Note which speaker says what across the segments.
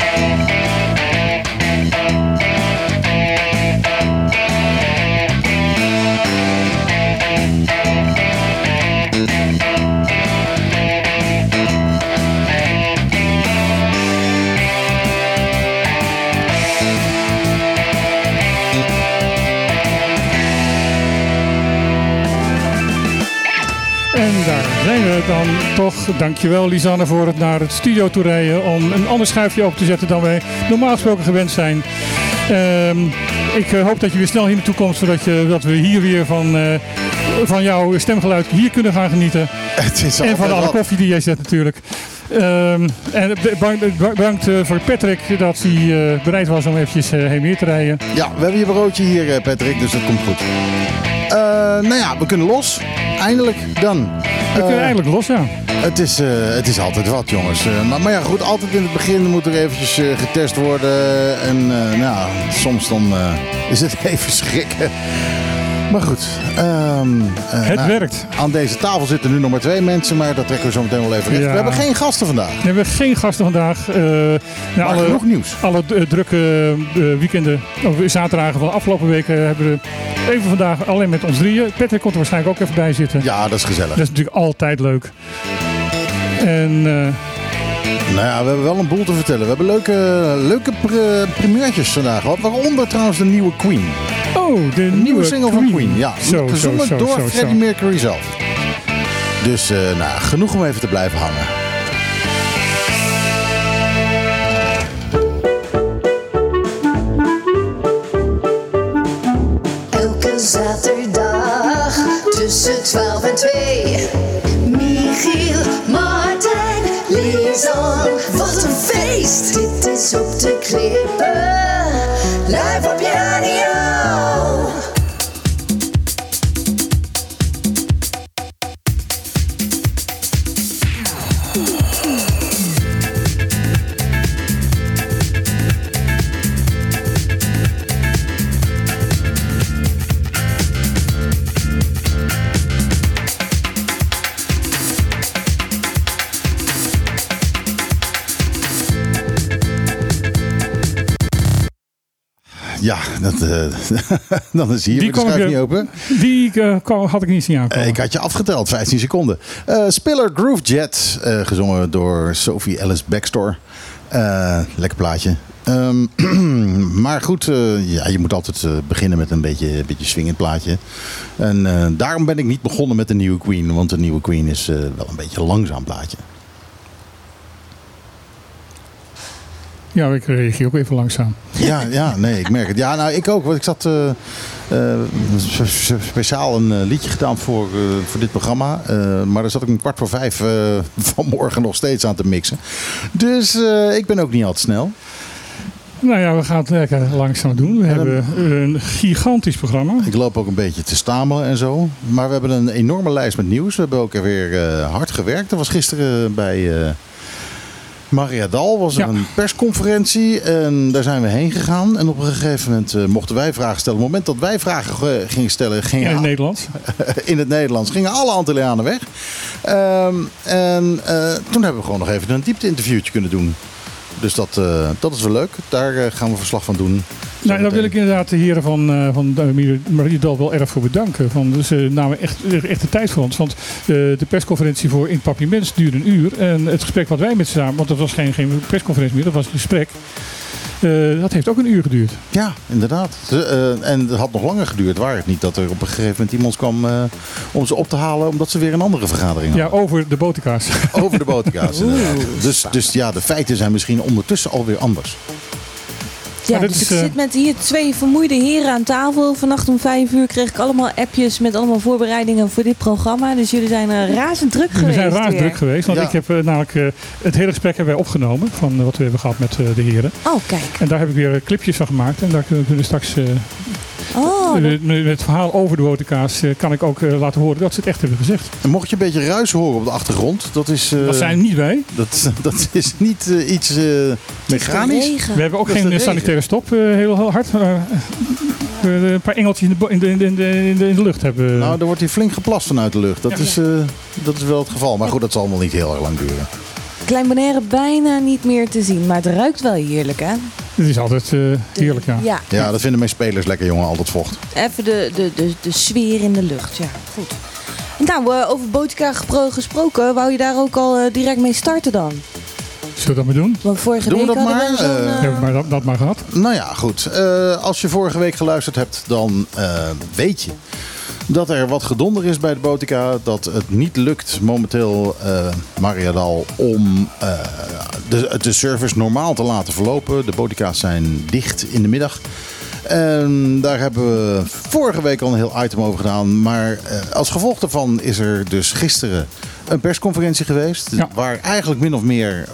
Speaker 1: En zijn we dan toch. Dankjewel Lisanne voor het naar het studio toe rijden om een ander schuifje open te zetten dan wij normaal gesproken gewend zijn. Ehm, ik eh, hoop dat je weer snel hier naartoe komt, zodat je, dat we hier weer van, eh, van jouw stemgeluid hier kunnen gaan genieten.
Speaker 2: Het is
Speaker 1: En van alle koffie die jij zet natuurlijk. Ehm, en bedankt, eh, voor Patrick dat hij bereid was om eventjes eh, heen weer te rijden.
Speaker 2: Ja, we hebben je broodje hier, Patrick, dus dat komt goed. Nou ja, we kunnen los. Eindelijk dan.
Speaker 1: We kunnen eigenlijk los, ja.
Speaker 2: Het is, eh, het is altijd wat, jongens. Eh, maar, maar ja, goed, altijd in het begin moet er eventjes eh, getest worden. En eh, nou, soms dan eh, is het even schrikken. Maar goed. ehm, eh,
Speaker 1: Het
Speaker 2: nou,
Speaker 1: werkt.
Speaker 2: Aan deze tafel zitten nu nog maar twee mensen, maar dat trekken we zo meteen wel even recht.
Speaker 1: Ja.
Speaker 2: We hebben geen gasten vandaag.
Speaker 1: We hebben geen gasten vandaag. Na
Speaker 2: Maar
Speaker 1: alle,
Speaker 2: genoeg nieuws.
Speaker 1: alle eh, drukke weekenden, of zaterdagen van de afgelopen weken hebben we even vandaag alleen met ons drieën. Patrick komt er waarschijnlijk ook even bij zitten.
Speaker 2: Ja, dat is gezellig.
Speaker 1: Dat is natuurlijk altijd leuk. En
Speaker 2: Nou ja, we hebben wel een boel te vertellen. We hebben leuke, leuke primeurtjes vandaag. gehad. Waaronder trouwens de nieuwe Queen.
Speaker 1: Oh, de nieuwe,
Speaker 2: nieuwe single van Queen. Ja,
Speaker 1: Zo, zo,
Speaker 2: gezongen
Speaker 1: zo,
Speaker 2: door
Speaker 1: zo, zo.
Speaker 2: Freddie Mercury zelf. Dus eh, nou, genoeg om even te blijven hangen.
Speaker 3: Elke zaterdag tussen 12 en 2. Michiel, Martijn, Lisan. Wat een feest! Dit is op de klippen.
Speaker 2: Dat, eh, dan is hier
Speaker 1: Die
Speaker 2: de schuif niet
Speaker 1: eh,
Speaker 2: open.
Speaker 1: Die eh, had ik niet zien aankomen.
Speaker 2: Ik had je afgeteld, 15 seconden. Spiller Groove Jet, gezongen door Sophie Ellis Backstore. Eh, lekker plaatje. Ehm, maar goed, ja, je moet altijd beginnen met een beetje, een beetje swingend plaatje. En daarom ben ik niet begonnen met de nieuwe Queen. Want de nieuwe Queen is wel een beetje een langzaam plaatje.
Speaker 1: Ja, ik reageer ook even langzaam.
Speaker 2: Ja, ja, nee, ik merk het. Ja, nou, ik ook. Want ik zat eh, eh, spe- spe- speciaal een eh, liedje gedaan voor, voor dit programma. Maar daar zat ik om kwart voor vijf vanmorgen nog steeds aan te mixen. Dus ik ben ook niet al te snel.
Speaker 1: Nou ja, we gaan het lekker langzaam doen. We hebben een gigantisch programma.
Speaker 2: Ik loop ook een beetje te stamelen en zo. Maar we hebben een enorme lijst met nieuws. We hebben ook weer hard gewerkt. Er was gisteren bij Maria Dal was er
Speaker 1: Ja.
Speaker 2: een persconferentie. En daar zijn we heen gegaan. En op een gegeven moment eh, mochten wij vragen stellen. Op het moment dat wij vragen eh, gingen stellen, gingen
Speaker 1: In het Nederlands.
Speaker 2: in het Nederlands gingen alle Antillianen weg. Ehm, en eh, toen hebben we gewoon nog even een diepte-interviewtje kunnen doen. Dus dat, eh, dat is wel leuk. Daar eh, gaan we verslag van doen.
Speaker 1: Nou, daar wil ik inderdaad de heren van, eh van de Marie Dal wel erg voor bedanken. Van, dus, ze namen echt, echt de tijd voor ons. Want de persconferentie voor In Papier Mens duurde een uur. En het gesprek wat wij met ze samen, want dat was geen, geen persconferentie meer, dat was een gesprek. Eh, dat heeft ook een uur geduurd.
Speaker 2: Ja, inderdaad. Eh, en het had nog langer geduurd, waar het niet dat er op een gegeven moment iemand kwam eh, om ze op te halen, omdat ze weer een andere vergadering
Speaker 1: Ja,
Speaker 2: hadden.
Speaker 1: over de boterkaas.
Speaker 2: Over de boterkaas. inderdaad. Dus, dus ja, de feiten zijn misschien ondertussen alweer anders.
Speaker 4: Ja, dus
Speaker 1: is,
Speaker 4: ik
Speaker 1: eh,
Speaker 4: zit met hier twee vermoeide heren aan tafel. Vannacht om vijf uur kreeg ik allemaal appjes met allemaal voorbereidingen voor dit programma. Dus jullie zijn eh, razend druk
Speaker 1: We
Speaker 4: geweest
Speaker 1: zijn raar
Speaker 4: weer.
Speaker 1: druk geweest. Want
Speaker 2: Ja.
Speaker 1: ik heb eh, namelijk het hele gesprek hebben wij opgenomen. Van wat we hebben gehad met de heren.
Speaker 4: Oh, kijk.
Speaker 1: En daar heb ik weer clipjes van gemaakt. En daar kunnen we straks eh,
Speaker 4: Oh, dat-
Speaker 1: met, met het verhaal over de boterkaas eh, kan ik ook eh, laten horen dat ze het echt hebben gezegd.
Speaker 2: En mocht je een beetje ruis horen op de achtergrond, dat is, eh,
Speaker 1: Dat zijn niet wij.
Speaker 2: dat, dat is niet iets eh, mechanisch.
Speaker 1: We hebben ook
Speaker 2: Dat
Speaker 1: geen sanitaire stop eh, heel, heel hard. Een paar engeltjes in de, in de, in de, in de, lucht hebben.
Speaker 2: Nou, er wordt hier flink geplast vanuit de lucht. Dat,
Speaker 1: Ja.
Speaker 2: is, eh, dat is wel het geval. Maar goed, dat zal allemaal niet heel erg lang duren.
Speaker 4: Klein Bonaire bijna niet meer te zien, maar het ruikt wel heerlijk, hè?
Speaker 1: Het is altijd eh, heerlijk, ja.
Speaker 4: Ja,
Speaker 2: Ja, dat vinden mijn spelers lekker, jongen, al dat vocht.
Speaker 4: even de, de, de, de sfeer in de lucht. Ja, goed. Nou, eh, over Botica gesproken, wou je daar ook al eh, direct mee starten dan?
Speaker 1: Zullen we dat maar doen?
Speaker 4: Want vorige
Speaker 2: Doen we dat maar?
Speaker 4: we.
Speaker 2: Eh,
Speaker 4: eh,
Speaker 1: Hebben we maar dat, dat maar gehad.
Speaker 2: Nou ja, goed. Eh, als je vorige week geluisterd hebt, dan eh, weet je dat er wat gedonder is bij de Botica. Dat het niet lukt momenteel, eh Mariadal, om eh, de, de service normaal te laten verlopen. De Botica's zijn dicht in de middag. En daar hebben we vorige week al een heel item over gedaan. Maar eh, als gevolg daarvan is er dus gisteren een persconferentie geweest.
Speaker 1: Ja.
Speaker 2: Waar eigenlijk min of meer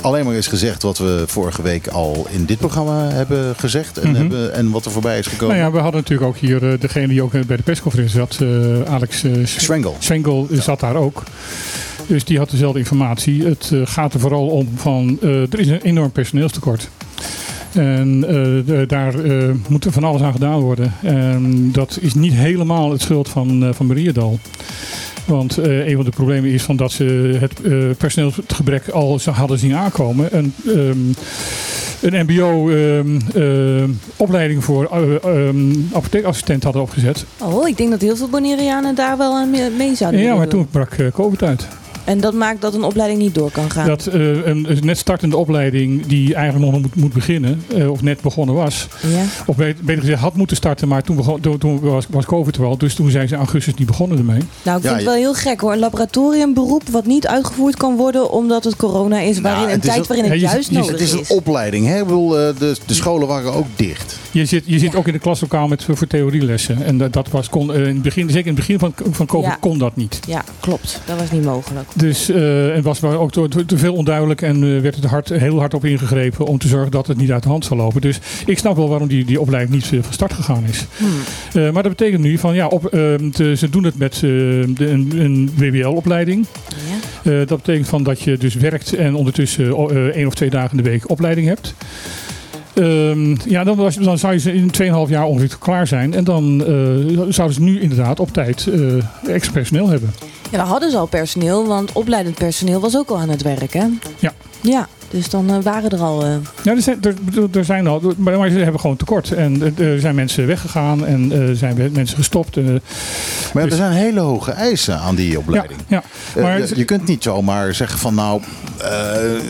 Speaker 2: alleen maar is gezegd wat we vorige week al in dit programma hebben gezegd. En,
Speaker 1: Mhm.
Speaker 2: hebben, en wat er voorbij is gekomen.
Speaker 1: Nou ja, we hadden natuurlijk ook hier eh, degene die ook bij de persconferentie zat, eh, Alex eh,
Speaker 2: Swengel.
Speaker 1: Zat daar ook. Dus die had dezelfde informatie. Het gaat er vooral om van, er is een enorm personeelstekort. En daar moet er van alles aan gedaan worden. En dat is niet helemaal het schuld van, eh van Mariedal. Want eh, een van de problemen is van dat ze het eh, personeelsgebrek al hadden zien aankomen. En, ehm, een MBO-opleiding voor eh, ehm, apotheekassistent hadden opgezet.
Speaker 4: Oh, ik denk dat heel veel Bonaireanen daar wel aan mee- zouden
Speaker 1: Ja, maar
Speaker 4: doen.
Speaker 1: toen brak COVID uit.
Speaker 4: En dat maakt dat een opleiding niet door kan gaan.
Speaker 1: Dat eh, een, een net startende opleiding die eigenlijk nog moet, moet beginnen, eh, of net begonnen was,
Speaker 4: Ja.
Speaker 1: of beter, gezegd had moeten starten, maar toen, begon, toen, toen was, was COVID er al, dus toen zijn ze in augustus niet begonnen ermee.
Speaker 4: Nou, ik
Speaker 2: Ja,
Speaker 4: vind het wel heel gek hoor. Een laboratoriumberoep wat niet uitgevoerd kan worden omdat het corona is, waarin
Speaker 2: Nou,
Speaker 4: een
Speaker 2: is
Speaker 4: tijd waarin het
Speaker 1: Ja,
Speaker 4: juist
Speaker 1: je-
Speaker 4: nodig
Speaker 2: Het is een opleiding. Hè? Ik bedoel, eh, de, de scholen waren ook dicht.
Speaker 1: Je zit, je zit ook in de klaslokaal met, voor theorielessen. En dat, dat was, kon, in het begin, zeker in het begin van, van COVID
Speaker 4: Ja.
Speaker 1: kon dat niet.
Speaker 4: Ja, klopt. Dat was niet mogelijk.
Speaker 1: Dus eh, het was maar ook te, veel onduidelijk en eh, werd het hard, heel hard op ingegrepen om te zorgen dat het niet uit de hand zou lopen. Dus ik snap wel waarom die, die opleiding niet eh, van start gegaan is.
Speaker 4: Hmm.
Speaker 1: Maar dat betekent nu van ja, op, eh, te- ze doen het met de, een, een WBL-opleiding.
Speaker 4: Ja.
Speaker 1: Dat betekent van dat je dus werkt en ondertussen één of twee dagen in de week opleiding hebt. Ehm, ja, dan, was, dan zou je ze in 2,5 jaar ongeveer klaar zijn. En dan eh, zouden ze nu inderdaad op tijd eh extra personeel hebben.
Speaker 4: ja, dan hadden ze al personeel, want opleidend personeel was ook al aan het werk, hè?
Speaker 1: Ja.
Speaker 4: Ja, dus dan eh, waren er al... eh,
Speaker 1: Ja, er zijn, er, bedoel, er zijn al, maar, maar ze hebben gewoon tekort. En er- zijn mensen weggegaan en er zijn mensen gestopt. eh.
Speaker 2: Maar
Speaker 1: Dus-
Speaker 2: er zijn hele hoge eisen aan die
Speaker 1: ja,
Speaker 2: opleiding.
Speaker 1: ja.
Speaker 2: Eh,
Speaker 1: Maar
Speaker 2: je- je kunt niet zomaar zeggen van nou, eh,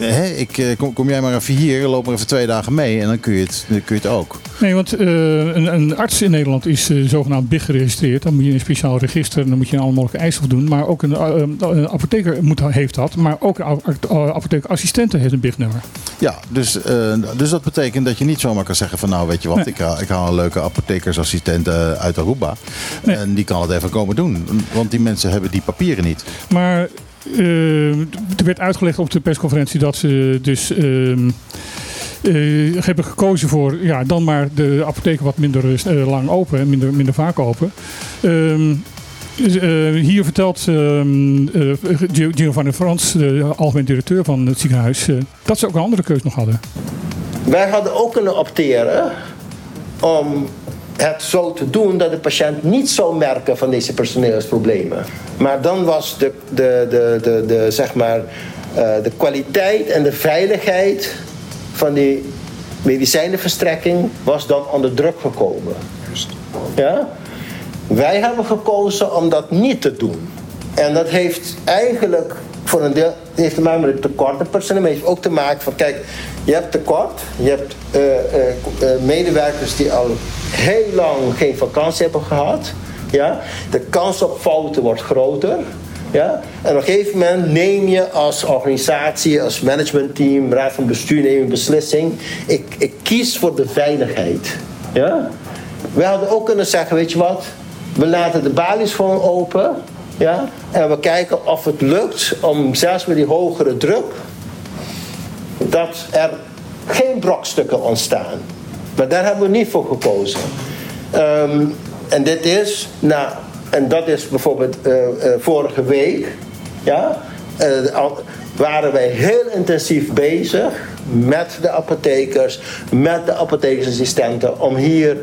Speaker 2: hè, ik, eh, kom, kom jij maar even hier, loop maar even twee dagen mee en dan kun je het, dan kun je het ook.
Speaker 1: Nee, want eh, een, een arts in Nederland is eh, zogenaamd BIG geregistreerd. Dan moet je in een speciaal register en dan moet je alle mogelijke eisen voldoen. Maar ook een, eh, een apotheker moet, heeft dat. Maar ook een ap- eh, apotheekassistenten heeft
Speaker 2: Ja, dus, eh, dus dat betekent dat je niet zomaar kan zeggen van nou weet je wat,
Speaker 1: Nee.
Speaker 2: ik, haal, ik haal een leuke apothekersassistent eh, uit Aruba.
Speaker 1: Nee.
Speaker 2: En die kan het even komen doen. Want die mensen hebben die papieren niet.
Speaker 1: Maar eh, er werd uitgelegd op de persconferentie dat ze dus ehm, eh, hebben gekozen voor ja, dan maar de apotheken wat minder lang open en minder, minder vaak open. Ehm, hier vertelt ehm, eh, Gio- Giovanni Frans, de algemeen directeur van het ziekenhuis, eh, dat ze ook een andere keus nog hadden.
Speaker 5: Wij hadden ook kunnen opteren om het zo te doen dat de patiënt niet zou merken van deze personeelsproblemen. Maar dan was de, de, de, de, de, zeg maar, eh, de kwaliteit en de veiligheid van die medicijnenverstrekking was dan onder druk gekomen. Ja? Wij hebben gekozen om dat niet te doen. En dat heeft eigenlijk voor een deel heeft te maken met het personeel, maar heeft ook te maken van kijk, je hebt tekort, je hebt eh, eh, eh, medewerkers die al heel lang geen vakantie hebben gehad. Ja? De kans op fouten wordt groter. Ja? En op een gegeven moment neem je als organisatie, als managementteam, raad van bestuur, neem een beslissing. Ik, ik kies voor de veiligheid. Ja? We hadden ook kunnen zeggen, weet je wat, we laten de balies gewoon open. Ja? En we kijken of het lukt om zelfs met die hogere druk, dat er geen brokstukken ontstaan. Maar daar hebben we niet voor gekozen. Ehm, en dit is, nou, en dat is bijvoorbeeld eh, eh, vorige week, ja, eh, waren wij heel intensief bezig met de apothekers, met de apothekersassistenten, om hier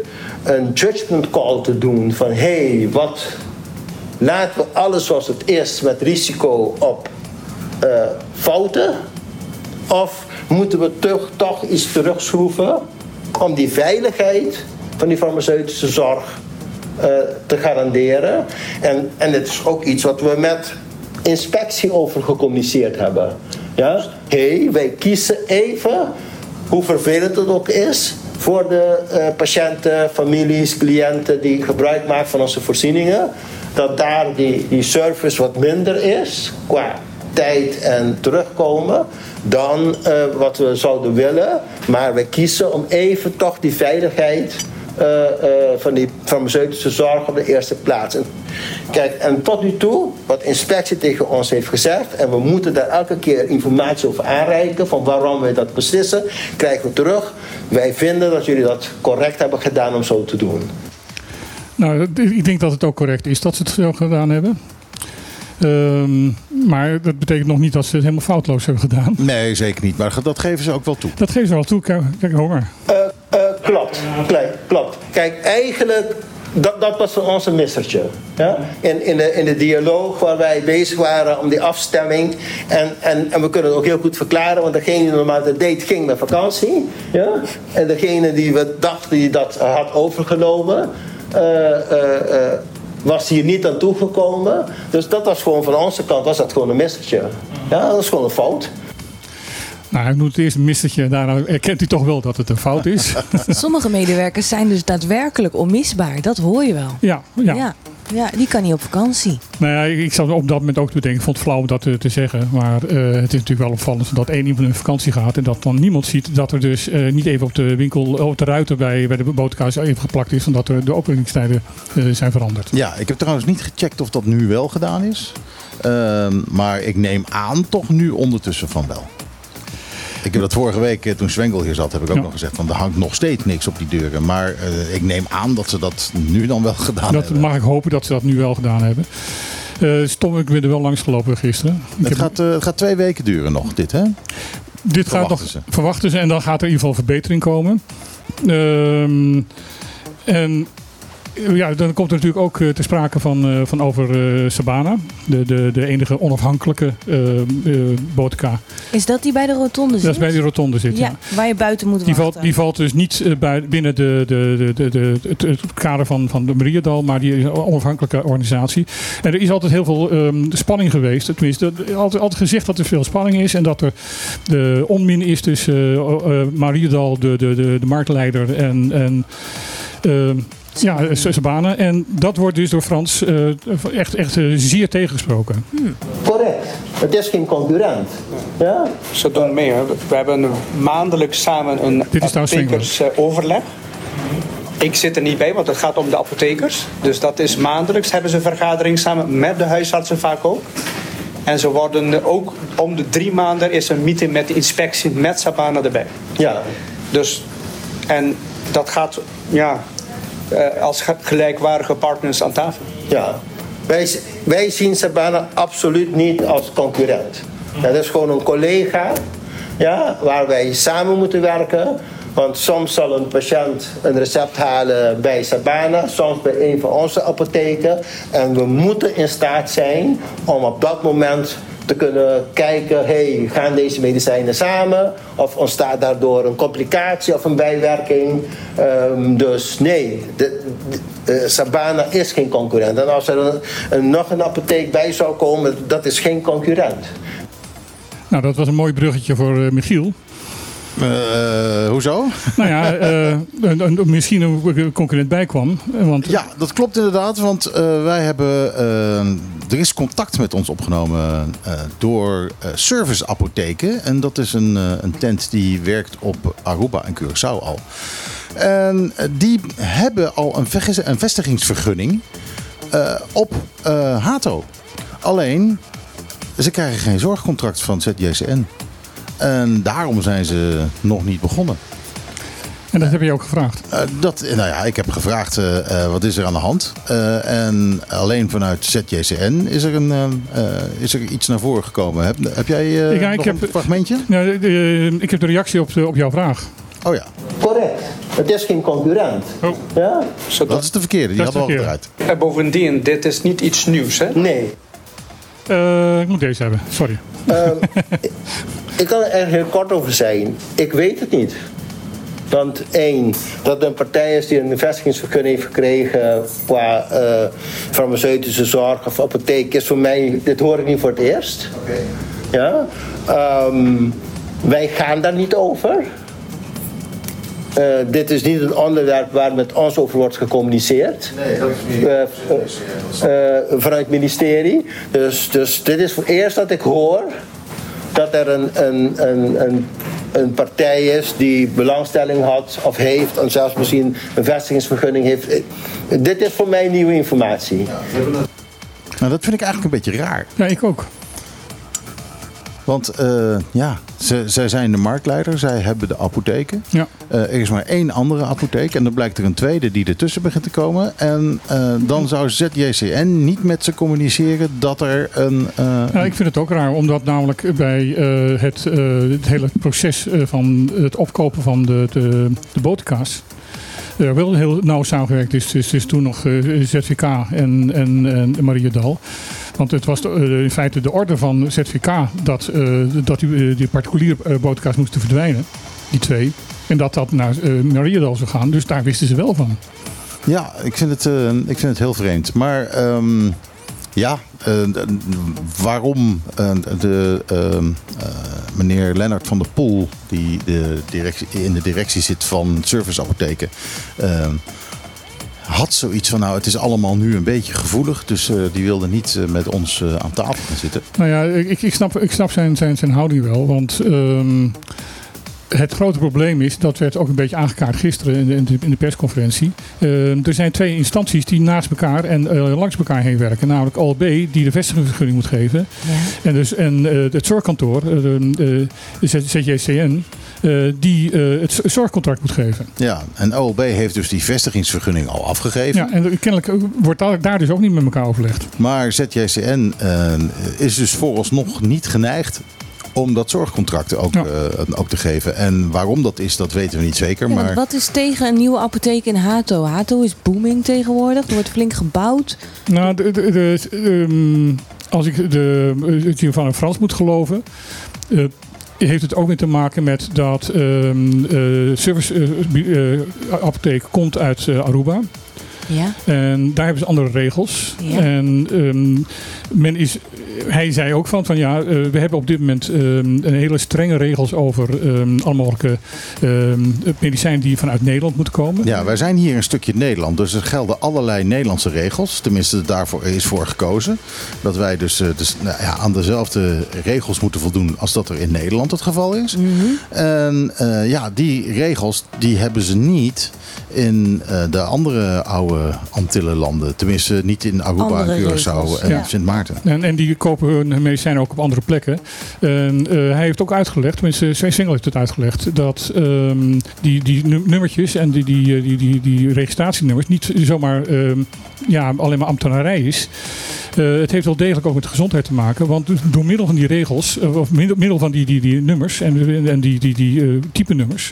Speaker 5: een judgment call te doen van hé, hey, wat laten we alles zoals het is met risico op eh, fouten, Of moeten we toch, toch iets terugschroeven om die veiligheid van die farmaceutische zorg eh, te garanderen? En, en het is ook iets wat we met inspectie over gecommuniceerd hebben. Ja? hey, wij kiezen even, hoe vervelend het ook is, voor de eh, patiënten, families, cliënten die gebruik maken van onze voorzieningen, dat daar die, service wat minder is qua tijd en terugkomen dan eh, wat we zouden willen. Maar we kiezen om even toch die veiligheid eh, van die farmaceutische zorg op de eerste plaats. En, kijk, en tot nu toe, wat inspectie tegen ons heeft gezegd, en we moeten daar elke keer informatie over aanreiken van waarom wij dat beslissen, krijgen we terug. Wij vinden dat jullie dat correct hebben gedaan om zo te doen.
Speaker 1: Nou, ik denk dat het ook correct is dat ze het zo gedaan hebben. Ehm, maar dat betekent nog niet dat ze het helemaal foutloos hebben gedaan.
Speaker 2: Nee, zeker niet. Maar dat geven ze ook wel toe.
Speaker 1: Dat geven ze wel toe. Kijk, kijk honger.
Speaker 5: Eh, eh, klopt, Kijk, klopt. Kijk, eigenlijk, dat, dat was voor ons een missertje. Ja? In, in, de, in de dialoog waar wij bezig waren om die afstemming. En, en, en we kunnen het ook heel goed verklaren, want degene die normaal dat deed, ging met vakantie. Ja? En degene die we dachten die dat had overgenomen. eh, eh, eh, was hier niet aan toegekomen. Dus dat was gewoon van onze kant was dat gewoon een missertje. Ja, dat is gewoon een fout.
Speaker 1: Nou, ik moet het eerst een mistertje. Daarna erkent u toch wel dat het een fout is.
Speaker 4: Sommige medewerkers zijn dus daadwerkelijk onmisbaar. Dat hoor je wel.
Speaker 1: ja, ja.
Speaker 4: Ja, ja die kan niet op vakantie.
Speaker 1: Nou ja, ik zat op dat moment ook te bedenken. Ik vond het flauw om dat te, te zeggen. Maar eh, het is natuurlijk wel opvallend dat één iemand in vakantie gaat. En dat dan niemand ziet dat er dus eh, niet even op de winkel, op de ruiten bij, bij de boterkaas even geplakt is. Omdat er de openingstijden eh, zijn veranderd.
Speaker 2: Ja, ik heb trouwens niet gecheckt of dat nu wel gedaan is. Ehm, maar ik neem aan toch nu ondertussen van wel. Ik heb dat vorige week, eh, toen Zwengel hier zat, heb ik ook
Speaker 1: Ja.
Speaker 2: nog gezegd. Van, er hangt nog steeds niks op die deuren. Maar eh, ik neem aan dat ze dat nu dan wel gedaan
Speaker 1: Dat
Speaker 2: hebben.
Speaker 1: mag ik hopen dat ze dat nu wel gedaan hebben. Eh stom, ik ben er wel langs gelopen gisteren.
Speaker 2: Het
Speaker 1: heb-
Speaker 2: gaat, het gaat twee weken duren nog, dit hè?
Speaker 1: dit gaat nog
Speaker 2: verwachten ze.
Speaker 1: verwachten ze. En dan gaat er in ieder geval verbetering komen. Ehm, en ja, dan komt er natuurlijk ook eh, te sprake van, eh, van over eh, Sabana. De, de, de enige onafhankelijke botica.
Speaker 4: Is dat die bij de rotonde zit?
Speaker 1: Dat is bij die rotonde zit. Ja.
Speaker 4: Ja, waar je buiten moet
Speaker 1: Die,
Speaker 4: wachten.
Speaker 1: valt, die valt dus niet binnen de, de, de, de, het, het kader van, van de Mariadal, maar die is een onafhankelijke organisatie. En er is altijd heel veel ehm, spanning geweest. Tenminste, er altijd, altijd gezegd dat er veel spanning is en dat er de onmin is tussen Mariadal, de, de, de, de marktleider, en, en ja, Sabana. En dat wordt dus door Frans eh, echt, echt eh, zeer tegengesproken.
Speaker 5: Correct. Het is geen concurrent. Ja?
Speaker 6: Ze doen mee. hè. We hebben maandelijks samen een
Speaker 1: Dit is trouwens
Speaker 6: apothekersoverleg. Ik zit er niet bij, want het gaat om de apothekers. Dus dat is maandelijks hebben ze een vergadering samen met de huisartsen vaak ook. En ze worden ook om de drie maanden is een meeting met de inspectie met Sabana erbij.
Speaker 5: Ja.
Speaker 6: Dus, en dat gaat ja, eh, als ge- gelijkwaardige partners aan tafel.
Speaker 5: Ja. Wij, wij zien Sabana absoluut niet als concurrent. Dat is gewoon een collega ja, waar wij samen moeten werken. Want soms zal een patiënt een recept halen bij Sabana, soms bij een van onze apotheken. En we moeten in staat zijn om op dat moment te kunnen kijken, hey, gaan deze medicijnen samen? Of ontstaat daardoor een complicatie of een bijwerking? Ehm, dus nee, de, eh, Sabana is geen concurrent. En als er een, een- nog een apotheek bij zou komen, dat is geen concurrent.
Speaker 1: Nou, dat was een mooi bruggetje voor eh, Michiel.
Speaker 2: Eh, hoezo?
Speaker 1: Nou ja, een- misschien een concurrent bijkwam. Want
Speaker 2: Ja, dat klopt inderdaad. Want wij hebben. er is contact met ons opgenomen door Service Apotheken. En dat is een, een tent die werkt op Aruba en Curaçao al. En die hebben al een, een vestigingsvergunning op Hato. Alleen, ze krijgen geen zorgcontract van ZJCN. En daarom zijn ze nog niet begonnen.
Speaker 1: En dat heb je ook gevraagd.
Speaker 2: Eh, dat, nou ja, ik heb gevraagd eh, eh, wat is er aan de hand. Eh, en alleen vanuit ZJCN is er, een, eh, eh, is er iets naar voren gekomen. Heb, heb jij eh,
Speaker 1: Ja, ik
Speaker 2: nog
Speaker 1: heb-
Speaker 2: een fragmentje?
Speaker 1: Nou, de- de- ik heb de reactie op, de- op jouw vraag.
Speaker 2: Oh ja,
Speaker 5: Correct. Het is geen concurrent.
Speaker 1: Oh.
Speaker 5: Ja?
Speaker 2: Dat is de verkeerde. Die hadden we al eruit.
Speaker 6: En bovendien, dit is niet iets nieuws. Hè?
Speaker 5: Nee.
Speaker 1: Eh, ik moet deze hebben, sorry.
Speaker 5: Ehm, ik- ik kan er heel kort over zijn. Ik weet het niet. Want één, dat er een partij is die een vestigingsvergunning heeft gekregen qua eh, farmaceutische zorg of apotheek, is voor mij, dit hoor ik niet voor het eerst. Ja? Ehm, wij gaan daar niet over. Eh, dit is niet een onderwerp waar met ons over wordt gecommuniceerd.
Speaker 2: Nee, dat is
Speaker 5: Eh, eh, eh, vanuit het ministerie. Dus, dus dit is voor het eerst dat ik hoor dat er een, een, een, een, een partij is die belangstelling had of heeft en zelfs misschien een vestigingsvergunning heeft. Dit is voor mij nieuwe informatie.
Speaker 2: Nou, dat vind ik eigenlijk een beetje raar.
Speaker 1: Ja, ik ook.
Speaker 2: Want eh, ja, ze, zij zijn de marktleider, zij hebben de apotheken.
Speaker 1: Ja.
Speaker 2: Eh, er is maar één andere apotheek en dan blijkt er een tweede die ertussen begint te komen. En eh, dan zou ZJCN niet met ze communiceren dat er een...
Speaker 1: Ja, ik vind het ook raar, omdat namelijk bij het, het hele proces van het opkopen van de, de, de boterkaas er wel heel nauw samengewerkt is. Dus, dus toen nog ZVK en, en, en Maria Dal. Want het was eh, in feite de orde van ZVK dat, eh, dat die, eh, die particuliere boterkaas moesten verdwijnen. Die twee. En dat dat naar eh Maria Dal zou gaan. Dus daar wisten ze wel van.
Speaker 2: Ja, ik vind het, ik vind het heel vreemd. Maar ehm, ja, waarom de, ehm, eh, meneer Lennart van der Poel, die de directie, in de directie zit van serviceapotheken, ehm, had zoiets van, nou, het is allemaal nu een beetje gevoelig. Dus eh, die wilde niet eh, met ons eh, aan tafel gaan zitten.
Speaker 1: Nou ja, ik, ik snap, ik snap zijn, zijn, zijn houding wel. Want ehm, het grote probleem is, dat werd ook een beetje aangekaart gisteren in de, in de, persconferentie. Ehm, er zijn twee instanties die naast elkaar en eh, langs elkaar heen werken. Namelijk OLB, die de vestigingsvergunning moet geven. En, dus, en eh, het zorgkantoor, eh, de, ZJCN, eh, die eh, het zorgcontract moet geven.
Speaker 2: Ja, en OLB heeft dus die vestigingsvergunning al afgegeven.
Speaker 1: Ja, en kennelijk eh, wordt daar, daar dus ook niet met elkaar overlegd.
Speaker 2: Maar ZJCN eh, is dus vooralsnog niet geneigd om dat zorgcontract ook,
Speaker 1: Ja.
Speaker 2: eh, ook te geven. En waarom dat is, dat weten we niet zeker.
Speaker 4: Ja,
Speaker 2: maar
Speaker 4: wat is tegen een nieuwe apotheek in Hato? Hato is booming tegenwoordig. Er wordt flink gebouwd.
Speaker 1: Nou, de, de, de- ehm, als ik de uh, Giovanna Frans moet geloven, eh, heeft het ook mee te maken met dat ehm eh, service apotheek komt uit Aruba.
Speaker 4: Ja.
Speaker 1: En daar hebben ze andere regels.
Speaker 4: Ja.
Speaker 1: En ehm, men is, hij zei ook van, van ja, eh, we hebben op dit moment ehm, een hele strenge regels over ehm alle mogelijke ehm, medicijnen die vanuit Nederland moeten komen.
Speaker 2: ja, wij zijn hier een stukje Nederland. Dus er gelden allerlei Nederlandse regels. Tenminste, daarvoor is voor gekozen. Dat wij dus, eh, dus nou ja, aan dezelfde regels moeten voldoen als dat er in Nederland het geval is. En eh, ja, die regels die hebben ze niet in eh, de andere oude Antillenlanden. Tenminste, niet in Aruba,
Speaker 4: Andere
Speaker 2: en Curaçao en
Speaker 4: ja.
Speaker 2: Sint Maarten.
Speaker 1: En, en die kopen hun medicijnen ook op andere plekken. En, eh, hij heeft ook uitgelegd, tenminste zijn single heeft het uitgelegd, dat ehm, die, die nu- nummertjes en die, die, eh, die, die, die registratienummers niet zomaar ehm, ja, alleen maar ambtenarij is. Eh, het heeft wel degelijk ook met de gezondheid te maken. Want door middel van die regels, of middel, middel van die, die, die nummers en, en die, die, die eh, type nummers.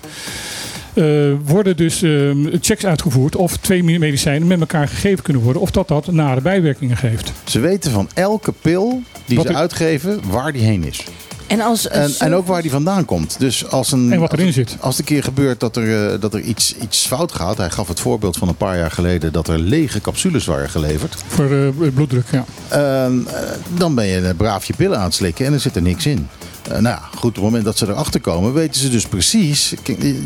Speaker 1: Eh, worden dus ehm, checks uitgevoerd of twee medicijnen met elkaar gegeven kunnen worden. Of dat dat nare bijwerkingen geeft.
Speaker 2: Ze weten van elke pil die
Speaker 1: Wat
Speaker 2: ze uitgeven waar die heen is.
Speaker 4: En, als
Speaker 2: En, ook waar die vandaan komt. Dus als een,
Speaker 1: En wat erin
Speaker 2: als,
Speaker 1: zit.
Speaker 2: Als het een keer gebeurt dat er, eh, dat er iets, iets fout gaat. Hij gaf het voorbeeld van een paar jaar geleden dat er lege capsules waren geleverd.
Speaker 1: Voor eh, bloeddruk, ja.
Speaker 2: Ehm, eh, dan ben je een braaf je pillen aan het slikken en er zit er niks in. Eh, nou goed, op het moment dat ze erachter komen, weten ze dus precies.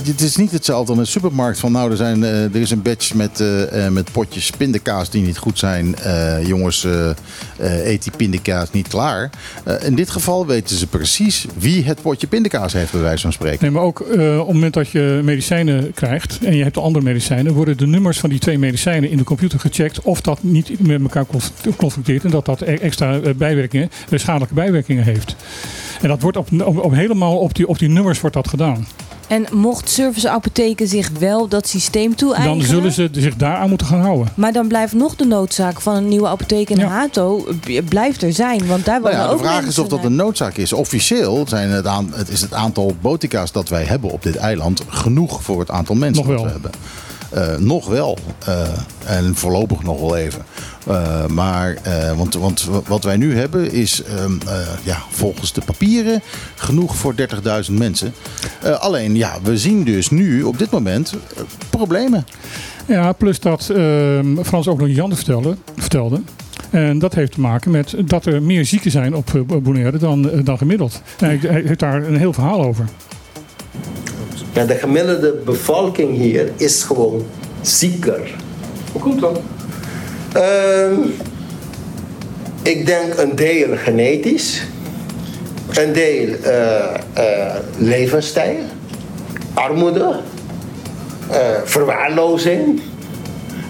Speaker 2: Het is niet hetzelfde als een supermarkt van nou, er, zijn, eh, er is een batch met, eh, eh, met potjes pindakaas die niet goed zijn. Eh, jongens, eh, eh, eet die pindakaas niet klaar. Eh, in dit geval weten ze precies wie het potje pindakaas heeft, bij wijze van spreken.
Speaker 1: Nee, maar ook eh, op het moment dat je medicijnen krijgt en je hebt de andere medicijnen, worden de nummers van die twee medicijnen in de computer gecheckt of dat niet met elkaar conf- conflicteert en dat dat e- extra eh, bijwerkingen, eh, schadelijke bijwerkingen heeft. En dat wordt op, op, op helemaal op die, op die nummers wordt dat gedaan.
Speaker 4: En mocht serviceapotheken zich wel dat systeem toe-eigenen...
Speaker 1: Dan zullen ze zich daaraan moeten gaan houden.
Speaker 4: Maar dan blijft nog de noodzaak van een nieuwe apotheek in
Speaker 1: Ja.
Speaker 4: Hato blijft er zijn. Want daar
Speaker 2: Nou ja, de
Speaker 4: ook
Speaker 2: vraag is of dat een noodzaak is. Officieel zijn het, aan, het is het aantal botica's dat wij hebben op dit eiland genoeg voor het aantal mensen
Speaker 1: Nog
Speaker 2: dat we hebben. Eh, nog wel. Eh, en voorlopig nog wel even. Eh, maar, want, want wat wij nu hebben is ehm, eh, ja, volgens de papieren genoeg voor 30.000 mensen. Alleen, ja, we zien dus nu op dit moment problemen.
Speaker 1: Ja, plus dat ehm, Frans ook nog anders vertelde, vertelde. En dat heeft te maken met dat er meer zieken zijn op Bonaire dan, dan gemiddeld. En hij heeft daar een heel verhaal over.
Speaker 5: Ja, de gemiddelde bevolking hier is gewoon zieker.
Speaker 1: Hoe komt dat?
Speaker 5: Ehm, ik denk een deel genetisch, een deel eh, eh, levensstijl, armoede, eh, verwaarlozing.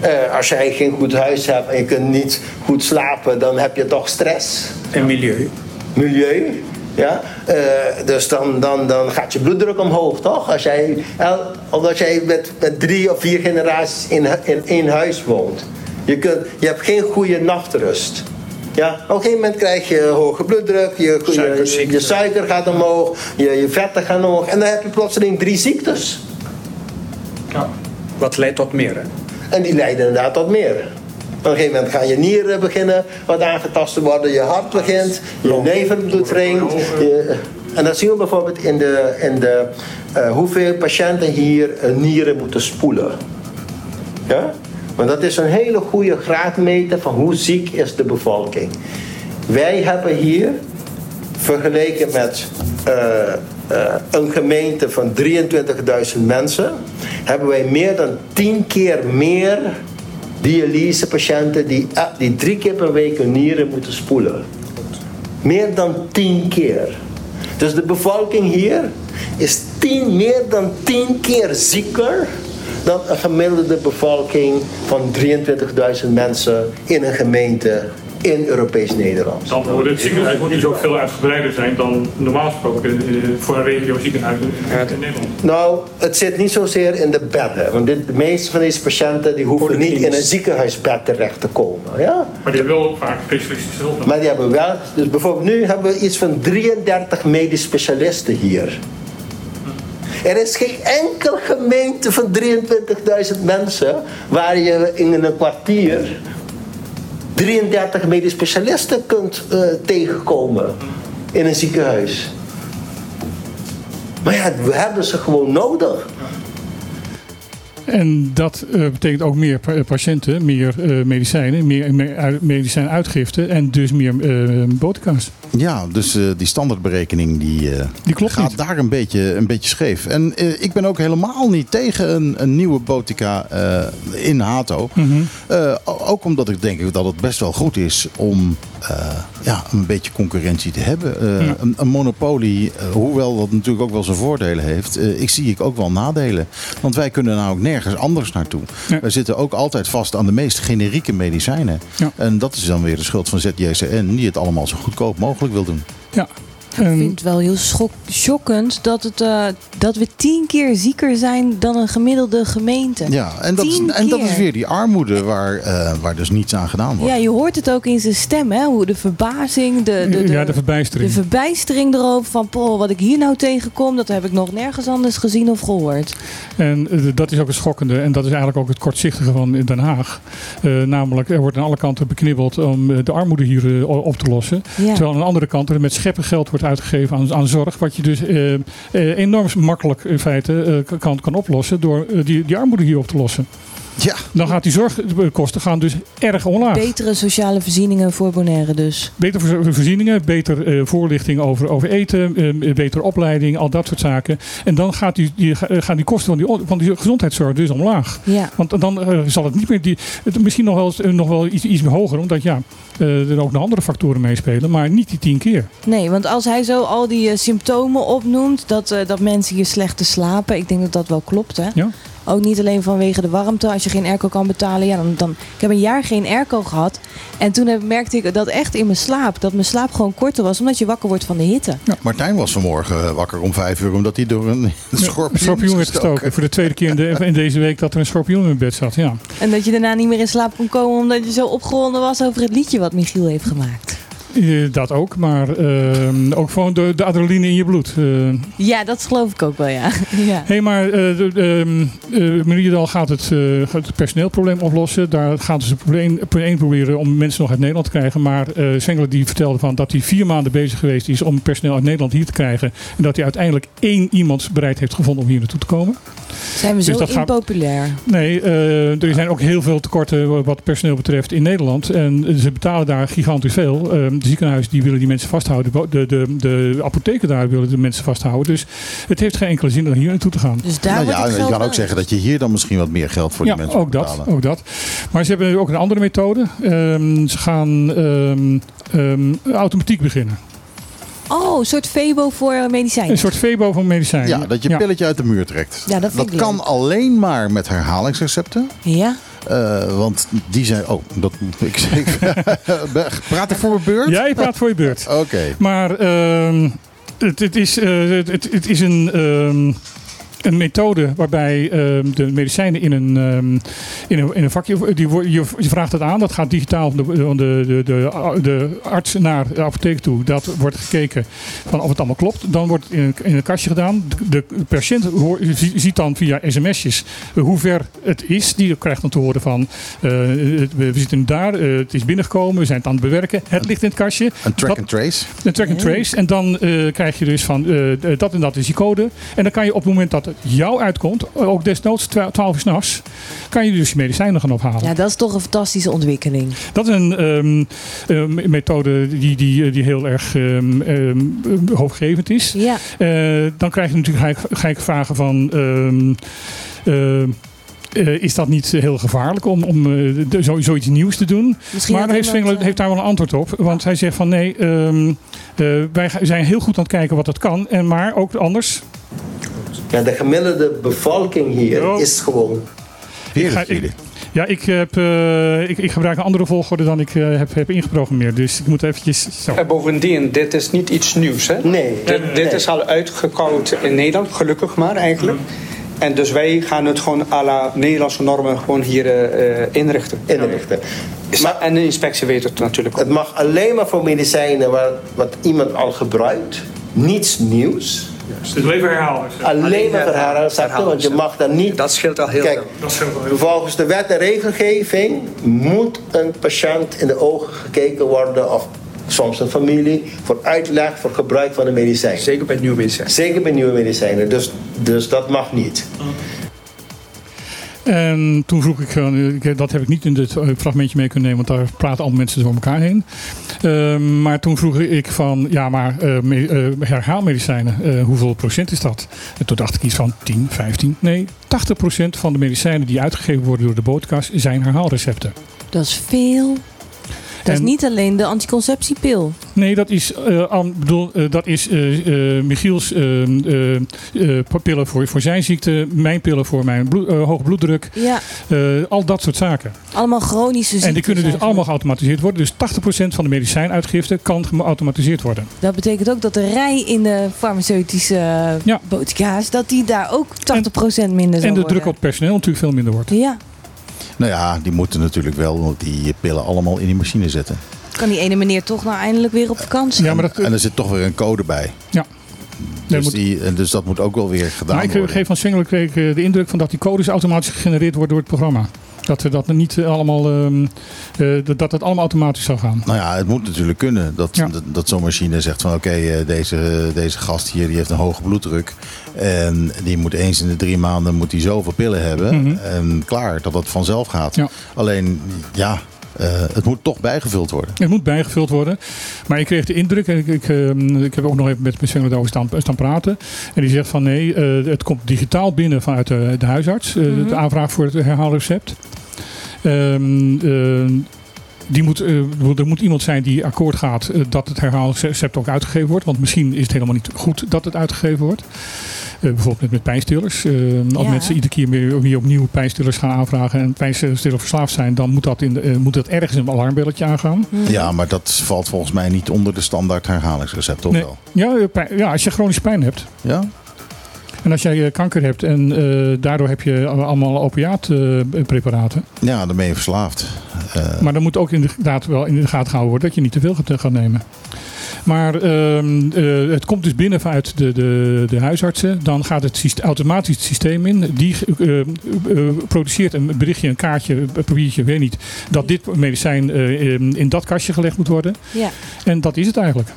Speaker 5: Eh, als jij geen goed huis hebt en je kunt niet goed slapen, dan heb je toch stress.
Speaker 6: En milieu.
Speaker 5: Milieu. Ja? Eh, dus dan, dan, dan gaat je bloeddruk omhoog, toch? Als jij, omdat jij met, met drie of vier generaties in, in één huis woont. Je, kunt, je hebt geen goede nachtrust. Ja? Op een gegeven moment krijg je hoge bloeddruk, je, je, suiker gaat omhoog, je, je vetten gaan omhoog. En dan heb je plotseling drie ziektes.
Speaker 6: Wat leidt tot meer, hè?
Speaker 5: En die leiden inderdaad tot meer. Op een gegeven moment gaan je nieren beginnen wat aangetast te worden, je hart begint, je nevenbloed dringt. je- en dat zien we bijvoorbeeld in de, in de eh, hoeveel patiënten hier eh, nieren moeten spoelen. Ja? Want dat is een hele goede graadmeter van hoe ziek is de bevolking. Wij hebben hier, vergeleken met eh, eh, een gemeente van 23.000 mensen, hebben wij meer dan 10 keer meer dialysepatiënten die, eh, die drie keer per week hun nieren moeten spoelen. Meer dan 10 keer. Dus de bevolking hier is 10, meer dan 10 keer zieker dan een gemiddelde bevolking van 23.000 mensen in een gemeente in Europees Nederland.
Speaker 1: Dan wordt het ziekenhuis moet dus ook veel uitgebreider zijn dan normaal gesproken voor een regio ziekenhuis in, Nederland.
Speaker 5: Nou, het zit niet zozeer in de bedden. Want dit, de meeste van deze patiënten die hoeven niet in een ziekenhuisbed terecht te komen. Ja?
Speaker 1: Maar die hebben wel vaak specialistische hulp.
Speaker 5: Maar die hebben wel, dus bijvoorbeeld nu hebben we iets van 33 medisch specialisten hier. Er is geen enkel gemeente van 23.000 mensen waar je in een kwartier 33 medisch specialisten kunt eh, tegenkomen in een ziekenhuis. Maar ja, we hebben ze gewoon nodig.
Speaker 1: En dat eh, betekent ook meer pa- patiënten, meer eh, medicijnen, meer, meer ui- medicijnuitgifte en dus meer eh boterkaas.
Speaker 2: Ja, dus eh, die standaardberekening die, eh,
Speaker 1: Die klopt
Speaker 2: gaat
Speaker 1: niet.
Speaker 2: daar een beetje, een beetje scheef. En eh, ik ben ook helemaal niet tegen een, een nieuwe botica in Hato.
Speaker 1: Mhm.
Speaker 2: Ook omdat ik denk dat het best wel goed is om ja, een beetje concurrentie te hebben.
Speaker 1: Ja.
Speaker 2: een, een monopolie, hoewel dat natuurlijk ook wel zijn voordelen heeft, ik zie ik ook wel nadelen. Want wij kunnen nou ook nergens anders naartoe.
Speaker 1: Ja.
Speaker 2: Wij zitten ook altijd vast aan de meest generieke medicijnen.
Speaker 1: Ja.
Speaker 2: En dat is dan weer de schuld van ZJCN, die het allemaal zo goedkoop mogelijk wil doen.
Speaker 1: Ja.
Speaker 4: Ik
Speaker 1: En,
Speaker 4: vind het wel heel schok- schokkend dat, het, eh, dat we tien keer zieker zijn dan een gemiddelde gemeente.
Speaker 2: Ja, en dat, is, en dat is weer die armoede waar, eh, waar dus niets aan gedaan wordt.
Speaker 4: Ja, je hoort het ook in zijn stem, hè? Hoe de verbazing, de, de, de,
Speaker 1: ja, de verbijstering.
Speaker 4: de verbijstering erover van, poh, wat ik hier nou tegenkom, dat heb ik nog nergens anders gezien of gehoord.
Speaker 1: En eh, dat is ook het schokkende. En dat is eigenlijk ook het kortzichtige van Den Haag. Eh, namelijk, er wordt aan alle kanten beknibbeld om de armoede hier op te lossen.
Speaker 4: Ja.
Speaker 1: Terwijl aan de andere kant er met scheppen geld wordt uitgegeven aan, aan zorg. Wat je dus eh, eh, enorm makkelijk in feite eh, kan, kan oplossen door die, die armoede hier op te lossen.
Speaker 2: Ja,
Speaker 1: Dan gaat die zorgkosten gaan dus erg omlaag.
Speaker 4: Betere sociale voorzieningen voor Bonaire dus.
Speaker 1: Beter voor- voorzieningen, beter eh, voorlichting over, over eten, eh, betere opleiding, al dat soort zaken. En dan gaat die, die, gaan die kosten van die, van die gezondheidszorg dus omlaag.
Speaker 4: Ja.
Speaker 1: Want dan eh, zal het niet meer, die, het, misschien nog wel, nog wel iets, iets meer hoger, omdat ja, eh, er ook nog andere factoren meespelen, maar niet die tien keer.
Speaker 4: Nee, want als hij zo al die eh, symptomen opnoemt, dat, eh, dat mensen hier slecht te slapen, ik denk dat dat wel klopt, hè?
Speaker 1: Ja.
Speaker 4: Ook niet alleen vanwege de warmte. Als je geen airco kan betalen, ja, dan, dan... Ik heb een jaar geen airco gehad. En toen heb, merkte ik dat echt in mijn slaap. Dat mijn slaap gewoon korter was, omdat je wakker wordt van de hitte.
Speaker 2: Martijn was vanmorgen wakker om vijf uur omdat hij door een schorpioen,
Speaker 1: werd gestoken. Voor de tweede keer in, de, in deze week dat er een schorpioen in mijn bed zat. Ja.
Speaker 4: En dat je daarna niet meer in slaap kon komen, omdat je zo opgewonden was over het liedje wat Michiel heeft gemaakt.
Speaker 1: Eh, dat ook, maar ehm, ook gewoon de, de adrenaline in je bloed. Eh,
Speaker 4: Ja, dat geloof ik ook wel, ja. ja.
Speaker 1: Hé, maar uh, gaat het, het personeelprobleem oplossen. Daar gaan ze probleem, één proberen om mensen nog uit Nederland te krijgen. Maar Zwengler die vertelde van dat hij vier maanden bezig geweest is om personeel uit Nederland hier te krijgen. En dat hij uiteindelijk één iemand bereid heeft gevonden om hier naartoe te komen.
Speaker 4: Zijn we
Speaker 1: Dus
Speaker 4: zo
Speaker 1: gaat-
Speaker 4: impopulair?
Speaker 1: Nee, eh, er zijn ook heel veel tekorten wat personeel betreft in Nederland. En ze betalen daar gigantisch veel. Eh, de ziekenhuizen die willen die mensen vasthouden. De, de, de apotheken daar willen de mensen vasthouden. Dus het heeft geen enkele zin om hier naartoe te gaan.
Speaker 4: Dus daar
Speaker 2: Nou ja, je kan ook zeggen dat je hier dan misschien wat meer geld voor
Speaker 1: ja,
Speaker 2: die mensen
Speaker 1: ook dat,
Speaker 2: betalen.
Speaker 1: ook dat. Maar ze hebben ook een andere methode. Ehm, ze gaan ehm, ehm, automatiek beginnen.
Speaker 4: Oh, een soort Febo voor medicijnen.
Speaker 1: Een soort Febo van medicijnen.
Speaker 2: Ja, dat je
Speaker 1: Ja.
Speaker 2: pilletje uit de muur trekt.
Speaker 4: Ja, dat vind ik
Speaker 2: kan
Speaker 4: leuk.
Speaker 2: alleen maar met herhalingsrecepten.
Speaker 4: Ja?
Speaker 2: Eh, want die zijn... Oh, dat, ik, ik praat ik voor mijn beurt?
Speaker 1: Jij praat voor je beurt.
Speaker 2: Oké.
Speaker 1: Maar ehm, het, het, is, eh, het, het is een, ehm, een methode waarbij ehm, de medicijnen in een, ehm, in een, in een vakje. Die, wo- je, vraagt het aan, dat gaat digitaal van de, de, de, de, arts naar de apotheek toe. Dat wordt gekeken van of het allemaal klopt. Dan wordt het in een, in een kastje gedaan. De, patiënt ziet dan via sms'jes hoe ver het is. Die krijgt dan te horen van eh, we zitten daar, eh, het is binnengekomen, we zijn het aan het bewerken. Het ligt in het kastje.
Speaker 2: Een track
Speaker 1: Dat-
Speaker 2: and trace.
Speaker 1: een track and trace. En dan eh, krijg je dus van eh, dat en dat is die code. En dan kan je op het moment dat het jou uitkomt, ook desnoods twa- 12 uur s'nachts, kan je dus je medicijnen gaan ophalen.
Speaker 4: ja, dat is toch een fantastische ontwikkeling.
Speaker 1: Dat is een ehm, eh, me- methode die, die, die heel erg ehm, ehm, hoopgevend is.
Speaker 4: Ja.
Speaker 1: Eh, dan krijg je natuurlijk ga ik, ga ik vragen van. ehm, eh, eh, is dat niet heel gevaarlijk om, om eh, de- zo, zoiets nieuws te doen?
Speaker 4: Misschien
Speaker 1: maar heeft
Speaker 4: eh,
Speaker 1: heeft daar wel een antwoord op. Want hij zegt van nee, ehm, eh, wij zijn heel goed aan het kijken wat dat kan. En maar ook anders.
Speaker 5: Ja, de gemiddelde bevolking hier
Speaker 1: Oh.
Speaker 5: is gewoon
Speaker 1: ga-
Speaker 2: jullie.
Speaker 1: Ja, ik, heb, eh, ik, ik gebruik een andere volgorde dan ik eh, heb, heb ingeprogrammeerd. Dus ik moet eventjes zo.
Speaker 6: En bovendien, dit is niet iets nieuws. Hè?
Speaker 5: Nee.
Speaker 6: Dit, dit
Speaker 5: Nee.
Speaker 6: is al uitgekoud in Nederland, gelukkig maar eigenlijk. En dus wij gaan het gewoon à la Nederlandse normen gewoon hier eh, eh, inrichten.
Speaker 5: inrichten.
Speaker 6: Maar, en de inspectie weet het natuurlijk ook.
Speaker 5: Het mag alleen maar voor medicijnen waar, wat iemand al gebruikt. Niets nieuws.
Speaker 1: Dus leven herhalen.
Speaker 5: Alleen maar verhalen, want je mag daar niet...
Speaker 6: Dat scheelt al heel
Speaker 5: Kijk,
Speaker 6: veel.
Speaker 5: volgens de wet en regelgeving moet een patiënt in de ogen gekeken worden... of soms een familie, voor uitleg, voor gebruik van de medicijn.
Speaker 6: Zeker bij nieuwe medicijnen.
Speaker 5: Zeker bij nieuwe medicijnen, dus, dus dat mag niet.
Speaker 1: En toen vroeg ik, eh, ik- dat heb ik niet in dit eh, fragmentje mee kunnen nemen, want daar praten al mensen door elkaar heen. Ehm, maar toen vroeg ik van, ja, maar eh, me- eh, herhaalmedicijnen, eh, hoeveel procent is dat? En toen dacht ik iets van 10, 15, nee, 80 procent van de medicijnen die uitgegeven worden door de bootkas zijn herhaalrecepten.
Speaker 4: Dat is veel. Dat is niet alleen de anticonceptiepil.
Speaker 1: Nee, dat is, eh, bedoel, eh, dat is eh, Michiels pillen voor, voor zijn ziekte, mijn pillen voor mijn bloed, hoge bloeddruk,
Speaker 4: Ja,
Speaker 1: al dat soort zaken.
Speaker 4: allemaal chronische ziektes.
Speaker 1: En die kunnen dus
Speaker 4: eigenlijk.
Speaker 1: allemaal geautomatiseerd worden. Dus 80% van de medicijnuitgifte kan geautomatiseerd worden.
Speaker 4: Dat betekent ook dat de rij in de farmaceutische
Speaker 1: Ja.
Speaker 4: botica's, dat die daar ook 80% minder zal
Speaker 1: En de
Speaker 4: worden.
Speaker 1: druk op personeel natuurlijk veel minder wordt.
Speaker 4: Ja,
Speaker 2: Nou ja, die moeten natuurlijk wel die pillen allemaal in die machine zetten.
Speaker 4: kan die ene meneer toch nou eindelijk weer op vakantie?
Speaker 1: Ja, maar dat,
Speaker 2: En er zit toch weer een code bij.
Speaker 1: ja.
Speaker 2: Dus,
Speaker 1: moet-
Speaker 2: die, en dus dat moet ook wel weer gedaan
Speaker 1: maar ik
Speaker 2: worden.
Speaker 1: geef van kreeg ik eh, de indruk van dat die codes automatisch gegenereerd worden door het programma. Dat we dat niet eh, allemaal, ehm, eh, dat- dat het allemaal automatisch zou gaan.
Speaker 2: Nou ja, het moet natuurlijk kunnen dat,
Speaker 1: Ja.
Speaker 2: dat, dat zo'n machine zegt van oké, eh, deze, deze gast hier die heeft een hoge bloeddruk. En die moet eens in de drie maanden moet die zoveel pillen hebben.
Speaker 1: Mhm.
Speaker 2: En klaar, dat dat vanzelf gaat.
Speaker 1: Ja.
Speaker 2: Alleen ja, eh, het moet toch bijgevuld worden.
Speaker 1: Het moet bijgevuld worden. Maar ik kreeg de indruk, en ik, ik, ehm, ik heb ook nog even met, met Zwengelen over staan, staan praten. En die zegt van nee, eh, het komt digitaal binnen vanuit de, de huisarts. eh, De aanvraag voor het herhaalrecept. Ehm, eh, die moet, eh, er moet iemand zijn die akkoord gaat eh, dat het herhaalrecept ook uitgegeven wordt. Want misschien is het helemaal niet goed dat het uitgegeven wordt. Eh, bijvoorbeeld met, met pijnstillers. Als
Speaker 4: Ja.
Speaker 1: mensen iedere keer weer, weer opnieuw pijnstillers gaan aanvragen en pijnstiller verslaafd zijn, dan moet dat, in de, moet dat ergens een alarmbelletje aangaan.
Speaker 2: Ja, maar dat valt volgens mij niet onder de standaard herhalingsrecept, toch
Speaker 1: Nee.
Speaker 2: wel?
Speaker 1: Ja, pijn- ja, als je chronische pijn hebt
Speaker 2: Ja?
Speaker 1: En als jij eh, kanker hebt en eh, daardoor heb je allemaal opiaatpreparaten.
Speaker 2: Ja, dan ben je verslaafd. Eh,
Speaker 1: Maar dan moet ook inderdaad wel in de gaten gehouden worden dat je niet te veel gaat, gaat nemen. Maar ehm, eh, het komt dus binnen vanuit de, de, de huisartsen. Dan gaat het automatisch het systeem in. Die eh, eh, produceert een berichtje, een kaartje, een papiertje, weet niet. Dat dit medicijn eh, in in dat kastje gelegd moet worden.
Speaker 4: Ja.
Speaker 1: En dat is het eigenlijk.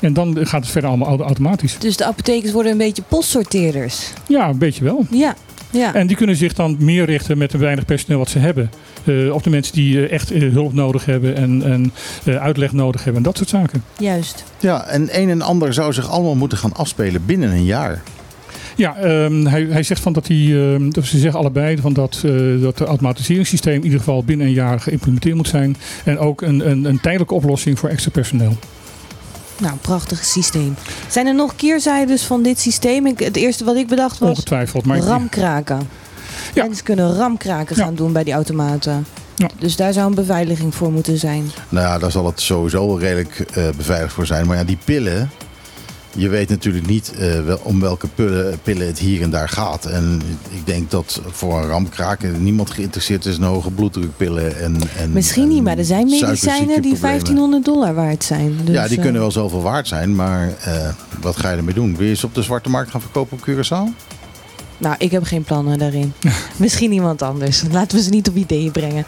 Speaker 1: En dan gaat het verder allemaal auto- automatisch.
Speaker 4: Dus de apothekers worden een beetje postsorteerders.
Speaker 1: Ja, een beetje wel.
Speaker 4: Ja. Ja.
Speaker 1: En die kunnen zich dan meer richten met de weinig personeel wat ze hebben. eh, op de mensen die eh, echt eh, hulp nodig hebben en, en eh, uitleg nodig hebben en dat soort zaken.
Speaker 4: Juist.
Speaker 2: ja, en een en ander zou zich allemaal moeten gaan afspelen binnen een jaar.
Speaker 1: Ja, ehm, hij, hij zegt van dat hij, ehm, ze zeggen allebei van dat, eh dat het automatiseringssysteem in ieder geval binnen een jaar geïmplementeerd moet zijn. En ook een, een, een tijdelijke oplossing voor extra personeel.
Speaker 4: Nou, een prachtig systeem. Zijn er nog keerzijdes van dit systeem? Ik, het eerste wat ik bedacht was
Speaker 1: Ongetwijfeld. Maar
Speaker 4: ramkraken.
Speaker 1: Ja.
Speaker 4: Mensen kunnen ramkraken
Speaker 1: Ja.
Speaker 4: gaan doen bij die automaten.
Speaker 1: Ja.
Speaker 4: Dus daar zou een beveiliging voor moeten zijn.
Speaker 2: Nou ja, daar zal het sowieso wel redelijk eh, beveiligd voor zijn. Maar ja, die pillen. Je weet natuurlijk niet eh, wel, om welke pillen, pillen het hier en daar gaat. En ik denk dat voor een ramkraken niemand geïnteresseerd is in hoge bloeddrukpillen. En, en,
Speaker 4: Misschien niet, maar er zijn medicijnen die
Speaker 2: suikerziekteproblemen.
Speaker 4: 1500 dollar waard zijn. Dus,
Speaker 2: Ja, die
Speaker 4: eh,
Speaker 2: kunnen wel zoveel waard zijn, maar eh, wat ga je ermee doen? Wil je ze op de zwarte markt gaan verkopen op Curaçao?
Speaker 4: Nou, ik heb geen plannen daarin. Misschien iemand anders. Laten we ze niet op ideeën brengen.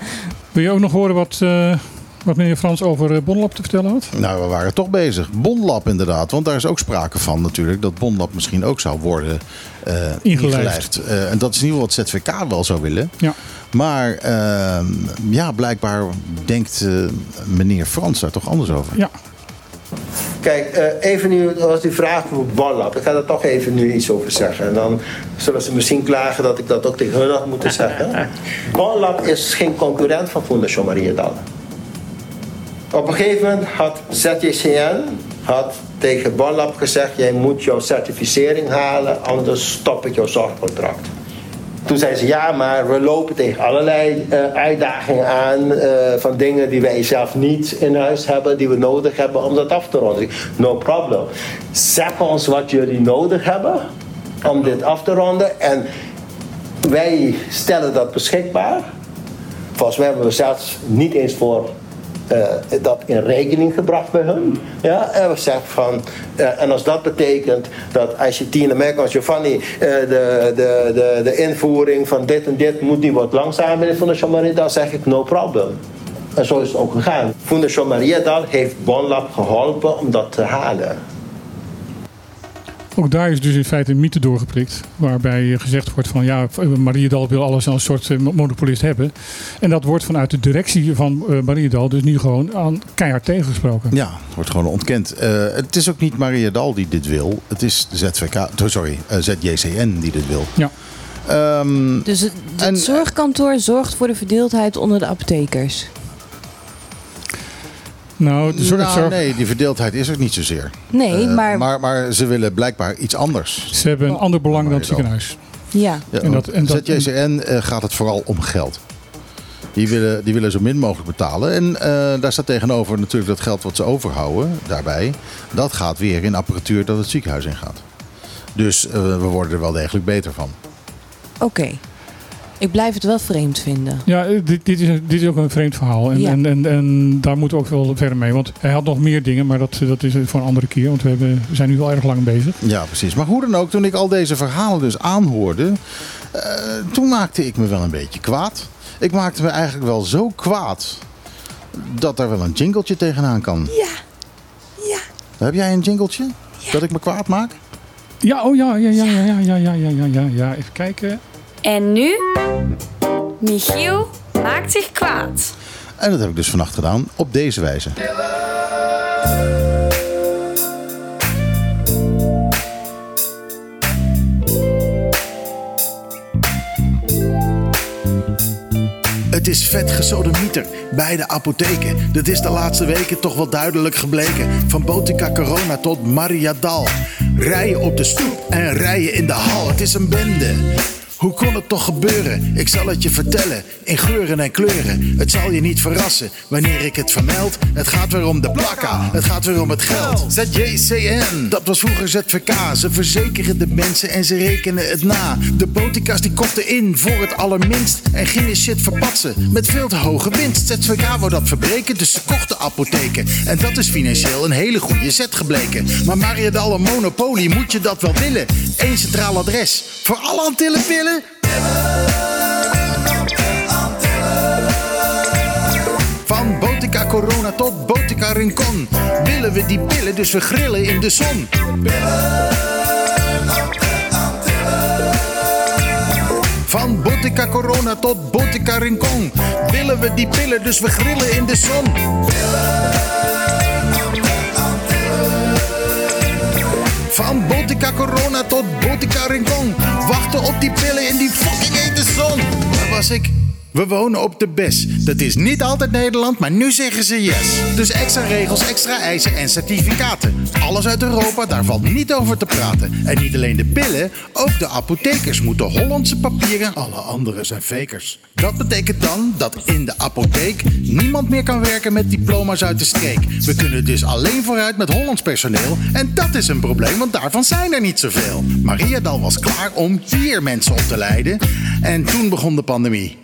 Speaker 1: Wil je ook nog horen wat, eh, wat meneer Frans over eh, Bonlab te vertellen had?
Speaker 2: Nou, we waren toch bezig. Bonlab inderdaad, want daar is ook sprake van natuurlijk dat Bonlab misschien ook zou worden eh
Speaker 1: Ingelijfd.
Speaker 2: ingelijfd. Eh, en dat is in ieder geval wat ZVK wel zou willen.
Speaker 1: Ja.
Speaker 2: Maar ehm, ja, blijkbaar denkt meneer Frans daar toch anders over.
Speaker 1: Ja.
Speaker 5: Kijk, eh, even nu was die vraag voor Bonlab. Ik ga er toch even nu iets over zeggen. En dan zullen ze misschien klagen dat ik dat ook tegen hun had moeten zeggen. Bonlab is geen concurrent van Fondation Maria Dal. Op een gegeven moment had ZJCN had tegen Bonlab gezegd... jij moet jouw certificering halen, anders stop ik jouw zorgcontract. Toen zei ze ja, maar we lopen tegen allerlei eh, uitdagingen aan eh, van dingen die wij zelf niet in huis hebben, die we nodig hebben om dat af te ronden. No problem. Zeg ons wat jullie nodig hebben om dit af te ronden en wij stellen dat beschikbaar. Volgens mij hebben we zelfs niet eens voor eh, dat in rekening gebracht bij hun. Ja, en we zeggen van, eh, en als dat betekent dat als je Tina merkt als Giovanni, eh, de, de, de, de invoering van dit en dit moet niet wat langzamer in Fondation Maria, dan zeg ik no problem. En zo is het ook gegaan. Maria Dal heeft Bonlab geholpen om dat te halen.
Speaker 1: Ook daar is dus in feite een mythe doorgeprikt. Waarbij gezegd wordt van ja, Mariedal wil alles als een soort eh, monopolist hebben. En dat wordt vanuit de directie van eh, Mariedal dus nu gewoon aan keihard tegengesproken.
Speaker 2: Ja, het wordt gewoon ontkend. Eh, het is ook niet Maria Dal die dit wil. Het is de ZVK, oh, sorry, ZJCN die dit wil.
Speaker 1: Ja.
Speaker 2: Ehm,
Speaker 4: Dus het, het
Speaker 2: En-
Speaker 4: zorgkantoor zorgt voor de verdeeldheid onder de apothekers.
Speaker 1: Nou, de zorg,
Speaker 2: nou,
Speaker 1: zorg-
Speaker 2: nee, die verdeeldheid is er niet zozeer.
Speaker 4: Nee,
Speaker 2: Eh,
Speaker 4: maar,
Speaker 2: maar, maar ze willen blijkbaar iets anders.
Speaker 1: ze hebben een ander belang dan het ziekenhuis.
Speaker 4: ja.
Speaker 2: Ja,
Speaker 1: En dat- en dat-
Speaker 2: ZJCN eh, gaat het vooral om geld. Die willen, die willen zo min mogelijk betalen. En eh, daar staat tegenover natuurlijk dat geld wat ze overhouden daarbij. Dat gaat weer in apparatuur dat het ziekenhuis ingaat. Dus eh, we worden er wel degelijk beter van.
Speaker 4: Oké. Ik blijf het wel vreemd vinden.
Speaker 1: Ja, dit, dit, is, dit is ook een vreemd verhaal. En,
Speaker 4: Ja.
Speaker 1: en, en, en daar moeten we ook wel verder mee. Want hij had nog meer dingen, maar dat, dat is voor een andere keer. Want we, hebben, we zijn nu wel erg lang bezig.
Speaker 2: Ja, precies. Maar hoe dan ook, toen ik al deze verhalen dus aanhoorde, eh, toen maakte ik me wel een beetje kwaad. Ik maakte me eigenlijk wel zo kwaad dat er wel een jingletje tegenaan kan.
Speaker 4: Ja. Ja.
Speaker 2: Heb jij een jingletje dat ik me kwaad maak?
Speaker 1: Ja, oh ja, ja, ja, ja, ja, ja, ja, ja, ja, ja, ja. Even kijken.
Speaker 7: En nu? Michiel maakt zich kwaad.
Speaker 2: En dat heb ik dus vannacht gedaan op deze wijze.
Speaker 8: Het is vet gesodemieter bij de apotheken. Dat is de laatste weken toch wel duidelijk gebleken. Van Botica Corona tot Mariadal. Rijden op de stoep en rijden in de hal. Het is een bende.
Speaker 2: Hoe kon het toch gebeuren? Ik zal het je vertellen, in geuren en kleuren. Het zal je niet verrassen wanneer ik het vermeld. Het gaat weer om de plakka, het gaat weer om het geld. ZJCN, dat was vroeger ZVK. Ze verzekeren de mensen en ze rekenen het na. De botica's die kochten in voor het allerminst. En gingen shit verpatsen met veel te hoge winst. ZVK wou dat verbreken, dus ze kochten apotheken. En dat is financieel een hele goede zet gebleken. Maar Mariadal een monopolie, moet je dat wel willen? Eén centraal adres voor alle Antillenpillen? Van Botica Corona tot Botica Rincon willen we die pillen, dus we grillen in de zon. Van Botica Corona tot Botica Rincon willen we die pillen, dus we grillen in de zon. Van Botica Corona tot Botica Rincon. Wachten op die pillen in die fucking hete zon. Waar was ik? We wonen op de BES. Dat is niet altijd Nederland, maar nu zeggen ze yes. Dus extra regels, extra eisen en certificaten. Alles uit Europa, daar valt niet over te praten. En niet alleen de pillen, ook de apothekers moeten Hollandse papieren. Alle anderen zijn fakers. Dat betekent dan dat in de apotheek niemand meer kan werken met diploma's uit de streek. We kunnen dus alleen vooruit met Hollands personeel. En dat is een probleem, want daarvan zijn er niet zoveel. Maria Dal was klaar om hier mensen op te leiden. En toen begon de pandemie.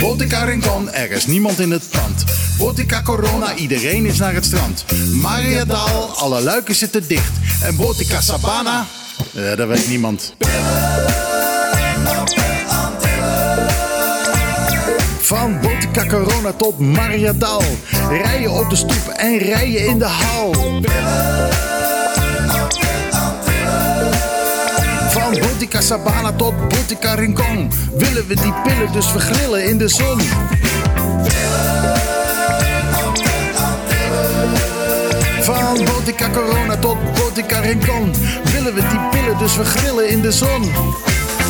Speaker 2: Botica Rincon, er is niemand in het pand. Botica Corona, iedereen is naar het strand. Maria Daal, alle luiken zitten dicht. En Botica Sabana, eh, dat weet niemand. Van Botica Corona tot Maria Daal. Rijden op de stoep en rijden in de hal. Botica Sabana tot Botica Rincon willen we die pillen dus vergrillen in de zon. Van Botica Corona tot Botica Rincon willen we die pillen dus vergrillen in de zon.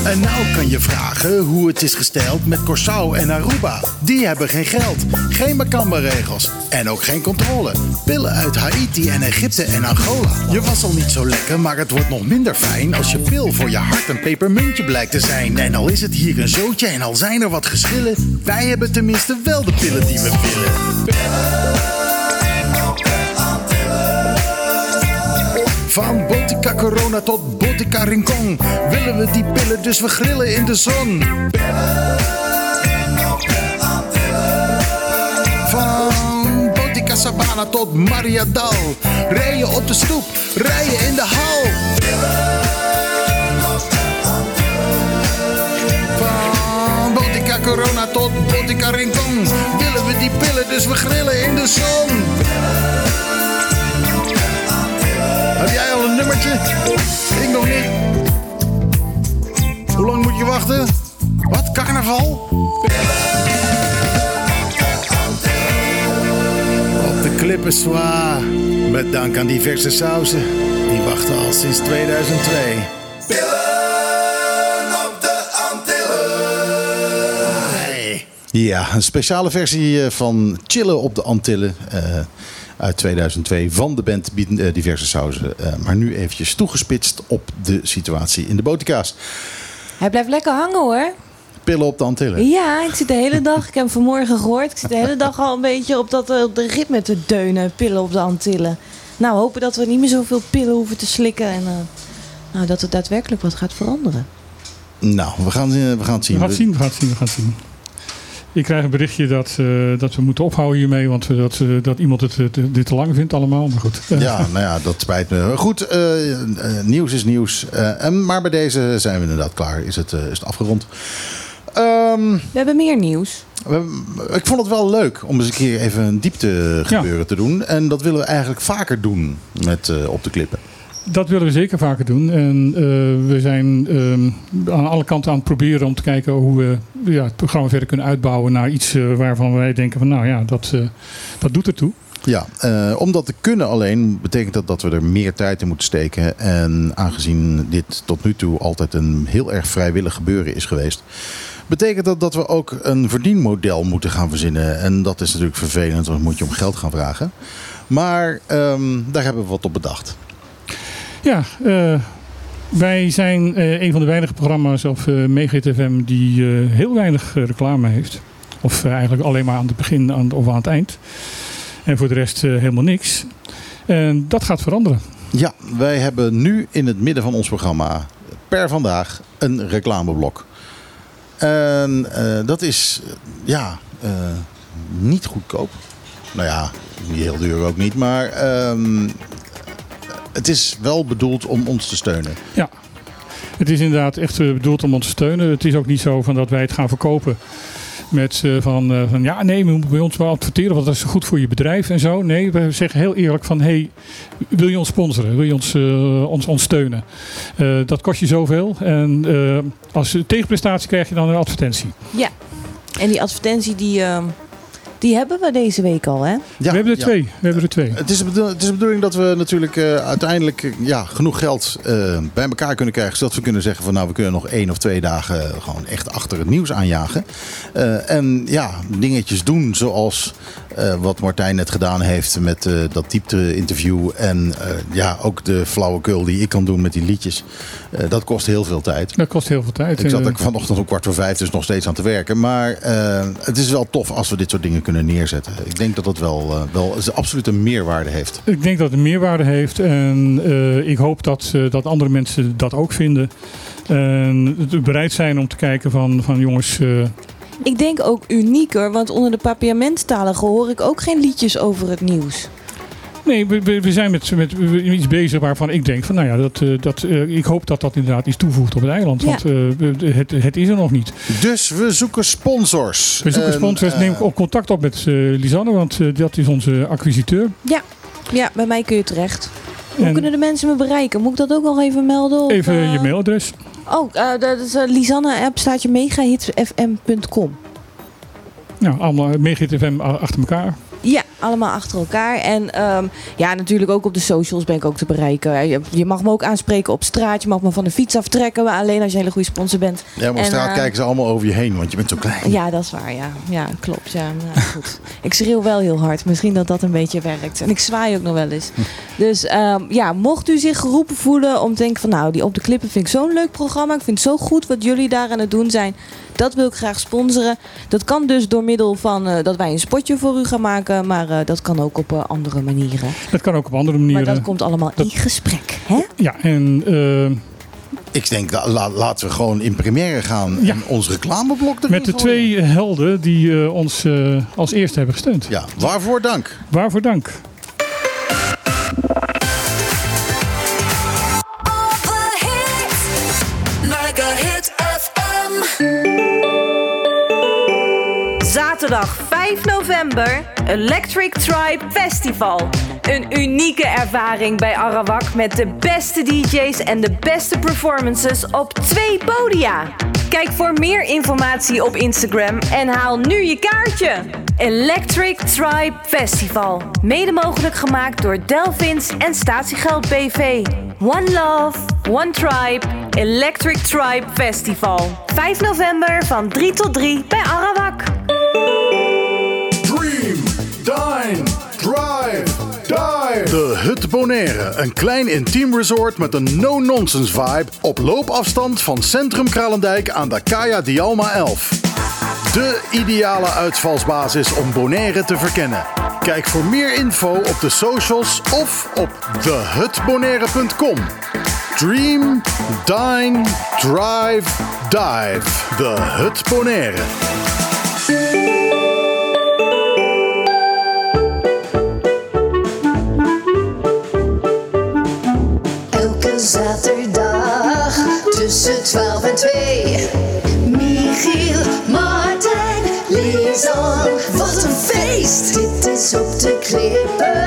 Speaker 2: En nou kan je vragen hoe het is gesteld met Curaçao en Aruba. Die hebben geen geld, geen Macamba-regels en ook geen controle. Pillen uit Haiti en Egypte en Angola. Je was al niet zo lekker, maar het wordt nog minder fijn... als je pil voor je hart een pepermuntje blijkt te zijn. En al is het hier een zootje en al zijn er wat geschillen... wij hebben tenminste wel de pillen die we willen. Van Botica Corona tot Botica Rincon willen we die pillen, dus we grillen in de zon. Van Botica Sabana tot Maria Dal, rijden op de stoep, rijden in de hal. Van Botica Corona tot Botica Rincon willen we die pillen, dus we grillen in de zon. Heb jij al een nummertje? Ik nog niet. Hoe lang moet je wachten? Wat? Carnaval? Op de klippen zwaar. Met dank aan diverse sauzen. Die wachten al sinds 2002. Hey.
Speaker 9: Ja, een speciale versie eh, van Chillen op de Antillen. eh, uit 2002 van de band eh, Diverse Sauzen. Eh, maar nu eventjes toegespitst op de situatie in de botica's.
Speaker 4: Hij blijft lekker hangen hoor.
Speaker 9: Pillen op de Antillen.
Speaker 4: Ja, ik zit de hele dag, ik heb hem vanmorgen gehoord. Ik zit de hele dag al een beetje op, dat, eh, op de ritme te deunen. Pillen op de Antillen. Nou, hopen dat we niet meer zoveel pillen hoeven te slikken. En eh, nou, dat er daadwerkelijk wat gaat veranderen.
Speaker 9: Nou, we gaan, we gaan het zien.
Speaker 1: We gaan het zien, we gaan het zien, we gaan het zien. Ik krijg een berichtje dat, eh, dat we moeten ophouden hiermee, want we- dat, eh, dat iemand het, eh, dit te lang vindt allemaal. Maar goed. Eh,
Speaker 9: Ja, nou ja, dat spijt me. Goed, eh, eh, nieuws is nieuws. Eh, en, maar bij deze zijn we inderdaad klaar. Is het, eh, is het afgerond. Ehm,
Speaker 4: We hebben meer nieuws.
Speaker 9: we- ik vond het wel leuk om eens een keer even een diepte gebeuren te doen. En dat willen we eigenlijk vaker doen met eh, op de klippen.
Speaker 1: Dat willen we zeker vaker doen. En eh, we zijn ehm, aan alle kanten aan het proberen om te kijken hoe we ja, het programma verder kunnen uitbouwen naar iets eh, waarvan wij denken van nou ja, dat, eh, dat doet ertoe.
Speaker 9: Ja, eh, om dat te kunnen alleen betekent dat dat we er meer tijd in moeten steken. En aangezien dit tot nu toe altijd een heel erg vrijwillig gebeuren is geweest, betekent dat dat we ook een verdienmodel moeten gaan verzinnen. En dat is natuurlijk vervelend, want moet je om geld gaan vragen. Maar ehm, daar hebben we wat op bedacht.
Speaker 1: Ja, eh, Wij zijn eh, een van de weinige programma's op uh, Megahit FM die eh, heel weinig eh, reclame heeft. Of eh, eigenlijk alleen maar aan het begin aan, of aan het eind. En voor de rest eh, helemaal niks. En dat gaat veranderen.
Speaker 2: Ja, wij hebben nu in het midden van ons programma per vandaag een reclameblok. En eh, dat is eh, ja, eh, niet goedkoop. Nou ja, niet heel duur ook niet, maar ehm, het is wel bedoeld om ons te steunen.
Speaker 1: Ja, het is inderdaad echt eh, bedoeld om ons te steunen. Het is ook niet zo van dat wij het gaan verkopen. Met eh, van, eh, van ja, nee, we moeten bij ons wel adverteren, want dat is goed voor je bedrijf en zo. Nee, we zeggen heel eerlijk van, hey, wil je ons sponsoren? Wil je ons, eh, ons, ons steunen? Eh, dat kost je zoveel. En eh, als tegenprestatie krijg je dan een advertentie.
Speaker 4: Ja. En die advertentie die, ehm, die hebben we deze week al, hè?
Speaker 2: Ja,
Speaker 1: we hebben er
Speaker 2: ja.
Speaker 1: twee. We hebben er twee.
Speaker 2: Het is, de het is de bedoeling dat we natuurlijk eh, uiteindelijk eh, ja, genoeg geld eh, bij elkaar kunnen krijgen. Zodat we kunnen zeggen van nou we kunnen nog één of twee dagen gewoon echt achter het nieuws aanjagen. Eh, en ja, dingetjes doen zoals eh, wat Martijn net gedaan heeft met eh, dat diepte interview. En eh, ja, ook de flauwekul die ik kan doen met die liedjes. Eh, dat kost heel veel tijd.
Speaker 1: Dat kost heel veel tijd.
Speaker 2: Ik zat er vanochtend om kwart voor vijf dus nog steeds aan te werken. Maar eh, het is wel tof als we dit soort dingen kunnen neerzetten. Ik denk dat dat wel, eh, wel een absolute meerwaarde heeft.
Speaker 1: Ik denk dat het meerwaarde heeft en eh, ik hoop dat, eh, dat andere mensen dat ook vinden. En het bereid zijn om te kijken van, van jongens, eh,
Speaker 4: Ik denk ook unieker, want onder de papiamenttaligen hoor ik ook geen liedjes over het nieuws.
Speaker 1: Nee, we, zijn met, met iets bezig waarvan ik denk van nou ja, dat, eh, dat, eh, ik hoop dat dat inderdaad iets toevoegt op het eiland.
Speaker 4: Ja.
Speaker 1: Want eh, het, het is er nog niet.
Speaker 2: Dus we zoeken sponsors.
Speaker 1: We zoeken
Speaker 2: En,
Speaker 1: sponsors, neem ook contact op met eh, Lisanne, want dat is onze acquisiteur.
Speaker 4: Ja. Ja, bij mij kun je terecht. Hoe
Speaker 1: En-
Speaker 4: kunnen de mensen me bereiken? Moet ik dat ook nog even melden? Of,
Speaker 1: Even je mailadres.
Speaker 4: Oh, eh, dat is uh, Lisanne-app staat je megahitsfm.com.
Speaker 1: Nou, allemaal Megahit FM achter elkaar.
Speaker 4: Allemaal achter elkaar. En ehm, ja, natuurlijk ook op de socials ben ik ook te bereiken. Je, je mag me ook aanspreken op straat. Je mag me van de fiets aftrekken. Maar alleen als je een hele goede sponsor bent.
Speaker 2: Ja, maar op
Speaker 4: En,
Speaker 2: straat
Speaker 4: eh,
Speaker 2: kijken ze allemaal over je heen, want je bent zo klein.
Speaker 4: Ja, dat is waar. Ja, ja klopt. Ja, nou, goed. Ik schreeuw wel heel hard. Misschien dat dat een beetje werkt. En ik zwaai ook nog wel eens. Dus ehm, ja, mocht u zich geroepen voelen om te denken van... nou, die Op de Klippen vind ik zo'n leuk programma. Ik vind het zo goed wat jullie daar aan het doen zijn. Dat wil ik graag sponsoren. Dat kan dus door middel van eh, dat wij een spotje voor u gaan maken. Maar eh, dat kan ook op eh, andere manieren.
Speaker 1: Dat kan ook op andere
Speaker 4: Maar
Speaker 1: manieren.
Speaker 4: dat komt allemaal
Speaker 1: dat-
Speaker 4: in gesprek. Hè?
Speaker 1: Ja, en
Speaker 2: Ik denk, la- la- laten we gewoon in première gaan
Speaker 1: Ja.
Speaker 2: en ons reclameblok erin
Speaker 1: met de
Speaker 2: gooien.
Speaker 1: twee helden die eh, ons als eerste hebben gesteund.
Speaker 2: Ja, waarvoor dank.
Speaker 1: Waarvoor dank.
Speaker 10: Zaterdag 5 november, Electric Tribe Festival. Een unieke ervaring bij Arawak met de beste DJ's en de beste performances op twee podia. Kijk voor meer informatie op Instagram en haal nu je kaartje. Electric Tribe Festival. Mede mogelijk gemaakt door Delvins en Statiegeld BV. One Love, One Tribe, Electric Tribe Festival. 5 november van 3 tot 3 bij Arawak.
Speaker 8: Dream, dine, drive, dive. De Hut Bonaire. Een klein intiem resort met een no-nonsense vibe. Op loopafstand van Centrum Kralendijk aan de Kaya Dialma 11. De ideale uitvalsbasis om Bonaire te verkennen. Kijk voor meer info op de socials of op thehutbonaire.com. Dream, dine, drive, dive. De Hut Bonaire.
Speaker 3: Tussen 12 en 2. Michiel, Martijn, Lisan, wat een feest! Dit is op de klippen,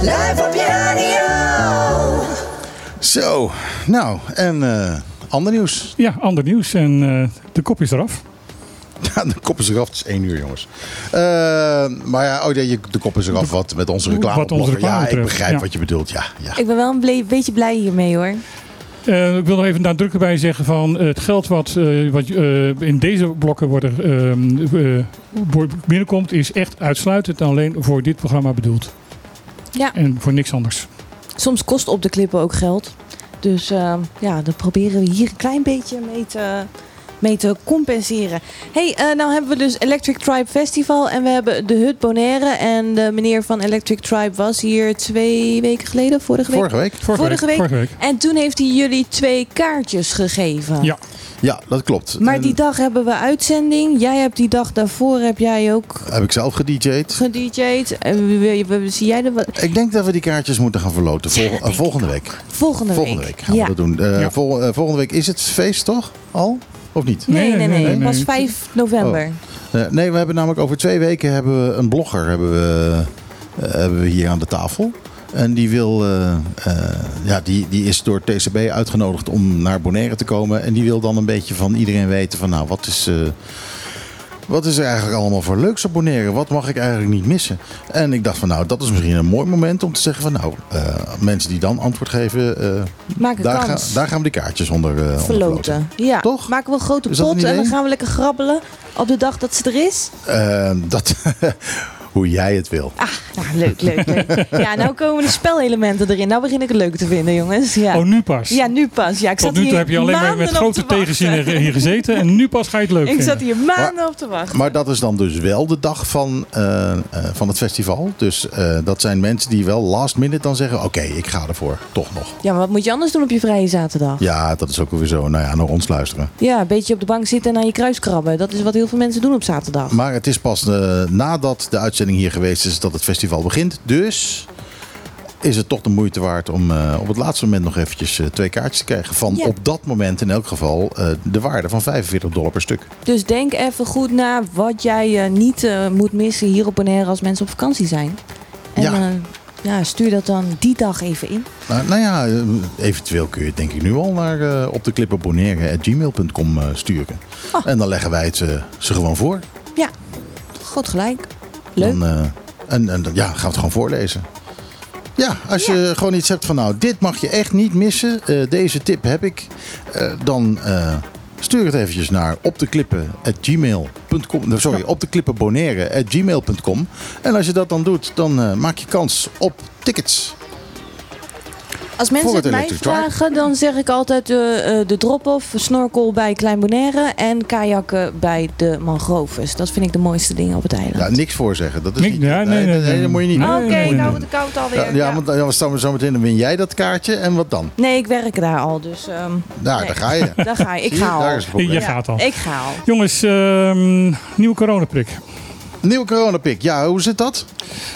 Speaker 3: live op je radio.
Speaker 2: Zo, nou, en eh, ander nieuws.
Speaker 1: Ja, ander nieuws en eh, de kop is eraf.
Speaker 2: Ja, de kop is eraf. Het is één uur, jongens. Eh, maar ja, oh, nee, de kop is eraf wat met onze reclame.
Speaker 1: Wat onze reclame
Speaker 2: Ja, ik begrijp
Speaker 1: ja.
Speaker 2: wat je bedoelt. Ja, ja.
Speaker 4: Ik ben wel een ble- beetje blij hiermee hoor.
Speaker 1: Eh, ik wil nog even nadrukkelijk bij zeggen van eh, het geld wat, eh, wat in deze blokken worden, ehm, eh, binnenkomt is echt uitsluitend en alleen voor dit programma bedoeld.
Speaker 4: Ja.
Speaker 1: En voor niks anders.
Speaker 4: Soms kost op de klippen ook geld. Dus eh, ja, dat proberen we hier een klein beetje mee te, mee te compenseren. hey, eh, nou hebben we dus Electric Tribe Festival en we hebben de Hut Bonaire. En de meneer van Electric Tribe was hier twee weken geleden, vorige week?
Speaker 2: Vorige week?
Speaker 4: Vorige, week.
Speaker 1: Vorige week.
Speaker 4: En toen heeft hij jullie twee kaartjes gegeven.
Speaker 1: Ja.
Speaker 2: Ja, dat klopt.
Speaker 4: Maar
Speaker 2: En
Speaker 4: die dag hebben we uitzending. Jij hebt die dag daarvoor heb jij ook
Speaker 2: heb ik zelf gedj'd.
Speaker 4: gedj'd. En zie jij er wat?
Speaker 2: Ik denk dat we die kaartjes moeten gaan verloten vol- eh, volgende week.
Speaker 4: Volgende,
Speaker 2: Volgende week gaan
Speaker 4: ja.
Speaker 2: we dat doen. Eh,
Speaker 1: Ja.
Speaker 2: vol- eh, volgende week is het feest toch? Al? Of niet?
Speaker 4: Nee, nee,
Speaker 1: Nee,
Speaker 4: nee.
Speaker 1: nee,
Speaker 4: Het was
Speaker 1: nee.
Speaker 4: 5 november.
Speaker 2: Eh, nee, we hebben namelijk over twee weken hebben we een blogger hebben we, eh, hebben we hier aan de tafel. En die, wil, eh, eh, ja, die, die is door TCB uitgenodigd om naar Bonaire te komen. En die wil dan een beetje van iedereen weten van nou, wat is, eh, wat is er eigenlijk allemaal voor leuks Bonaire? Wat mag ik eigenlijk niet missen? En ik dacht van nou, dat is misschien een mooi moment om te zeggen van nou, eh, mensen die dan antwoord geven, eh,
Speaker 4: Maak
Speaker 2: daar, ga- daar gaan we die kaartjes onder, onder
Speaker 4: Verloten. Ja.
Speaker 2: Toch?
Speaker 4: Maken we een grote pot
Speaker 2: een
Speaker 4: en dan gaan we lekker grabbelen op de dag dat ze er is.
Speaker 2: Dat, hoe jij het wil.
Speaker 4: Ah, nou, leuk, leuk, leuk. Ja, nou komen de spelelementen erin. Nou begin ik het leuk te vinden, jongens. Ja,
Speaker 1: Oh, nu pas.
Speaker 4: ja nu pas. Ja, ik
Speaker 1: Tot
Speaker 4: zat
Speaker 1: nu toe
Speaker 4: hier
Speaker 1: heb je alleen maar met grote
Speaker 4: te
Speaker 1: tegenzin hier gezeten. En nu pas ga je het leuk
Speaker 4: Ik
Speaker 1: vinden.
Speaker 4: zat hier maanden op te wachten.
Speaker 2: Maar dat is dan dus wel de dag van, eh, eh, van het festival. Dus eh, dat zijn mensen die wel last minute dan zeggen... oké, ik ga ervoor, toch nog.
Speaker 4: Ja, maar wat moet je anders doen op je vrije zaterdag?
Speaker 2: Ja, dat is ook weer zo. Nou ja, naar ons luisteren.
Speaker 4: Ja, een beetje op de bank zitten en aan je kruis krabben. Dat is wat heel veel mensen doen op zaterdag.
Speaker 2: Maar het is pas eh, nadat de uitzending hier geweest is dat het festival begint. Dus is het toch de moeite waard om eh, op het laatste moment nog eventjes eh, twee kaartjes te krijgen. Van
Speaker 4: Ja.
Speaker 2: op dat moment in elk geval eh, de waarde van 45 dollar per stuk.
Speaker 4: Dus denk even goed na wat jij niet moet missen hier op Bonaire als mensen op vakantie zijn. En
Speaker 2: Ja.
Speaker 4: ja. stuur dat dan die dag even in.
Speaker 2: Nou, nou ja, eventueel kun je het denk ik nu al naar op de gmail.com uh, sturen.
Speaker 4: Oh.
Speaker 2: En dan leggen wij het ze gewoon voor.
Speaker 4: Ja, goed gelijk. Leuk.
Speaker 2: Dan, uh, en, en ja, gaan we het gewoon voorlezen. Ja, als je ja. gewoon iets hebt van nou, dit mag je echt niet missen. Uh, deze tip heb ik. Uh, dan stuur het eventjes naar op de klippen@gmail.com. Sorry, op de klippenbonaire@gmail.com. En als je dat dan doet, dan maak je kans op tickets.
Speaker 4: Als mensen het, het mij vragen, dan zeg ik altijd uh, uh, de drop-off, snorkel bij Klein Bonaire en kajakken bij de mangroves. Dat vind ik de mooiste dingen op het eiland.
Speaker 2: Ja, niks voorzeggen. Dat is
Speaker 1: Niks,
Speaker 2: niet,
Speaker 1: ja, nee, nee, nee,
Speaker 2: nee, dat moet je niet
Speaker 4: Oké,
Speaker 2: doen.
Speaker 4: okay, nee, nou de koud alweer.
Speaker 2: Ja, ja, ja. want dan staan we zo meteen, dan win jij dat kaartje en wat dan?
Speaker 4: Nee, ik werk daar al, dus... Um,
Speaker 2: nou,
Speaker 4: nee.
Speaker 2: daar ga je.
Speaker 4: daar ga je. Ik ga al.
Speaker 1: Je gaat al.
Speaker 4: Ik ga al.
Speaker 1: Jongens, uh, nieuwe coronaprik.
Speaker 2: Nieuwe coronapik, ja, hoe zit dat?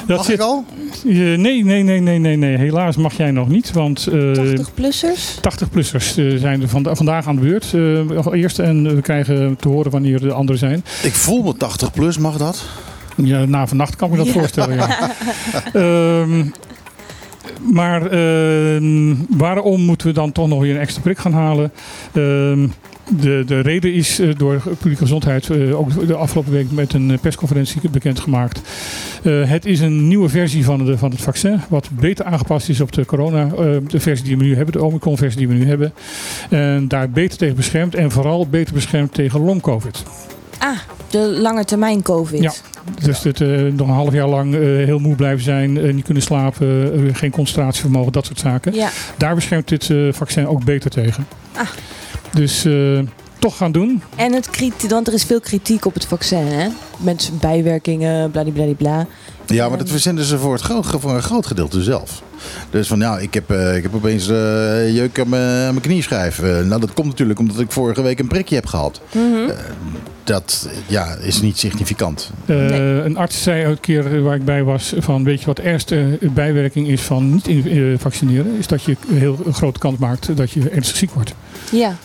Speaker 1: dat
Speaker 2: mag
Speaker 1: zit,
Speaker 2: ik al?
Speaker 1: Uh, nee, nee, nee, nee, nee, nee. Helaas mag jij nog niet. Want, uh,
Speaker 4: 80-plussers?
Speaker 1: 80-plussers uh, zijn er vanda vandaag aan de beurt. Uh, eerst en we krijgen te horen wanneer de anderen zijn.
Speaker 2: Ik voel me 80 plus, mag dat?
Speaker 1: Ja, na vannacht kan ik me dat ja. voorstellen. Ja. um, maar uh, waarom moeten we dan toch nog weer een extra prik gaan halen? Uh, de, de reden is uh, door publieke gezondheid uh, ook de afgelopen week met een persconferentie bekendgemaakt. Uh, het is een nieuwe versie van, de, van het vaccin, wat beter aangepast is op de corona, de versie die we nu hebben, de Omicron versie die we nu hebben. En daar beter tegen beschermt en vooral beter beschermt tegen long COVID.
Speaker 4: Ah, de lange termijn COVID.
Speaker 1: Ja, dus het, uh, nog een half jaar lang uh, heel moe blijven zijn, uh, niet kunnen slapen, geen concentratievermogen, dat soort zaken.
Speaker 4: Ja.
Speaker 1: Daar beschermt dit vaccin ook beter tegen.
Speaker 4: Ah.
Speaker 1: Dus uh, toch gaan doen.
Speaker 4: En het kritiek, want er is veel kritiek op het vaccin, hè? Met bijwerkingen, bladibladibla.
Speaker 2: Ja, maar dat verzinnen ze voor, het groot, voor een groot gedeelte zelf. Dus van ja, ik heb, uh, ik heb opeens uh, jeuk aan mijn knieschijf. Uh, nou, dat komt natuurlijk omdat ik vorige week een prikje heb gehad.
Speaker 4: Mm -hmm.
Speaker 2: dat ja, is niet significant.
Speaker 1: Nee. Een arts zei een keer waar ik bij was: van weet je wat de ergste bijwerking is van niet in, vaccineren? Is dat je een heel grote kans maakt dat je ernstig ziek wordt.
Speaker 4: Ja.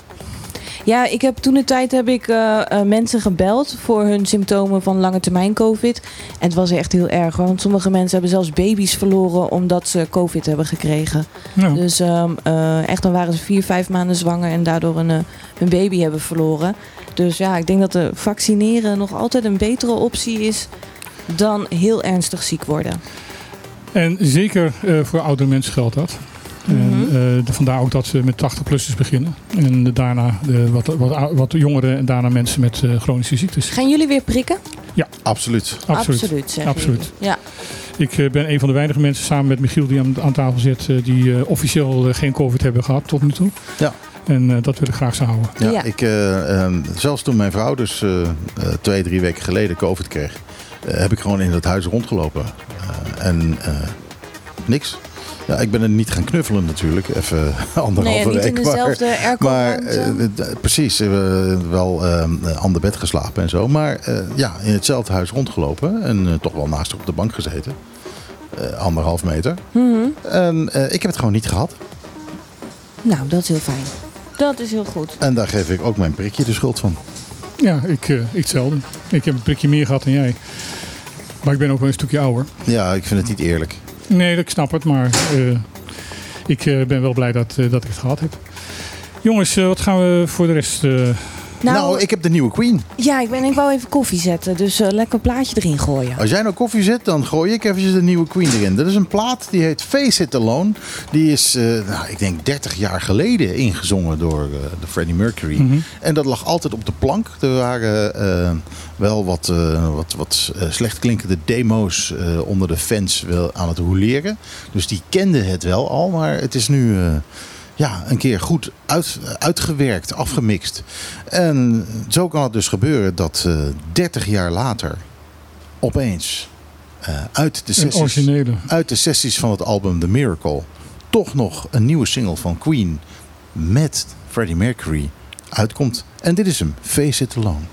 Speaker 4: Ja, ik heb toen de tijd heb ik uh, uh, mensen gebeld voor hun symptomen van lange termijn COVID. En het was echt heel erg, want sommige mensen hebben zelfs baby's verloren omdat ze COVID hebben gekregen.
Speaker 1: Ja.
Speaker 4: Dus um, uh, echt dan waren ze vier, vijf maanden zwanger en daardoor een, een baby hebben verloren. Dus ja, ik denk dat de vaccineren nog altijd een betere optie is dan heel ernstig ziek worden.
Speaker 1: En zeker voor oudere mensen geldt dat.
Speaker 4: Mhm.
Speaker 1: En, uh, de, vandaar ook dat ze met 80-plussers beginnen. En daarna de, wat, wat, wat jongeren en daarna mensen met uh, chronische ziektes.
Speaker 4: Gaan jullie weer prikken?
Speaker 1: Ja.
Speaker 2: Absoluut.
Speaker 1: Absoluut.
Speaker 4: Absoluut. Ja.
Speaker 1: Ik eh, ben een van de weinige mensen samen met Michiel die aan, aan tafel zit, eh, die eh, officieel eh, geen COVID hebben gehad tot nu toe.
Speaker 2: Ja.
Speaker 1: En eh, dat wil ik graag zo houden.
Speaker 2: Ja,
Speaker 4: Ja.
Speaker 2: Ik, eh, ehm, zelfs toen mijn vrouw dus eh, eh, twee, drie weken geleden COVID kreeg, eh, heb ik gewoon in het huis rondgelopen. Eh, en eh, niks. Ja, ik ben er niet gaan knuffelen natuurlijk, even anderhalve
Speaker 4: Nee, niet
Speaker 2: week.
Speaker 4: in dezelfde
Speaker 2: maar, maar eh, precies, wel ehm, ander bed geslapen en zo. Maar eh, ja, in hetzelfde huis rondgelopen en eh, toch wel naast haar op de bank gezeten. Eh, anderhalf meter.
Speaker 4: Mhm.
Speaker 2: En eh, ik heb het gewoon niet gehad.
Speaker 4: Nou, dat is heel fijn. Dat is heel goed.
Speaker 2: En daar geef ik ook mijn prikje de schuld van.
Speaker 1: Ja, ik, eh, ik hetzelfde. Ik heb een prikje meer gehad dan jij. Maar ik ben ook wel een stukje ouder.
Speaker 2: Ja, ik vind het niet eerlijk.
Speaker 1: Nee, ik snap het, maar eh, ik eh, ben wel blij dat, eh, dat ik het gehad heb. Jongens, wat gaan we voor de rest...
Speaker 4: Nou,
Speaker 2: Nou, ik heb de nieuwe Queen.
Speaker 4: ja, ik, ben, ik wou even koffie zetten. Dus eh, lekker een plaatje erin gooien.
Speaker 2: Als jij nou koffie zet, dan gooi ik eventjes de nieuwe Queen erin. Dat is een plaat die heet Face It Alone. Die is, eh, nou, ik denk 30 jaar geleden ingezongen door eh, de Freddie Mercury.
Speaker 1: Mhm.
Speaker 2: En dat lag altijd op de plank. Er waren eh, wel wat, eh, wat, wat eh, slecht klinkende demo's eh, onder de fans wel aan het roleren. Dus die kenden het wel al, maar het is nu... ja, een keer goed uit, uitgewerkt, afgemixt. En zo kan het dus gebeuren dat eh 30 jaar later opeens eh, uit, de sessies, uit de sessies van het album The Miracle toch nog een nieuwe single van Queen met Freddie Mercury uitkomt. En dit is hem, Face It Alone.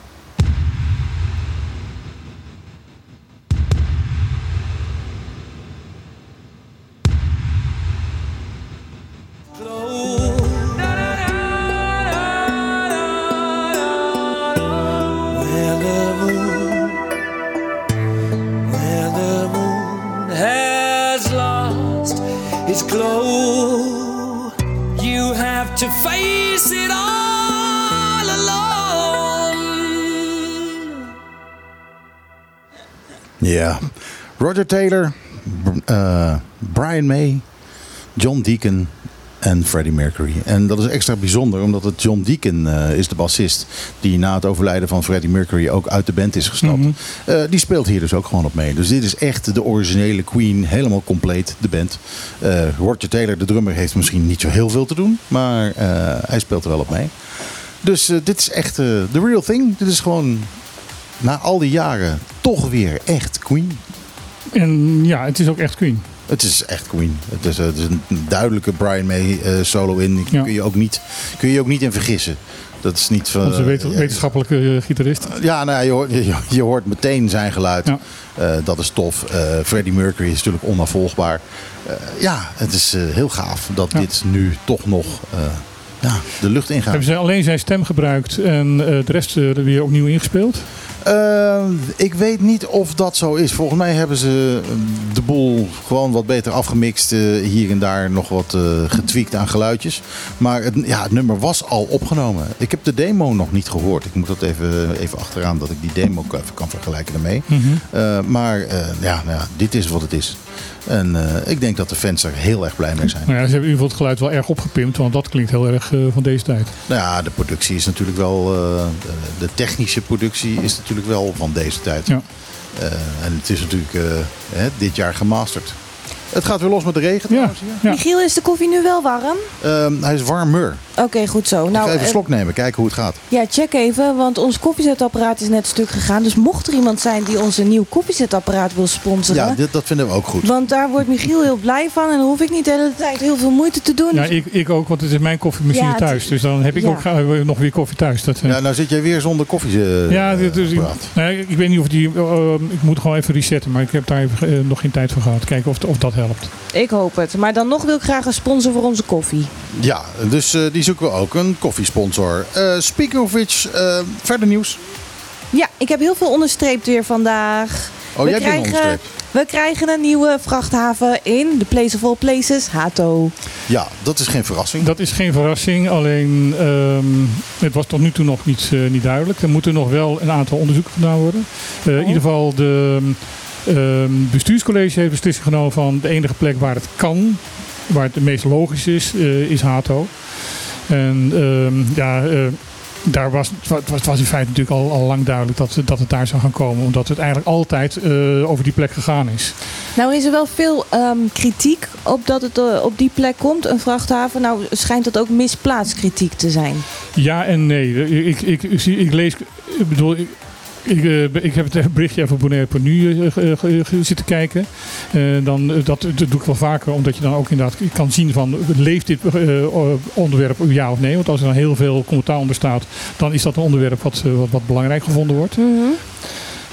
Speaker 2: Roger Taylor, eh, Brian May, John Deacon en Freddie Mercury. En dat is extra bijzonder omdat het John Deacon eh, is de bassist die na het overlijden van Freddie Mercury ook uit de band is gestapt.
Speaker 1: Mhm.
Speaker 2: Eh, die speelt hier dus ook gewoon op mee. Dus dit is echt de originele Queen, helemaal compleet, de band. Roger Taylor, de drummer, heeft misschien niet zo heel veel te doen, maar hij speelt er wel op mee. Dus dit is echt de real thing. Dit is gewoon na al die jaren toch weer echt Queen.
Speaker 1: En ja, het is ook echt Queen.
Speaker 2: Het is echt Queen. Het is, het is een duidelijke Brian May eh, solo in.
Speaker 1: Ja.
Speaker 2: Kun, je ook niet, kun je ook niet in vergissen. Dat is niet van.
Speaker 1: Onze
Speaker 2: eh,
Speaker 1: wetenschappelijke eh, gitarist.
Speaker 2: ja, nou, ja, je, hoort, je, je hoort meteen zijn geluid.
Speaker 1: Ja.
Speaker 2: Dat is tof. Freddie Mercury is natuurlijk onafvolgbaar. Ja, het is heel gaaf dat
Speaker 1: Ja.
Speaker 2: dit nu toch nog ja, de lucht ingaat.
Speaker 1: Hebben ze alleen zijn stem gebruikt en de rest er weer opnieuw ingespeeld?
Speaker 2: Eh, ik weet niet of dat zo is. Volgens mij hebben ze eh, de boel gewoon wat beter afgemixt. eh, hier en daar nog wat eh getweakt aan geluidjes. Maar het, ja, het nummer was al opgenomen. Ik heb de demo nog niet gehoord. Ik moet dat even, even achteraan dat ik die demo kan, even kan vergelijken daarmee. Eh, maar ja, nou ja, dit is wat het is. En eh, ik denk dat de fans er heel erg blij mee zijn.
Speaker 1: Nou ja, ze hebben in ieder geval het geluid wel erg opgepimpt, want dat klinkt heel erg eh, van deze tijd.
Speaker 2: Nou ja, de productie is natuurlijk wel. eh, de, de technische productie is natuurlijk wel van deze tijd.
Speaker 1: Ja.
Speaker 2: En het is natuurlijk hè, dit jaar gemasterd. Het gaat weer los met de regen.
Speaker 1: Ja.
Speaker 4: Michiel, is de koffie nu wel warm?
Speaker 2: Ehm, hij is warmer.
Speaker 4: Oké, goed zo.
Speaker 2: ik
Speaker 4: Nou,
Speaker 2: ga even
Speaker 4: eh,
Speaker 2: een slok nemen, kijken hoe het gaat.
Speaker 4: ja, check even, want ons koffiezetapparaat is net stuk gegaan. Dus mocht er iemand zijn die ons een nieuw koffiezetapparaat wil sponsoren...
Speaker 2: Ja, dit, dat vinden we ook goed.
Speaker 4: Want daar wordt Michiel heel blij van en dan hoef ik niet de hele tijd heel veel moeite te doen.
Speaker 1: Ja, ik, ik ook, want het is mijn koffiemachine
Speaker 4: Ja,
Speaker 1: thuis. Dus dan heb ik
Speaker 4: ja.
Speaker 1: ook ga- nog weer koffie thuis. Dat, eh,
Speaker 2: Ja, nou zit jij weer zonder koffie. eh,
Speaker 1: ja, dit is, ik, nee, ik weet niet of die. eh, ik moet gewoon even resetten, maar ik heb daar even, eh, nog geen tijd voor gehad. Kijken of, of dat helpt.
Speaker 4: Ik hoop het. Maar dan nog wil ik graag een sponsor voor onze koffie.
Speaker 2: Ja, dus eh, die zoeken we ook. Een koffiesponsor. Eh speaking of which, eh, verder nieuws.
Speaker 4: Ja, ik heb heel veel onderstreept weer vandaag.
Speaker 2: Oh, jij hebt dingen onderstreept.
Speaker 4: we krijgen een nieuwe vrachthaven in de Place of All Places, Hato.
Speaker 2: Ja, dat is geen verrassing.
Speaker 1: Dat is geen verrassing, alleen ehm, het was tot nu toe nog niet, eh, niet duidelijk. Er moeten nog wel een aantal onderzoeken gedaan worden. Eh, In ieder geval, de ehm, bestuurscollege heeft beslissing genomen van de enige plek waar het kan, waar het het meest logisch is, eh, is Hato. En ehm, ja, eh, daar was, het wa- het was in feite natuurlijk al, al lang duidelijk dat, dat het daar zou gaan komen. Omdat het eigenlijk altijd eh, over die plek gegaan is.
Speaker 4: Nou is er wel veel ehm, kritiek op dat het op die plek komt, een vrachthaven. Nou schijnt dat ook misplaatst kritiek te zijn.
Speaker 1: Ja en nee. Ik, ik, ik, ik lees. Ik bedoel. Ik, eh, ik heb het berichtje even eh, ge- ge- ge- zitten kijken. Eh, dan, eh, dat, dat doe ik wel vaker, omdat je dan ook inderdaad kan zien van leeft dit eh, onderwerp ja of nee. Want als er dan heel veel commentaar onder staat, dan is dat een onderwerp wat, eh, wat, wat belangrijk gevonden wordt.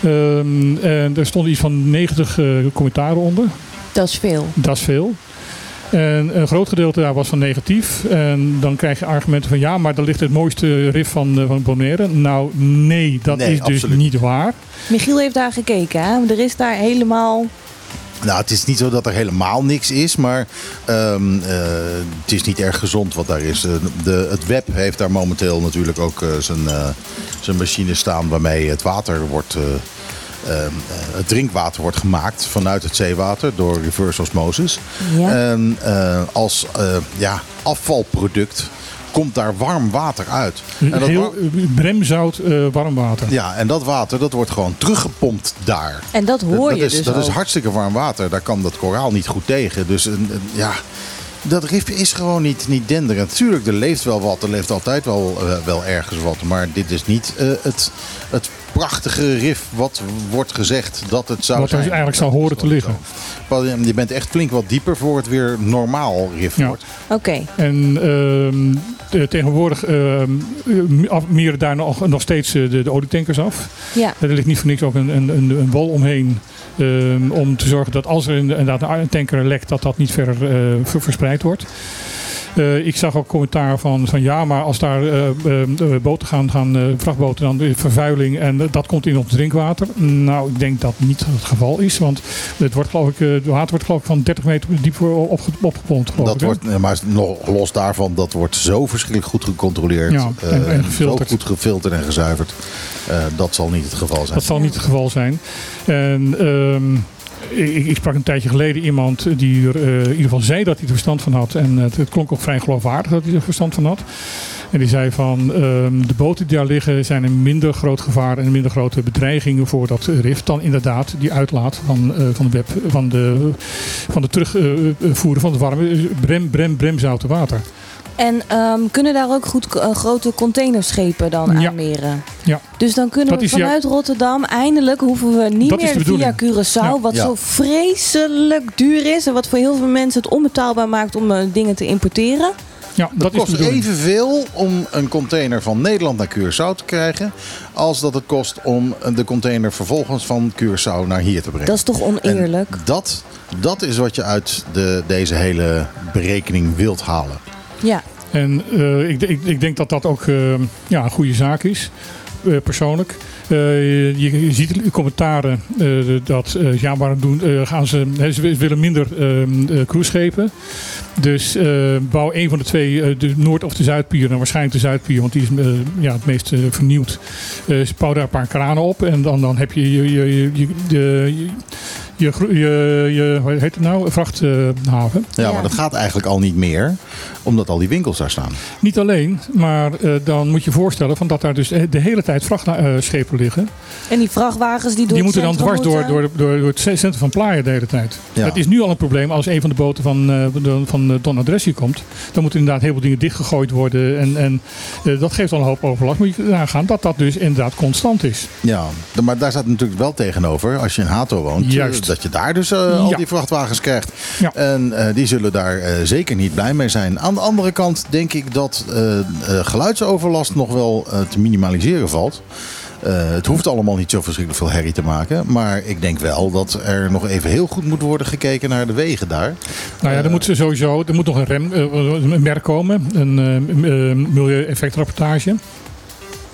Speaker 1: Ehm, en er stonden iets van 90 eh, commentaren onder.
Speaker 4: Dat is veel.
Speaker 1: Dat is veel. En een groot gedeelte daar was van negatief. En dan krijg je argumenten van ja, maar daar ligt het mooiste riff van, eh, van Bonaire. Nou, nee, dat
Speaker 2: Nee,
Speaker 1: is dus
Speaker 2: absoluut.
Speaker 1: niet waar.
Speaker 4: Michiel heeft daar gekeken, hè? Er is daar helemaal.
Speaker 2: Nou, het is niet zo dat er helemaal niks is, maar ehm, eh, het is niet erg gezond wat daar is. Eh, de, het web heeft daar momenteel natuurlijk ook zijn, eh, zijn machine staan waarmee het water wordt. Eh, ehm, eh, het drinkwater wordt gemaakt vanuit het zeewater door reverse osmosis.
Speaker 4: Ja.
Speaker 2: En eh, als eh, ja, afvalproduct komt daar warm water uit. En dat
Speaker 1: Heel eh, bremzout warm water.
Speaker 2: ja, en dat water dat wordt gewoon teruggepompt daar.
Speaker 4: En dat hoor
Speaker 2: dat
Speaker 4: je
Speaker 2: is,
Speaker 4: dus
Speaker 2: Dat is hartstikke warm water. Daar kan dat koraal niet goed tegen. Dus een, een- ja, dat rif is gewoon niet, niet denderend. Tuurlijk, er leeft wel wat. Er leeft altijd wel, eh, wel ergens wat. Maar dit is niet eh, het, het prachtige rif wat wordt gezegd dat het zou
Speaker 1: Wat
Speaker 2: zijn.
Speaker 1: eigenlijk zou horen te liggen.
Speaker 2: Je bent echt flink wat dieper voor het weer normaal rif
Speaker 1: Ja.
Speaker 2: wordt.
Speaker 4: Oké.
Speaker 1: En ehm, de- tegenwoordig ehm, eh, af- meren daar nog, nog steeds eh, de, de olietankers af.
Speaker 4: Ja.
Speaker 1: Er ligt niet voor niks ook een, een, een, een wal omheen. Ehm, om te zorgen dat als er inderdaad een tanker lekt, dat dat niet verder eh, ver- verspreid wordt. Eh, ik zag ook commentaar van, van ja, maar als daar eh, eh, boten gaan, gaan vrachtboten, dan vervuiling en dat komt in ons drinkwater. Nou, ik denk dat niet het geval is, want het wordt, geloof ik, het water wordt geloof ik van 30 meter diep opge- opgepompt. geloof
Speaker 2: Dat
Speaker 1: ik,
Speaker 2: wordt, maar nog los daarvan, dat wordt zo verschrikkelijk goed gecontroleerd.
Speaker 1: Ja, en-.
Speaker 2: Zo goed gefilterd en gezuiverd. Dat zal niet het geval zijn.
Speaker 1: Dat zal niet het geval zijn. En ehm, ik, ik sprak een tijdje geleden iemand die er eh, in ieder geval zei dat hij er verstand van had. En het, klonk ook vrij geloofwaardig dat hij er verstand van had. En die zei van ehm, de boten die daar liggen zijn een minder groot gevaar en een minder grote bedreiging voor dat rif dan inderdaad die uitlaat van, eh, van, de, web, van, de, van de terugvoeren van het warme brem, brem, bremzoute water.
Speaker 4: En ehm, kunnen daar ook goed eh, grote containerschepen dan
Speaker 1: Ja.
Speaker 4: aanmeren?
Speaker 1: Ja.
Speaker 4: Dus dan kunnen
Speaker 1: Dat
Speaker 4: we
Speaker 1: ja-
Speaker 4: vanuit Rotterdam eindelijk hoeven we niet
Speaker 1: Dat
Speaker 4: meer via. Curaçao,
Speaker 1: Ja.
Speaker 4: wat
Speaker 2: Ja.
Speaker 4: zo vreselijk duur is en wat voor heel veel mensen het onbetaalbaar maakt om eh, dingen te importeren.
Speaker 1: Ja, dat, de
Speaker 2: kost evenveel om een container van Nederland naar Curaçao te krijgen. als dat het kost om de container vervolgens van Curaçao naar hier te brengen.
Speaker 4: Dat is toch oneerlijk?
Speaker 2: En dat, dat is wat je uit de, deze hele berekening wilt halen.
Speaker 4: Ja.
Speaker 1: En eh, ik, ik, ik denk dat dat ook eh, ja, een goede zaak is, eh, persoonlijk. Je, je ziet in commentaren dat ja, waarom doen, gaan ze, ze willen minder eh, eh, cruiseschepen. Dus bouw een van de twee, de Noord- of de Zuidpier, en waarschijnlijk de Zuidpier, want die is ja, het meest vernieuwd. Bouw daar een paar kranen op en dan, dan heb je, je, je, je, de- je, je, je, hoe heet het nou? Vrachthaven.
Speaker 2: Ja,
Speaker 4: Ja.
Speaker 2: maar dat gaat eigenlijk al niet meer, omdat al die winkels daar staan.
Speaker 1: Niet alleen, maar eh, dan moet je voorstellen van dat daar dus de hele tijd vrachtschepen liggen.
Speaker 4: En die vrachtwagens die door
Speaker 1: Die moeten dan dwars door,
Speaker 4: moeten.
Speaker 1: door, door, door het centrum van Playa de hele tijd.
Speaker 2: Ja.
Speaker 1: Dat is nu al een probleem als een van de boten van, eh, de- van eh, Don Andres hier komt. Dan moeten inderdaad heel veel dingen dichtgegooid worden. En, en eh, dat geeft al een hoop overlast. Moet je nagaan dat dat dus inderdaad constant is.
Speaker 2: Ja, maar daar staat natuurlijk wel tegenover, als je in Hato woont,
Speaker 1: Juist.
Speaker 2: Dat je daar dus eh, al
Speaker 1: Ja.
Speaker 2: die vrachtwagens krijgt.
Speaker 1: Ja.
Speaker 2: En eh, die zullen daar eh, zeker niet blij mee zijn. Aan de andere kant denk ik dat geluidsoverlast nog wel te minimaliseren valt. Het hoeft allemaal niet zo verschrikkelijk veel herrie te maken. Maar ik denk wel dat er nog even heel goed moet worden gekeken naar de wegen daar.
Speaker 1: Nou ja, er moet sowieso er moet nog een rem, een merk komen. Een milieueffectrapportage.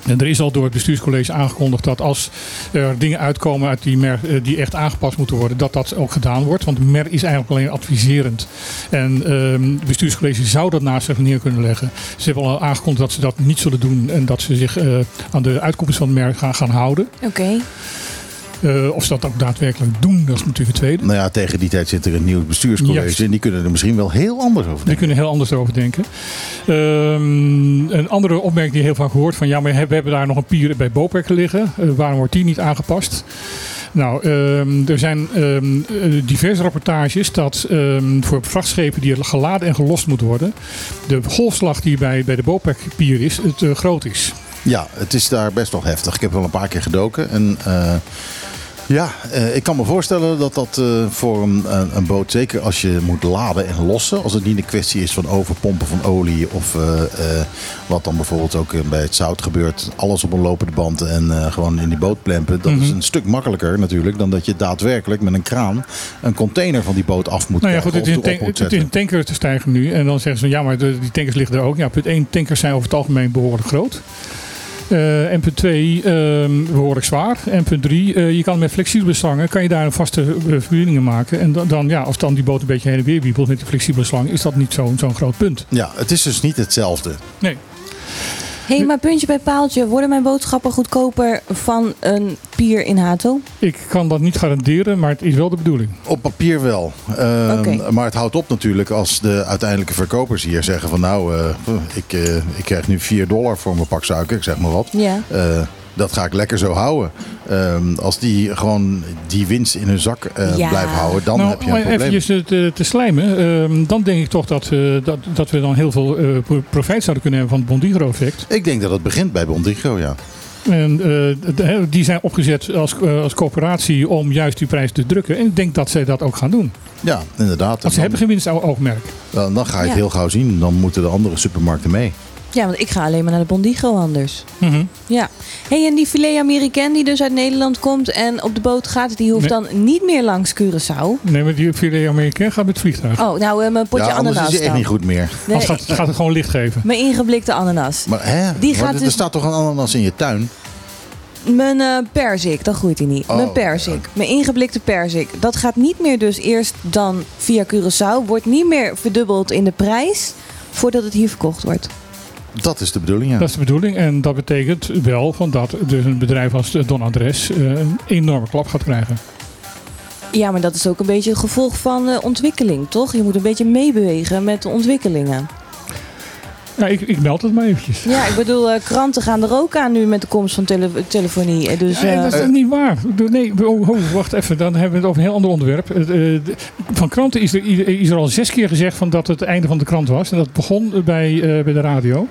Speaker 1: En er is al door het bestuurscollege aangekondigd dat als er dingen uitkomen uit die MER eh, die echt aangepast moeten worden, dat dat ook gedaan wordt. Want MER is eigenlijk alleen adviserend. En ehm, het bestuurscollege zou dat naast zich neer kunnen leggen. Ze hebben al aangekondigd dat ze dat niet zullen doen en dat ze zich eh, aan de uitkomst van MER gaan, gaan houden.
Speaker 4: Oké.
Speaker 1: Eh, of ze dat ook daadwerkelijk doen, dat is natuurlijk het tweede.
Speaker 2: Nou ja, tegen die tijd zit er een nieuw bestuurscollege
Speaker 1: Juist.
Speaker 2: en die kunnen er misschien wel heel anders over
Speaker 1: Die
Speaker 2: denken.
Speaker 1: kunnen heel anders over denken. Ehm, een andere opmerking die heel vaak gehoord van ja, maar we hebben daar nog een pier bij Bopek liggen. Eh, waarom wordt die niet aangepast? Nou, ehm, er zijn ehm, eh, diverse rapportages dat voor vrachtschepen die geladen en gelost moeten worden, de golfslag die bij, bij de Bopek-pier is, het groot is.
Speaker 2: Ja, het is daar best wel heftig. Ik heb wel een paar keer gedoken. En ja, eh, ik kan me voorstellen dat dat eh, voor een, een, boot, zeker als je moet laden en lossen, als het niet een kwestie is van overpompen van olie of eh, wat dan bijvoorbeeld ook bij het zout gebeurt, alles op een lopende band en gewoon in die boot plempen. Dat is
Speaker 1: Mhm.
Speaker 2: een stuk makkelijker natuurlijk dan dat je daadwerkelijk met een kraan een container van die boot af moet
Speaker 1: Nou ja, goed, het is, een
Speaker 2: op
Speaker 1: tank-
Speaker 2: moet
Speaker 1: het is
Speaker 2: zetten.
Speaker 1: een tanker te stijgen nu. En dan zeggen ze, ja, maar de- die tankers liggen er ook. Ja, punt 1, tankers zijn over het algemeen behoorlijk groot. Eh, en punt 2, ehm, behoorlijk zwaar. En punt 3, je kan met flexibele slangen kan je daar een vaste eh, verbindingen maken. En dan, dan, ja, als dan die boot een beetje heen en weer wiebelt met die flexibele slang, is dat niet zo'n zo'n groot punt.
Speaker 2: Ja, het is dus niet hetzelfde.
Speaker 1: Nee.
Speaker 4: Hé, hey, maar puntje bij paaltje. Worden mijn boodschappen goedkoper van een pier in Hato?
Speaker 1: Ik kan dat niet garanderen, maar het is wel de bedoeling.
Speaker 2: Op papier wel. Ehm. Maar het houdt op natuurlijk als de uiteindelijke verkopers hier zeggen van nou, eh, ik, eh, ik krijg nu 4 dollar voor mijn pak suiker, ik zeg maar wat.
Speaker 4: Ja.
Speaker 2: Eh, dat ga ik lekker zo houden. Ehm, als die gewoon die winst in hun zak eh,
Speaker 4: Ja.
Speaker 2: blijven houden, dan
Speaker 1: nou,
Speaker 2: heb je een
Speaker 1: om
Speaker 2: probleem.
Speaker 1: eventjes te, te slijmen. ehm, dan denk ik toch dat, eh, dat, dat we dan heel veel eh, pro- profijt zouden kunnen hebben van het Bondigro-effect.
Speaker 2: Ik denk dat het begint bij Bondigo, ja.
Speaker 1: En eh, die zijn opgezet als, eh, als coöperatie om juist die prijs te drukken. En ik denk dat zij dat ook gaan doen.
Speaker 2: Ja, inderdaad.
Speaker 1: Want ze hebben geen winstoogmerk.
Speaker 2: dan, dan ga je het
Speaker 4: Ja.
Speaker 2: heel gauw zien. Dan moeten de andere supermarkten mee.
Speaker 4: Ja, want ik ga alleen maar naar de Bondigo anders.
Speaker 1: Mhm.
Speaker 4: Ja. hey, en die filet Americain die dus uit Nederland komt en op de boot gaat, die hoeft
Speaker 1: Nee.
Speaker 4: dan niet meer langs Curaçao.
Speaker 1: Nee, maar die filet Amerikaan gaat met het vliegtuig.
Speaker 4: Oh, nou, eh, mijn potje
Speaker 2: ja,
Speaker 4: ananas
Speaker 2: is het echt
Speaker 4: dan.
Speaker 2: niet goed meer.
Speaker 4: Nee,
Speaker 1: Als dat gaat het gewoon licht geven.
Speaker 4: mijn ingeblikte ananas.
Speaker 2: Maar hè?
Speaker 4: Die
Speaker 2: Maar
Speaker 4: gaat
Speaker 2: er
Speaker 4: dus-
Speaker 2: staat toch een ananas in je tuin?
Speaker 4: Mijn eh perzik, dat groeit hij niet.
Speaker 2: Oh,
Speaker 4: mijn perzik, mijn ingeblikte perzik. Dat gaat niet meer dus eerst dan via Curaçao. Wordt niet meer verdubbeld in de prijs voordat het hier verkocht wordt.
Speaker 2: Dat is de bedoeling, ja.
Speaker 1: Dat is de bedoeling. En dat betekent wel van dat dus een bedrijf als Don Andres eh, een enorme klap gaat krijgen.
Speaker 4: Ja, maar dat is ook een beetje het gevolg van eh, ontwikkeling, toch? Je moet een beetje meebewegen met de ontwikkelingen.
Speaker 1: Ja, ik, ik meld het maar eventjes.
Speaker 4: Ja, ik bedoel, eh, kranten gaan er ook aan nu met de komst van tele- telefonie. Eh, Dus,
Speaker 1: Nee,
Speaker 4: eh,
Speaker 1: dat is niet waar. Nee, oh, oh, wacht even. Dan hebben we het over een heel ander onderwerp. Eh, eh, de- Van kranten is er, is er al zes keer gezegd van dat het het einde van de krant was. En dat begon bij, eh, bij de radio.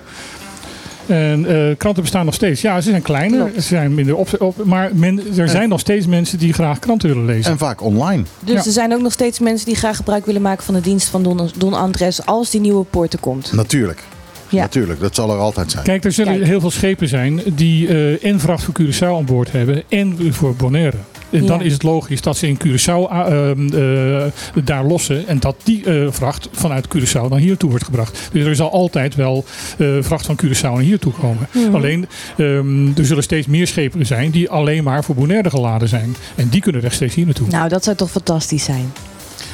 Speaker 1: En eh, kranten bestaan nog steeds. Ja, ze zijn kleiner,
Speaker 4: Klopt.
Speaker 1: ze zijn minder op, op maar men, er zijn nog steeds mensen die graag kranten willen lezen.
Speaker 2: En vaak online.
Speaker 4: dus
Speaker 1: ja.
Speaker 4: er zijn ook nog steeds mensen die graag gebruik willen maken van de dienst van Don, Don Andres als die nieuwe poorten komt.
Speaker 2: Natuurlijk.
Speaker 4: Ja.
Speaker 2: Natuurlijk, dat zal er altijd zijn.
Speaker 1: Kijk, er zullen
Speaker 4: Kijk.
Speaker 1: heel veel schepen zijn die eh en vracht voor Curaçao aan boord hebben en voor Bonaire. En dan
Speaker 4: Ja.
Speaker 1: is het logisch dat ze in Curaçao ah, ehm, eh, daar lossen en dat die eh, vracht vanuit Curaçao naar hier toe wordt gebracht. Dus er zal altijd wel eh, vracht van Curaçao naar hier toe komen.
Speaker 4: Mhm.
Speaker 1: Alleen, ehm, er zullen steeds meer schepen zijn die alleen maar voor Bonaire geladen zijn. En die kunnen rechtstreeks hier naartoe.
Speaker 4: Nou, dat zou toch fantastisch zijn.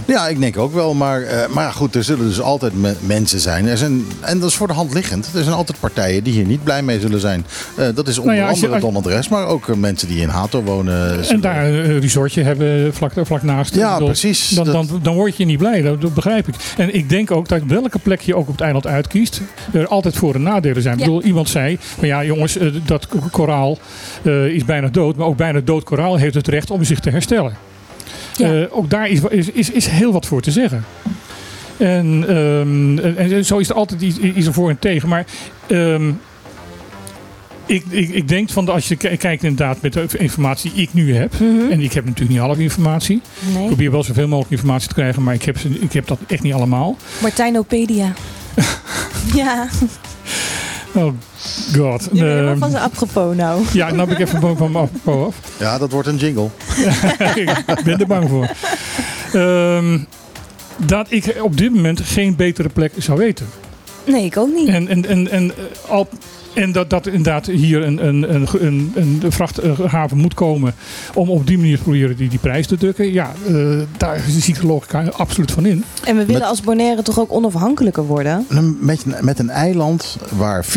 Speaker 2: Ja, ik denk ook wel. Maar, eh, maar goed, er zullen dus altijd me- mensen zijn. Er zijn. En dat is voor de hand liggend. Er zijn altijd partijen die hier niet blij mee zullen zijn. Eh, dat is onder
Speaker 1: Nou ja, je-
Speaker 2: andere
Speaker 1: als-
Speaker 2: Don Andres, maar ook eh, mensen die in Hato wonen.
Speaker 1: En daar een resortje hebben vlak, vlak naast.
Speaker 2: Ja,
Speaker 1: bedoel,
Speaker 2: precies.
Speaker 1: Dan,
Speaker 2: Dat-
Speaker 1: dan, dan word je niet blij, dat, dat begrijp ik. En ik denk ook dat welke plek je ook op het eiland uitkiest, er altijd voor- en nadelen zijn.
Speaker 4: Ja.
Speaker 1: Ik bedoel, iemand zei, van ja jongens, dat koraal eh, is bijna dood, maar ook bijna dood koraal heeft het recht om zich te herstellen.
Speaker 4: Ja.
Speaker 1: Eh, ook daar is, is, is, is heel wat voor te zeggen. En, ehm, en, zo is er altijd iets, iets voor en tegen. Maar ehm, ik, ik, ik denk van de- als je kijkt inderdaad met de informatie die ik nu heb.
Speaker 4: Mhm.
Speaker 1: En ik heb natuurlijk niet alle informatie. Ik probeer wel zoveel mogelijk informatie te krijgen, maar ik heb, ik heb dat echt niet allemaal.
Speaker 4: Martijnopedia. ja,
Speaker 1: Oh god.
Speaker 4: je bent helemaal van zijn apropos nou.
Speaker 1: ja, nou heb ik even van mijn apropos af.
Speaker 2: Ja, dat wordt een jingle.
Speaker 1: ik ben er bang voor. Ehm, dat ik op dit moment geen betere plek zou weten.
Speaker 4: Nee, ik ook niet.
Speaker 1: En, en, en, en al En dat, dat inderdaad hier een, een, een, een, een vrachthaven moet komen om op die manier te proberen die, die prijs te drukken. Ja, eh, daar zie ik de logica absoluut van in.
Speaker 4: En we willen
Speaker 2: Met-
Speaker 4: als Bonaire toch ook onafhankelijker worden?
Speaker 2: Met, met een eiland waar 40%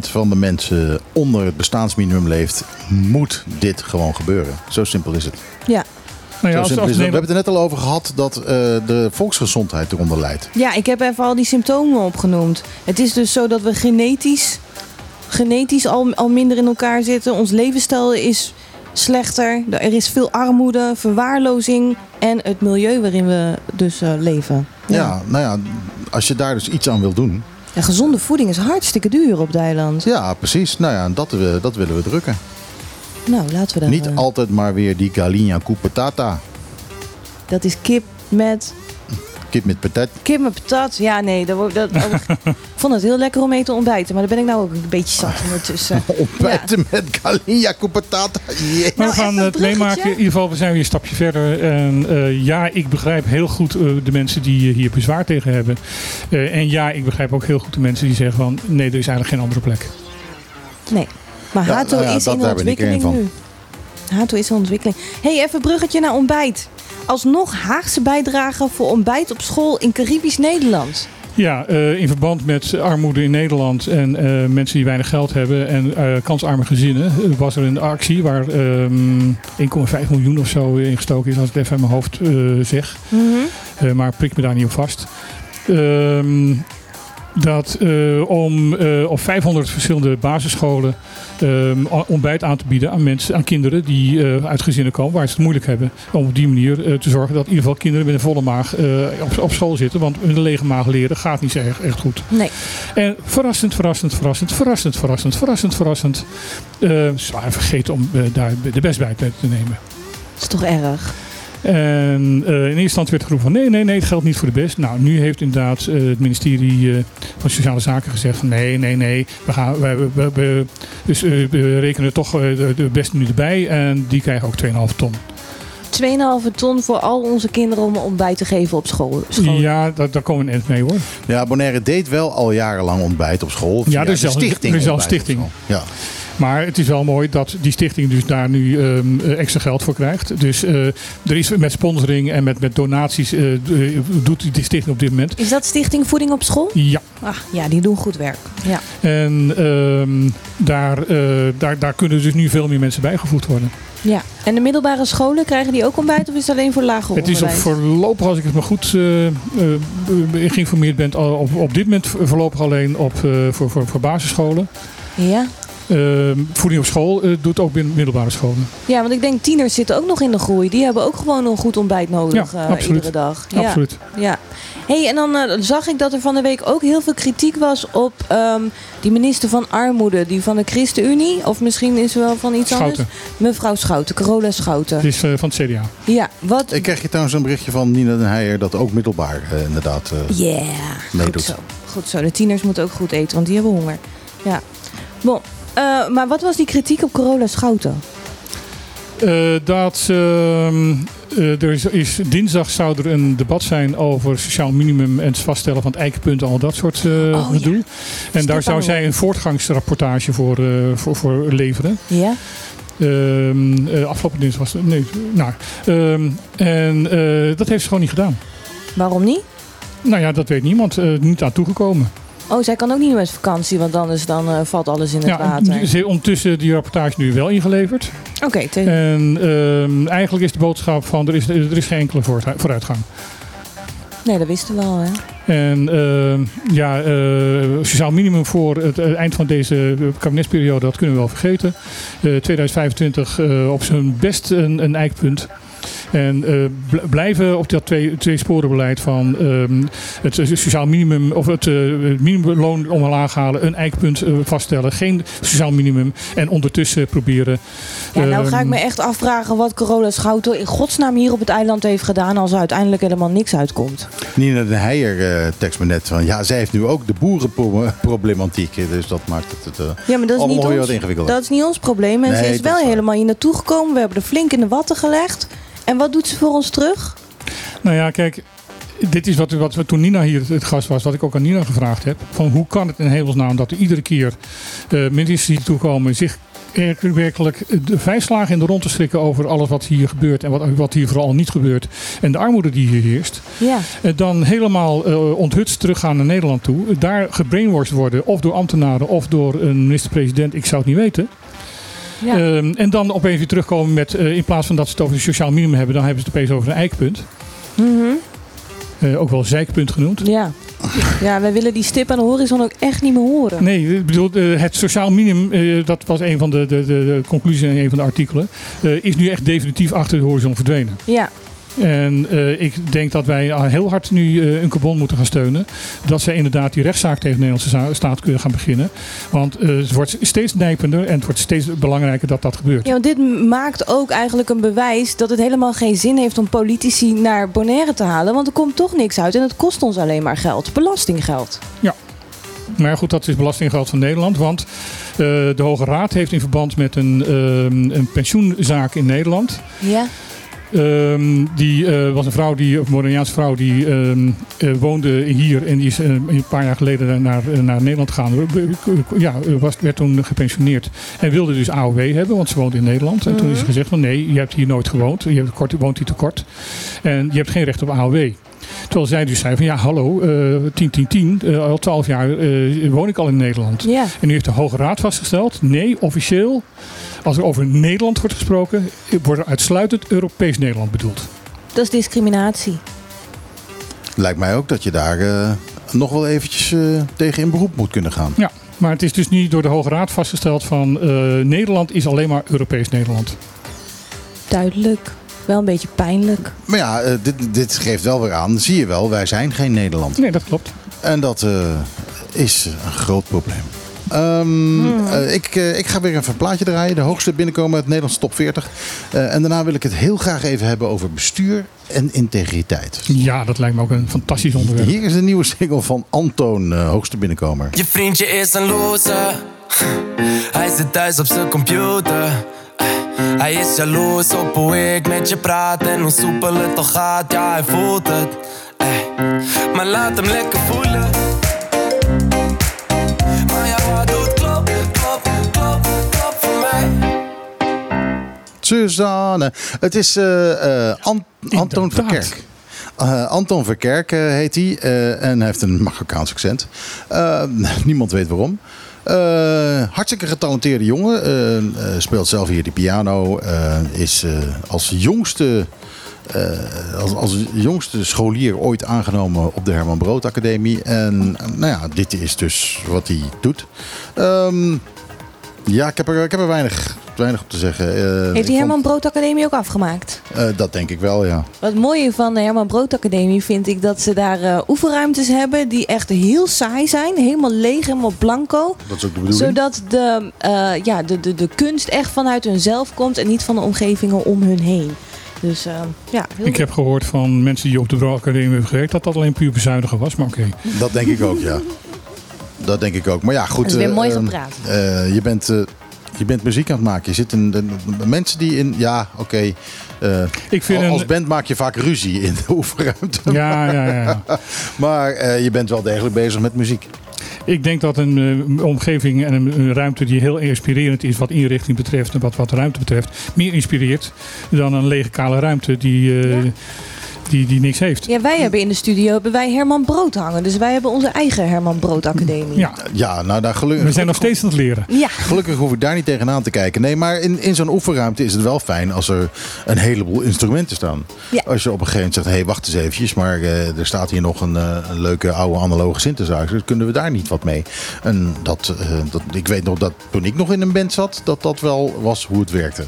Speaker 2: van de mensen onder het bestaansminimum leeft, moet dit gewoon gebeuren. Zo simpel is het.
Speaker 4: Ja.
Speaker 1: Nou ja, als.
Speaker 2: We hebben het er net al over gehad dat eh, de volksgezondheid eronder leidt.
Speaker 4: Ja, ik heb even al die symptomen opgenoemd. Het is dus zo dat we genetisch, genetisch al, al minder in elkaar zitten. Ons levensstijl is slechter. Er is veel armoede, verwaarlozing en het milieu waarin we dus eh, leven.
Speaker 2: Ja. nou ja, als je daar dus iets aan wil doen.
Speaker 4: En gezonde voeding is hartstikke duur op eiland.
Speaker 2: Ja, precies. Nou ja, dat, we, dat willen we drukken.
Speaker 4: Nou, laten we dat...
Speaker 2: Niet
Speaker 4: eh,
Speaker 2: altijd maar weer die galinha coupetata.
Speaker 4: Dat is kip met...
Speaker 2: Kip met patat.
Speaker 4: Kip met patat. Ja, nee. Dat, dat, ik vond het heel lekker om mee te ontbijten. Maar daar ben ik nou ook een beetje zat ondertussen.
Speaker 2: Ontbijten met. Yeah.
Speaker 1: Maar we gaan
Speaker 4: even een
Speaker 1: het meemaken. In ieder geval, we zijn weer een stapje verder. En eh, ja, ik begrijp heel goed eh, de mensen die hier bezwaar tegen hebben. Eh, en ja, ik begrijp ook heel goed de mensen die zeggen van... nee, er is eigenlijk geen andere plek.
Speaker 4: Nee. Maar
Speaker 2: Ja,
Speaker 4: Hato
Speaker 2: nou ja,
Speaker 4: is in
Speaker 2: er
Speaker 4: ontwikkeling nu. Hato is in ontwikkeling. hey, even bruggetje naar ontbijt. Alsnog Haagse bijdrage voor ontbijt op school in Caribisch Nederland.
Speaker 1: Ja, eh, in verband met armoede in Nederland en eh, mensen die weinig geld hebben en eh, kansarme gezinnen, was er een actie waar ehm 1,5 miljoen of zo in gestoken is, als ik het even uit mijn hoofd zeg. Eh, maar prik me daar niet op vast. Ehm, dat eh, om eh, op 500 verschillende basisscholen ehm, ontbijt aan te bieden aan mensen, aan kinderen die eh, uit gezinnen komen waar ze het moeilijk hebben. Om op die manier te zorgen dat in ieder geval kinderen met een volle maag op, op school zitten. Want met een lege maag leren gaat niet zo echt, echt goed.
Speaker 4: Nee.
Speaker 1: En verrassend, verrassend, verrassend, verrassend, verrassend, verrassend, verrassend. ze waren vergeten om daar de best bij te te nemen.
Speaker 4: Dat is toch erg?
Speaker 1: En eh, in eerste instantie werd geroepen van nee, nee, nee, het geldt niet voor de best. Nou, nu heeft inderdaad eh, het ministerie eh, van Sociale Zaken gezegd van nee, nee, nee. We, gaan, we, we, we- we- dus, eh, we rekenen toch de, de beste nu erbij en die krijgen ook 2,5 ton.
Speaker 4: 2,5 ton voor al onze kinderen om ontbijt te geven op school. school.
Speaker 1: Ja, daar, daar komen we een eind mee hoor.
Speaker 2: Ja, Bonaire deed wel al jarenlang ontbeit op school.
Speaker 1: Ja, er is al-
Speaker 2: stichting.
Speaker 1: er is
Speaker 2: ontbijt op
Speaker 1: stichting.
Speaker 2: Ja.
Speaker 1: Maar het is wel mooi dat die stichting dus daar nu ehm, eh, extra geld voor krijgt. Dus eh, er is met sponsoring en met, met donaties eh, doet die stichting op dit moment.
Speaker 4: Is dat Stichting Voeding op School?
Speaker 1: Ja.
Speaker 4: Ah, ja, die doen goed werk. Ja.
Speaker 1: En ehm, daar, daar, daar kunnen dus nu veel meer mensen bijgevoegd worden.
Speaker 4: ja. En de middelbare scholen, krijgen die ook ontbijt of is het alleen voor lager
Speaker 1: Het is op voorlopig, als ik het me goed eh, eh, geïnformeerd ben, op, op dit moment voorlopig alleen op, voor, voor, voor basisscholen.
Speaker 4: Ja.
Speaker 1: Ehm, voeding op school eh, doet ook binnen middelbare scholen.
Speaker 4: ja, want ik denk tieners zitten ook nog in de groei. Die hebben ook gewoon een goed ontbijt nodig
Speaker 1: Ja,
Speaker 4: eh, iedere dag. Ja.
Speaker 1: Absoluut.
Speaker 4: Ja. Hey, en dan eh, zag ik dat er van de week ook heel veel kritiek was op ehm, die minister van Armoede, die van de ChristenUnie. Of misschien is ze wel van iets
Speaker 1: Schouten.
Speaker 4: anders. Mevrouw Schouten, Carola Schouten.
Speaker 1: Het is eh, van het CDA.
Speaker 4: Ja, wat?
Speaker 2: Ik kreeg je trouwens een berichtje van Nina den Heijer dat ook middelbaar inderdaad eh,
Speaker 4: Yeah,
Speaker 2: meedoet.
Speaker 4: goed zo. Goed zo. De tieners moeten ook goed eten, want die hebben honger. Ja. Bon. Eh, maar wat was die kritiek op Carola Schouten?
Speaker 1: Eh, dat ehm, eh, er is, is, dinsdag zou er een debat zijn over sociaal minimum en het vaststellen van het eikenpunt en al dat soort
Speaker 4: Oh, ja.
Speaker 1: gedoe. En daar zou zij een voortgangsrapportage voor, voor, voor leveren.
Speaker 4: Ja?
Speaker 1: Ehm, eh, afgelopen dinsdag was het. Nee, nou. ehm, en dat heeft ze gewoon niet gedaan.
Speaker 4: Waarom niet?
Speaker 1: Nou ja, dat weet niemand. niet aan toegekomen.
Speaker 4: Oh, zij kan ook niet met vakantie, want anders dan eh, valt alles in het
Speaker 1: Ja,
Speaker 4: water.
Speaker 1: ze heeft ondertussen die rapportage nu wel ingeleverd.
Speaker 4: Oké, te-
Speaker 1: En ehm, eigenlijk is de boodschap van er is, er is geen enkele vooruit- vooruitgang.
Speaker 4: nee, dat wisten we al, hè?
Speaker 1: En ehm, ja, eh, sociaal minimum voor het eh, eind van deze kabinetsperiode, dat kunnen we wel vergeten. Eh, 2025 eh, op zijn best een, een eikpunt. En eh, bl- blijven op dat twee, twee sporenbeleid van ehm, het sociaal minimum of het, eh, het minimumloon omlaag halen, een eikpunt eh, vaststellen, geen sociaal minimum en ondertussen proberen.
Speaker 4: Ja, nou ga ik
Speaker 1: ehm,
Speaker 4: me echt afvragen wat Carola Schouten in godsnaam hier op het eiland heeft gedaan als er uiteindelijk helemaal niks uitkomt.
Speaker 2: Nina den Heijer eh tekst me net van ja, zij heeft nu ook de boerenproblematiek. Dus dat maakt het, het eh,
Speaker 4: Ja, maar dat is,
Speaker 2: allemaal
Speaker 4: niet ons,
Speaker 2: wat ingewikkelder.
Speaker 4: dat is niet ons probleem. En
Speaker 2: Nee,
Speaker 4: ze is wel
Speaker 2: is
Speaker 4: helemaal hier naartoe gekomen. We hebben er flink in de watten gelegd. En wat doet ze voor ons terug?
Speaker 1: Nou ja, kijk, dit is wat, wat we toen Nina hier het gast was, wat ik ook aan Nina gevraagd heb. Van hoe kan het in hemelsnaam dat er iedere keer eh ministers die toekomen zich er- werkelijk de vijf slagen in de rond te schrikken over alles wat hier gebeurt en wat, wat hier vooral niet gebeurt. En de armoede die hier heerst.
Speaker 4: Ja.
Speaker 1: Eh, dan helemaal eh, onthutst teruggaan naar Nederland toe. Daar gebrainwashed worden of door ambtenaren of door een minister-president. Ik zou het niet weten.
Speaker 4: Ja.
Speaker 1: Ehm, en dan opeens weer terugkomen met, eh, in plaats van dat ze het over een sociaal minimum hebben, dan hebben ze het opeens over een eikpunt.
Speaker 4: Mhm.
Speaker 1: Eh, ook wel zeikpunt genoemd.
Speaker 4: Ja. ja, wij willen die stip aan de horizon ook echt niet meer horen.
Speaker 1: Nee, ik bedoel, eh, het sociaal minimum, dat was een van de, de, de, conclusies in een van de artikelen, is nu echt definitief achter de horizon verdwenen.
Speaker 4: Ja.
Speaker 1: En eh, ik denk dat wij al heel hard nu eh, een carbon moeten gaan steunen. Dat zij inderdaad die rechtszaak tegen de Nederlandse staat kunnen gaan beginnen. Want eh, het wordt steeds nijpender en het wordt steeds belangrijker dat dat gebeurt.
Speaker 4: Ja, want dit maakt ook eigenlijk een bewijs dat het helemaal geen zin heeft om politici naar Bonaire te halen. Want er komt toch niks uit en het kost ons alleen maar geld. Belastinggeld.
Speaker 1: Ja. Maar goed, dat is belastinggeld van Nederland. Want eh, de Hoge Raad heeft in verband met een, ehm, een pensioenzaak in Nederland.
Speaker 4: Ja.
Speaker 1: Ehm, die eh, was een vrouw, die, een Moraniaanse vrouw, die ehm, eh, woonde hier en die is eh, een paar jaar geleden naar, eh, naar Nederland gegaan. Ja, was, werd toen gepensioneerd en wilde dus AOW hebben, want ze woonde in Nederland. En toen is ze gezegd van nee, je hebt hier nooit gewoond, je hebt kort, woont hier te kort en je hebt geen recht op AOW. Terwijl zij dus zei van ja, hallo, eh 10, 10, 10, eh, al 12 jaar eh, woon ik al in Nederland. En nu heeft de Hoge Raad vastgesteld, nee, officieel, als er over Nederland wordt gesproken, wordt er uitsluitend Europees Nederland bedoeld.
Speaker 4: Dat is discriminatie.
Speaker 2: Lijkt mij ook dat je daar eh, nog wel eventjes eh, tegen in beroep moet kunnen gaan.
Speaker 1: Ja, maar het is dus niet door de Hoge Raad vastgesteld van eh, Nederland is alleen maar Europees Nederland.
Speaker 4: Duidelijk. Wel een beetje pijnlijk.
Speaker 2: Maar ja, dit, dit geeft wel weer aan, zie je wel, wij zijn geen Nederland.
Speaker 1: Nee, dat klopt.
Speaker 2: En dat eh, is een groot probleem. Ehm, eh, ik, eh, ik ga weer even een plaatje draaien. De hoogste binnenkomen uit de Nederlandse top 40. Eh, en daarna wil ik het heel graag even hebben over bestuur en integriteit.
Speaker 1: Ja, dat lijkt me ook een fantastisch onderwerp.
Speaker 2: Hier is de nieuwe single van Antoon, hoogste binnenkomer.
Speaker 11: Je vriendje is een loser. Hij zit thuis op zijn computer. Hij is jaloers op hoe ik met je praat en hoe soepel het toch gaat. Ja, hij voelt het. eh. Maar laat hem lekker voelen.
Speaker 2: Suzanne. Het is eh, eh, An- Anton Verkerk. Eh, Anton Verkerk heet hij. en hij heeft een Marokkaans accent. Niemand weet waarom. Hartstikke getalenteerde jongen. Speelt zelf hier de piano. is als jongste... als, als jongste scholier ooit aangenomen op de Herman Brood Academie. En nou ja, dit is dus wat hij doet. Ehm, ja, ik heb er, ik heb er weinig, weinig op te zeggen. Eh,
Speaker 4: Heeft die Herman Brood Academie ook afgemaakt?
Speaker 2: eh, dat denk ik wel, ja.
Speaker 4: Wat het mooie van de Herman Brood Academie vind ik dat ze daar eh, oefenruimtes hebben die echt heel saai zijn. Helemaal leeg, helemaal blanco.
Speaker 2: Dat is ook de bedoeling.
Speaker 4: Zodat de, eh, ja, de, de, de kunst echt vanuit hunzelf komt en niet van de omgevingen om hun heen. Dus ja, heel
Speaker 1: Ik heb gehoord van mensen die op de Bro Academie hebben gewerkt dat dat alleen puur bezuinigen was, maar oké.
Speaker 2: Dat denk ik ook, ja. Dat denk ik ook. Maar ja, goed.
Speaker 4: Dat is weer mooi
Speaker 2: ehm,
Speaker 4: gepraat.
Speaker 2: eh, je, bent, eh, je bent muziek aan het maken. Je zit in, de, mensen die in... Ja, oké. eh,
Speaker 1: Ik vind
Speaker 2: al- als
Speaker 1: een-
Speaker 2: band maak je vaak ruzie in de oefenruimte.
Speaker 1: Ja, ja, ja.
Speaker 2: maar eh, je bent wel degelijk bezig met muziek.
Speaker 1: Ik denk dat een eh, omgeving en een, een ruimte die heel inspirerend is wat inrichting betreft en wat, wat ruimte betreft, meer inspireert dan een lege kale ruimte die, eh, die, die niks heeft.
Speaker 4: Ja, wij hebben in de studio hebben wij Herman Brood hangen. Dus wij hebben onze eigen Herman Brood Academie.
Speaker 1: Ja,
Speaker 2: Ja, nou daar gelukkig...
Speaker 1: we zijn nog steeds aan het leren.
Speaker 4: Ja.
Speaker 2: Gelukkig hoef ik daar niet tegenaan te kijken. Nee, maar in, in zo'n oefenruimte is het wel fijn als er een heleboel instrumenten staan.
Speaker 4: Ja.
Speaker 2: Als je op een gegeven moment zegt, hé, hey, wacht eens eventjes, maar eh, er staat hier nog een, eh, een leuke oude analoge synthesizer. Kunnen we daar niet wat mee? En dat, eh, dat, ik weet nog dat toen ik nog in een band zat, dat dat wel was hoe het werkte.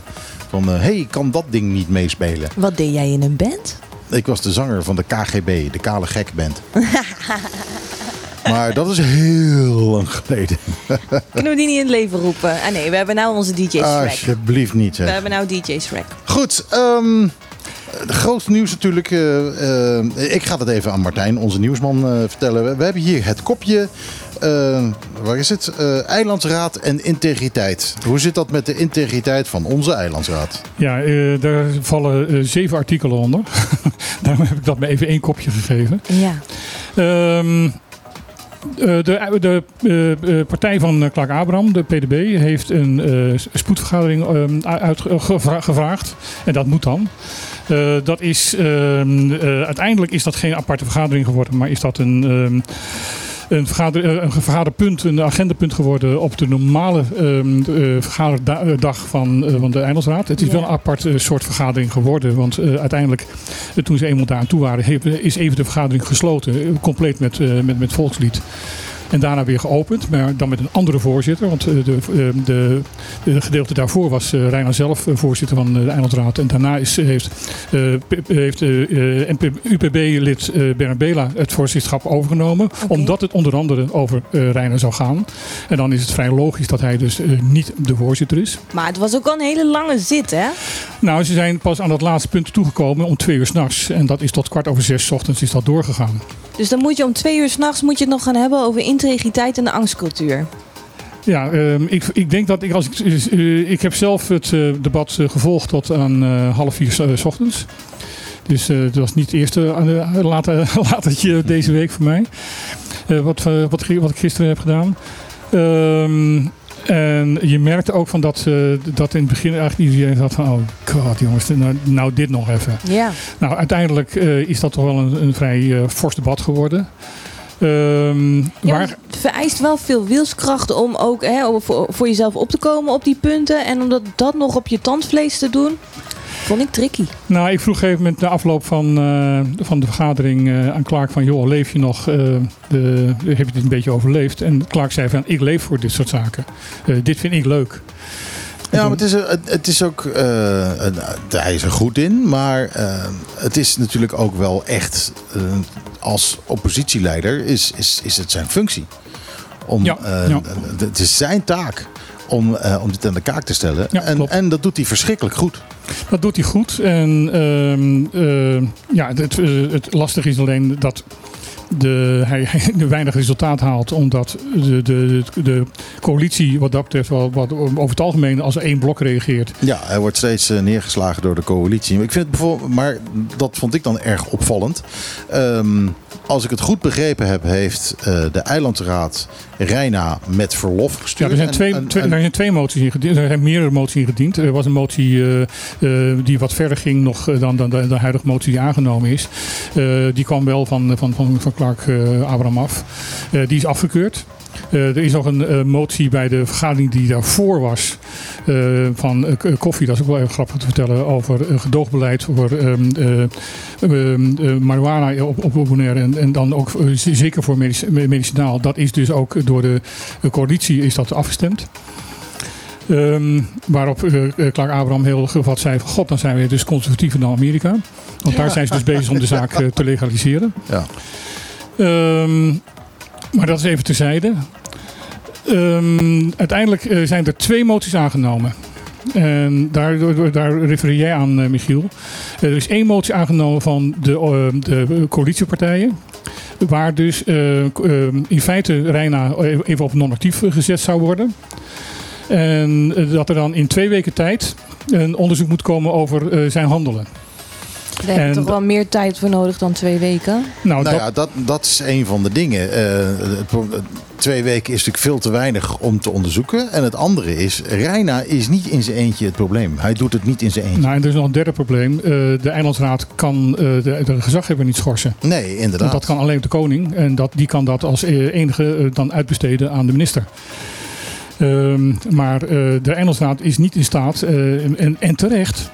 Speaker 2: Van, hé, hey, kan dat ding niet meespelen?
Speaker 4: Wat deed jij in een band?
Speaker 2: Ik was de zanger van de KGB, de Kale Gek Band. maar dat is heel lang geleden.
Speaker 4: Kunnen we die niet in het leven roepen? Ah nee, we hebben nou onze DJ Shrek.
Speaker 2: Alsjeblieft niet,
Speaker 4: We
Speaker 2: hè.
Speaker 4: hebben nou DJ Shrek.
Speaker 2: Goed, ehm, de grootste nieuws natuurlijk. eh, eh, ik ga dat even aan Martijn, onze nieuwsman, eh, vertellen. We, we hebben hier het kopje. waar is het? Eh, eilandsraad en integriteit. Hoe zit dat met de integriteit van onze eilandsraad?
Speaker 1: Ja, eh, daar vallen zeven artikelen onder. Daarom heb ik dat maar even één kopje gegeven.
Speaker 4: Ja.
Speaker 1: Ehm, eh, de de partij van Clark Abraham, de PDB, heeft een eh, spoedvergadering ehm, uit, eh, gevra- gevraagd. En dat moet dan. Eh, dat is, ehm, eh, uiteindelijk is dat geen aparte vergadering geworden, maar is dat een, ehm, een, vergader, eh, een vergaderpunt, een agendapunt geworden op de normale ehm, eh, vergaderdag van, van de Eilandsraad. Het is wel een apart soort vergadering geworden, want uiteindelijk, toen ze eenmaal daar aan toe waren, heeft- is even de vergadering gesloten, compleet met, met, met volkslied. En daarna weer geopend, maar dan met een andere voorzitter. Want eh, de, eh, de, de gedeelte daarvoor was Reina zelf voorzitter van de Eilandsraad. En daarna is, heeft, heeft UPB-lid Bernard Bela het voorzitterschap overgenomen. Omdat het onder andere over eh Reina zou gaan. En dan is het vrij logisch dat hij dus niet de voorzitter is.
Speaker 4: Maar het was ook al een hele lange zit, hè?
Speaker 1: Nou, ze zijn pas aan dat laatste punt toegekomen om twee uur s'nachts. En dat is tot kwart over zes 's ochtends is dat doorgegaan.
Speaker 4: Dus dan moet je om twee uur s'nachts moet je het nog gaan hebben over integriteit en de angstcultuur.
Speaker 1: Ja, ehm, ik, ik denk dat ik als ik, eh, ik heb zelf het eh, debat eh, gevolgd tot aan eh, half vier 's, eh, ochtends. Dus eh, het was niet het eerste later, latertje deze week voor mij. Eh, wat, eh, wat, wat ik gisteren heb gedaan. Ehm, en je merkte ook van dat, eh, dat in het begin eigenlijk iedereen had van... Oh god jongens, nou, nou dit nog even.
Speaker 4: Ja.
Speaker 1: Nou, uiteindelijk eh, is dat toch wel een, een vrij eh, fors debat geworden. Ehm,
Speaker 4: Ja,
Speaker 1: waar,
Speaker 4: want het vereist wel veel wilskracht om ook hè, voor, voor jezelf op te komen op die punten. En om dat, dat nog op je tandvlees te doen, vond ik tricky.
Speaker 1: Nou, ik vroeg op een gegeven moment na afloop van, eh, van de vergadering eh, aan Clark van... joh, leef je nog? Eh, de, heb je dit een beetje overleefd? En Clark zei van, ik leef voor dit soort zaken. Eh, dit vind ik leuk.
Speaker 2: Ja, maar het is, het, is ook. eh, hij is er goed in, maar het is natuurlijk ook wel echt. eh, als oppositieleider is, is, is het zijn functie. Om,
Speaker 1: Ja,
Speaker 2: eh,
Speaker 1: ja.
Speaker 2: Het is zijn taak om, eh, om dit aan de kaak te stellen.
Speaker 1: Ja,
Speaker 2: en, en dat doet hij verschrikkelijk goed.
Speaker 1: Dat doet hij goed. En ehm, eh, ja, het, eh, het lastige is alleen dat de, hij, hij weinig resultaat haalt. Omdat de, de, de coalitie wat dat betreft wel, wat over het algemeen als één blok reageert.
Speaker 2: Ja, hij wordt steeds eh, neergeslagen door de coalitie. Ik vind het bijvoorbeeld, maar dat vond ik dan erg opvallend. Ehm, als ik het goed begrepen heb, heeft eh, de eilandsraad Reina met verlof
Speaker 1: Ja,
Speaker 2: gestuurd.
Speaker 1: er zijn twee,
Speaker 2: en-
Speaker 1: twee-
Speaker 2: en-
Speaker 1: er zijn twee moties ingediend. Er zijn meerdere moties ingediend. Er was een motie eh, eh, die wat verder ging nog dan, dan de, de huidige motie die aangenomen is. Die kwam wel van, van, van, van Clark Abraham af. Die is afgekeurd. Eh, er is nog een eh, motie bij de vergadering die daarvoor was eh, van koffie, dat is ook wel even grappig te vertellen, over gedoogbeleid voor ehm, eh, ehm, eh, marijuana op, op Bonaire en, en dan ook zeker voor medici- medicinaal. Dat is dus ook door de, coalitie is dat afgestemd. Ehm, waarop eh, Clark Abraham heel gevat zei van god, dan zijn we dus conservatiever dan Amerika. Want daar zijn ze dus bezig om de zaak te legaliseren.
Speaker 2: Ja.
Speaker 1: Maar dat is even terzijde. Ehm, uiteindelijk eh, zijn er twee moties aangenomen. En daar, daar- refereer jij aan, eh, Michiel. er is één motie aangenomen van de, eh, de coalitiepartijen. Waar dus eh, eh, in feite Reina even op non-actief gezet zou worden. En eh, dat er dan in twee weken tijd een onderzoek moet komen over eh, zijn handelen.
Speaker 4: Daar heb je toch wel meer tijd voor nodig dan twee weken.
Speaker 1: Nou,
Speaker 2: Nou
Speaker 1: dat,
Speaker 2: ja, dat, dat is een van de dingen. Eh, twee weken is natuurlijk veel te weinig om te onderzoeken. En het andere is, Reina is niet in zijn eentje het probleem. Hij doet het niet in zijn eentje.
Speaker 1: nou, en er is nog een derde probleem. Eh, de Eilandsraad kan eh, de, de gezaghebber niet schorsen.
Speaker 2: Nee,
Speaker 1: Want
Speaker 2: inderdaad.
Speaker 1: dat kan alleen de koning. En dat, die kan dat als enige dan uitbesteden aan de minister. Ehm, maar eh, de Engelsraad is niet in staat, eh, en, en terecht,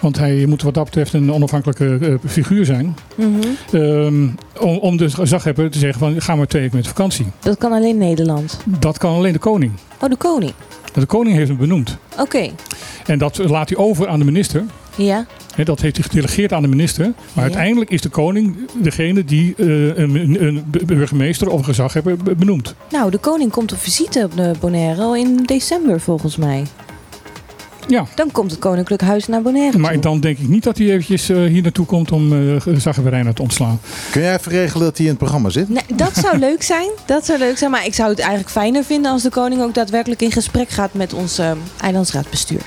Speaker 1: want hij moet wat dat betreft een onafhankelijke eh, figuur zijn,
Speaker 4: Mhm.
Speaker 1: ehm, om, om de gezaghebber te zeggen van ga maar twee weken met vakantie.
Speaker 4: Dat kan alleen Nederland.
Speaker 1: Dat kan alleen de koning.
Speaker 4: Oh, de koning.
Speaker 1: De koning heeft hem benoemd.
Speaker 4: Oké.
Speaker 1: En dat laat hij over aan de minister.
Speaker 4: Ja.
Speaker 1: Dat heeft hij gedelegeerd aan de minister. Maar uiteindelijk is de koning degene die eh, een, een burgemeester of een gezaghebber be- benoemt.
Speaker 4: Nou, de koning komt op visite op de Bonaire al in december volgens mij.
Speaker 1: Ja.
Speaker 4: Dan komt het Koninklijk Huis naar Bonaire
Speaker 1: Maar
Speaker 4: toe.
Speaker 1: dan denk ik niet dat hij eventjes eh, hier naartoe komt om uh, te ontslaan.
Speaker 2: Kun jij even regelen dat hij in het programma zit?
Speaker 4: Nee, dat zou leuk zijn. Dat zou leuk zijn. Maar ik zou het eigenlijk fijner vinden als de koning ook daadwerkelijk in gesprek gaat met ons uh, eilandsraadbestuur.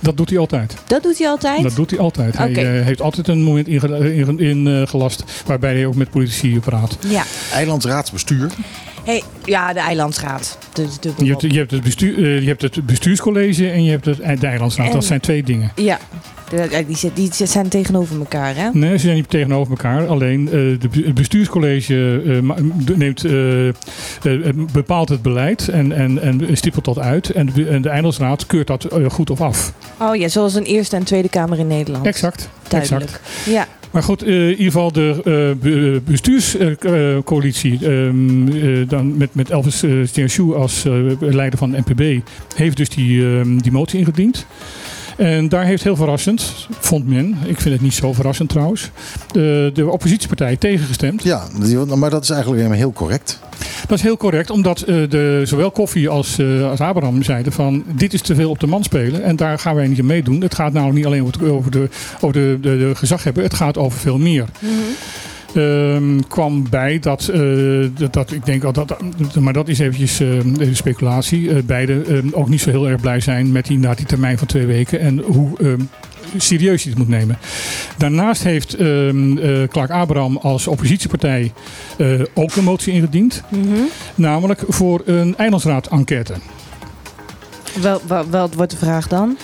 Speaker 1: Dat doet hij altijd.
Speaker 4: Dat doet hij altijd?
Speaker 1: Dat doet hij altijd.
Speaker 4: Okay.
Speaker 1: Hij uh, heeft altijd een moment ingelast in, in, uh, waarbij hij ook met politici praat.
Speaker 4: Ja.
Speaker 2: Eilandsraadsbestuur?
Speaker 4: Hey, ja, de eilandsraad. De, de
Speaker 1: je, hebt, je, hebt het bestuur, uh, je hebt het bestuurscollege en je hebt het, de eilandsraad. En, dat zijn twee dingen.
Speaker 4: Ja, die, die, die, zijn tegenover elkaar, hè?
Speaker 1: Nee, ze zijn niet tegenover elkaar. Alleen uh, de, het bestuurscollege uh, neemt, bepaalt het beleid en, en, en stippelt dat uit. En de, en de eilandsraad keurt dat goed of af.
Speaker 4: Oh ja, zoals een Eerste en Tweede Kamer in Nederland.
Speaker 1: Exact.
Speaker 4: Duidelijk.
Speaker 1: Exact.
Speaker 4: Ja.
Speaker 1: Maar goed, uh, in ieder geval de uh, bestuurscoalitie, uh, um, dan met, Elvis uh, als leider van de NPB, heeft dus die, die motie ingediend. En daar heeft heel verrassend, vond men, ik vind het niet zo verrassend trouwens, de, de oppositiepartij tegengestemd.
Speaker 2: Ja, maar dat is eigenlijk helemaal heel correct.
Speaker 1: Dat is heel correct, omdat uh, de, zowel Koffie als, uh, als Abraham zeiden van dit is te veel op de man spelen en daar gaan wij niet aan meedoen. Het gaat namelijk niet alleen over de, over de, de, de gezaghebber, het gaat over veel meer. Mm -hmm. Um, kwam bij dat, uh, dat, dat, ik denk dat, dat, maar dat is eventjes uh, speculatie. Uh, beide ook niet zo heel erg blij zijn met die, na die termijn van twee weken en hoe um, serieus je het moet nemen. Daarnaast heeft um, Clark Abraham als oppositiepartij ook een motie ingediend,
Speaker 4: Mhm.
Speaker 1: mm -hmm. namelijk voor een eilandsraad-enquête.
Speaker 4: Wel, wel, wat wordt de vraag dan?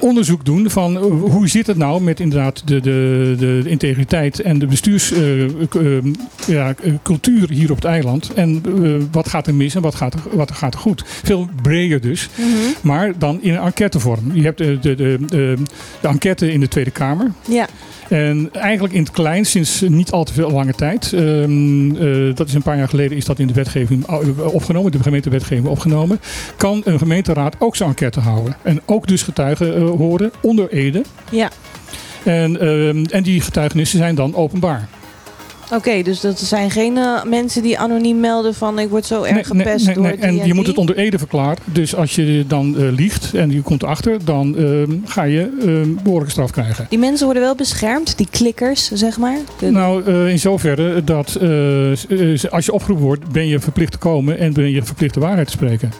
Speaker 1: Onderzoek doen van hoe zit het nou met inderdaad de, de, de integriteit en de bestuurscultuur uh, ja, hier op het eiland. En wat gaat er mis en wat gaat er, wat gaat er goed. Veel breder dus,
Speaker 4: mm -hmm.
Speaker 1: maar dan in een enquêtevorm. Je hebt de, de, de, de, de enquête in de Tweede Kamer.
Speaker 4: Ja.
Speaker 1: En eigenlijk in het klein, sinds niet al te veel lange tijd. Um, uh, dat is een paar jaar geleden is dat in de wetgeving opgenomen, de gemeentewetgeving opgenomen. Kan een gemeenteraad ook zo'n enquête houden. En ook dus getuigen uh, horen onder Ede.
Speaker 4: Ja.
Speaker 1: En, um, en die getuigenissen zijn dan openbaar.
Speaker 4: Oké, okay, dus dat zijn geen uh, mensen die anoniem melden van ik word zo erg
Speaker 1: nee,
Speaker 4: gepest
Speaker 1: nee, nee,
Speaker 4: door
Speaker 1: nee. En,
Speaker 4: en
Speaker 1: je moet het onder Ede verklaren. Dus als je dan uh, liegt en je komt erachter, dan uh, ga je een behoorlijke straf krijgen.
Speaker 4: Die mensen worden wel beschermd, die klikkers, zeg maar?
Speaker 1: De... Nou, in zoverre dat als je opgeroepen wordt, ben je verplicht te komen en ben je verplicht de waarheid te spreken.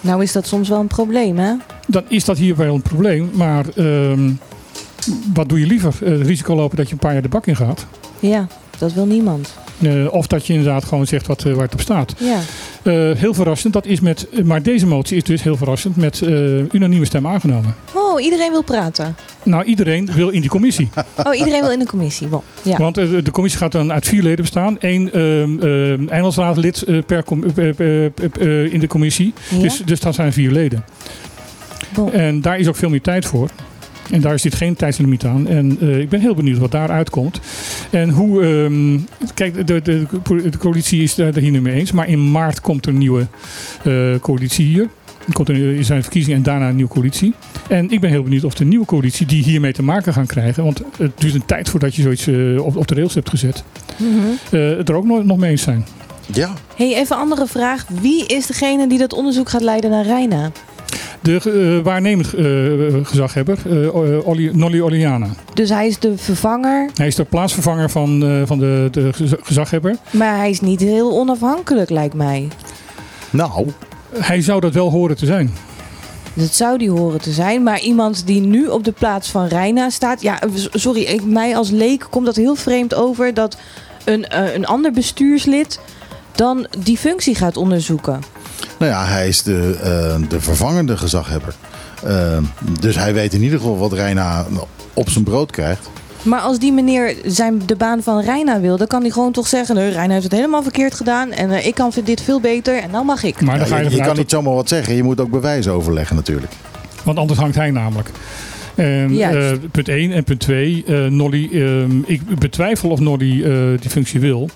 Speaker 4: Nou is dat soms wel een probleem, hè?
Speaker 1: Dan is dat hier wel een probleem, maar ehm, wat doe je liever? Het risico lopen dat je een paar jaar de bak in gaat.
Speaker 4: Ja. Dat wil niemand.
Speaker 1: Uh, of dat je inderdaad gewoon zegt wat, uh, waar het op staat.
Speaker 4: Ja.
Speaker 1: Uh, heel verrassend, dat is met, maar deze motie is dus heel verrassend met unanieme stem aangenomen.
Speaker 4: Oh, iedereen wil praten?
Speaker 1: Nou, iedereen wil in die commissie.
Speaker 4: Oh, iedereen wil in de commissie. Bon, ja.
Speaker 1: Want de commissie gaat dan uit vier leden bestaan. Eén uh, Engelsraadlid per, per in de commissie.
Speaker 4: Ja?
Speaker 1: Dus, dus dat zijn vier leden.
Speaker 4: Bon.
Speaker 1: En daar is ook veel meer tijd voor. En daar zit geen tijdslimiet aan. En uh, ik ben heel benieuwd wat daar uitkomt. En hoe. Um, kijk, de, de, de, coalitie is daar hier niet mee eens. Maar in maart komt er een nieuwe uh, coalitie hier. Er komt er zijn verkiezingen en daarna een nieuwe coalitie. En ik ben heel benieuwd of de nieuwe coalitie die hiermee te maken gaan krijgen. Want het duurt een tijd voordat je zoiets uh, op, op de rails hebt gezet.
Speaker 4: Mm -hmm.
Speaker 1: het er ook nog, nog mee eens zijn.
Speaker 2: Ja.
Speaker 4: Hey, even een andere vraag. Wie is degene die dat onderzoek gaat leiden naar Rijna?
Speaker 1: De uh, waarnemend uh, gezaghebber, uh, Oli, Nolly Oliana.
Speaker 4: Dus hij is de vervanger?
Speaker 1: Hij is de plaatsvervanger van, van de, de gezaghebber.
Speaker 4: Maar hij is niet heel onafhankelijk, lijkt mij.
Speaker 2: Nou.
Speaker 1: Hij zou dat wel horen te zijn.
Speaker 4: Dat zou die horen te zijn. Maar iemand die nu op de plaats van Reina staat. Ja, sorry, ik, mij als leek komt dat heel vreemd over dat een, een ander bestuurslid dan die functie gaat onderzoeken.
Speaker 2: Nou ja, hij is de, uh, de vervangende gezaghebber. Uh, dus hij weet in ieder geval wat Reina op zijn brood krijgt.
Speaker 4: Maar als die meneer zijn, de baan van Reina wil, dan kan hij gewoon toch zeggen: nee, Reina heeft het helemaal verkeerd gedaan en uh, ik kan dit veel beter en dan mag ik.
Speaker 2: Maar dan ja, je, je kan niet zomaar wat zeggen, je moet ook bewijzen overleggen natuurlijk.
Speaker 1: Want anders hangt hij namelijk. En, uh, punt 1 en punt 2, uh, Nolly, uh, ik betwijfel of Nolly die functie wil.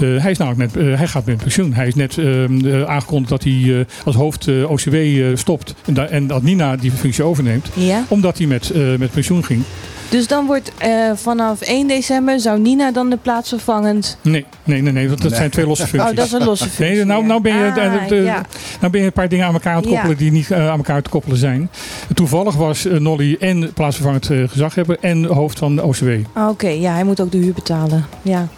Speaker 1: Eh, hij, is namelijk net, eh, hij gaat met pensioen. Hij is net ehm, eh, aangekondigd dat hij eh, als hoofd OCW eh, stopt. En, da- en dat Nina die functie overneemt.
Speaker 4: Ja.
Speaker 1: Omdat hij met, eh, met pensioen ging.
Speaker 4: Dus dan wordt eh, vanaf 1 december zou Nina dan de plaatsvervangend.
Speaker 1: Nee, nee, nee, nee want dat
Speaker 2: Nee.
Speaker 1: zijn twee losse functies.
Speaker 4: Oh, dat is een losse functie.
Speaker 1: Nee, nou, nou, ben je,
Speaker 4: Ah,
Speaker 1: de-
Speaker 4: ja.
Speaker 1: nou ben je een paar dingen aan elkaar aan het koppelen
Speaker 4: Ja.
Speaker 1: die niet aan elkaar te koppelen zijn. Toevallig was Nolly en plaatsvervangend gezaghebber en hoofd van de OCW.
Speaker 4: Ah, Oké, ja, hij moet ook de huur betalen. Ja.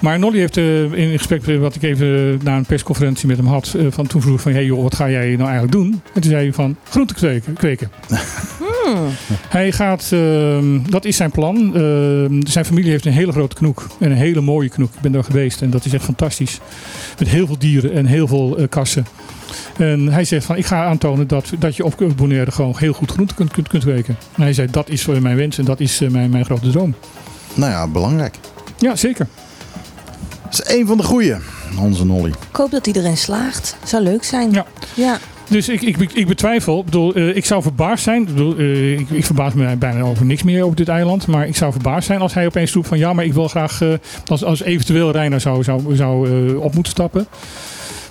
Speaker 1: Maar Nolly heeft in een gesprek eh, wat ik even na een persconferentie met hem had, eh, van toen vroeg van, hey joh, wat ga jij nou eigenlijk doen? En toen zei hij van, groente kweken. kweken. Hij gaat, ehm, dat is zijn plan. Ehm, zijn familie heeft een hele grote knoek. En een hele mooie knoek. Ik ben daar geweest en dat is echt fantastisch. Met heel veel dieren en heel veel eh, kassen. En hij zegt van, ik ga aantonen dat, dat je op Bonaire gewoon heel goed groente kunt, kunt, kunt kweken. En hij zei, dat is voor mijn wens en dat is eh, mijn, mijn grote droom.
Speaker 2: Nou ja, belangrijk.
Speaker 1: Ja, zeker.
Speaker 2: Dat is een van de goeie, onze Nolly.
Speaker 4: Ik hoop dat iedereen slaagt. Zou leuk zijn.
Speaker 1: Ja.
Speaker 4: Ja.
Speaker 1: Dus ik, ik, ik betwijfel. Ik, bedoel, eh, ik zou verbaasd zijn. Ik, bedoel, eh, ik, ik verbaas me bijna over niks meer over dit eiland. Maar ik zou verbaasd zijn als hij opeens roept van ja, maar ik wil graag eh, als, als eventueel Reiner zou, zou, zou eh, op moeten stappen.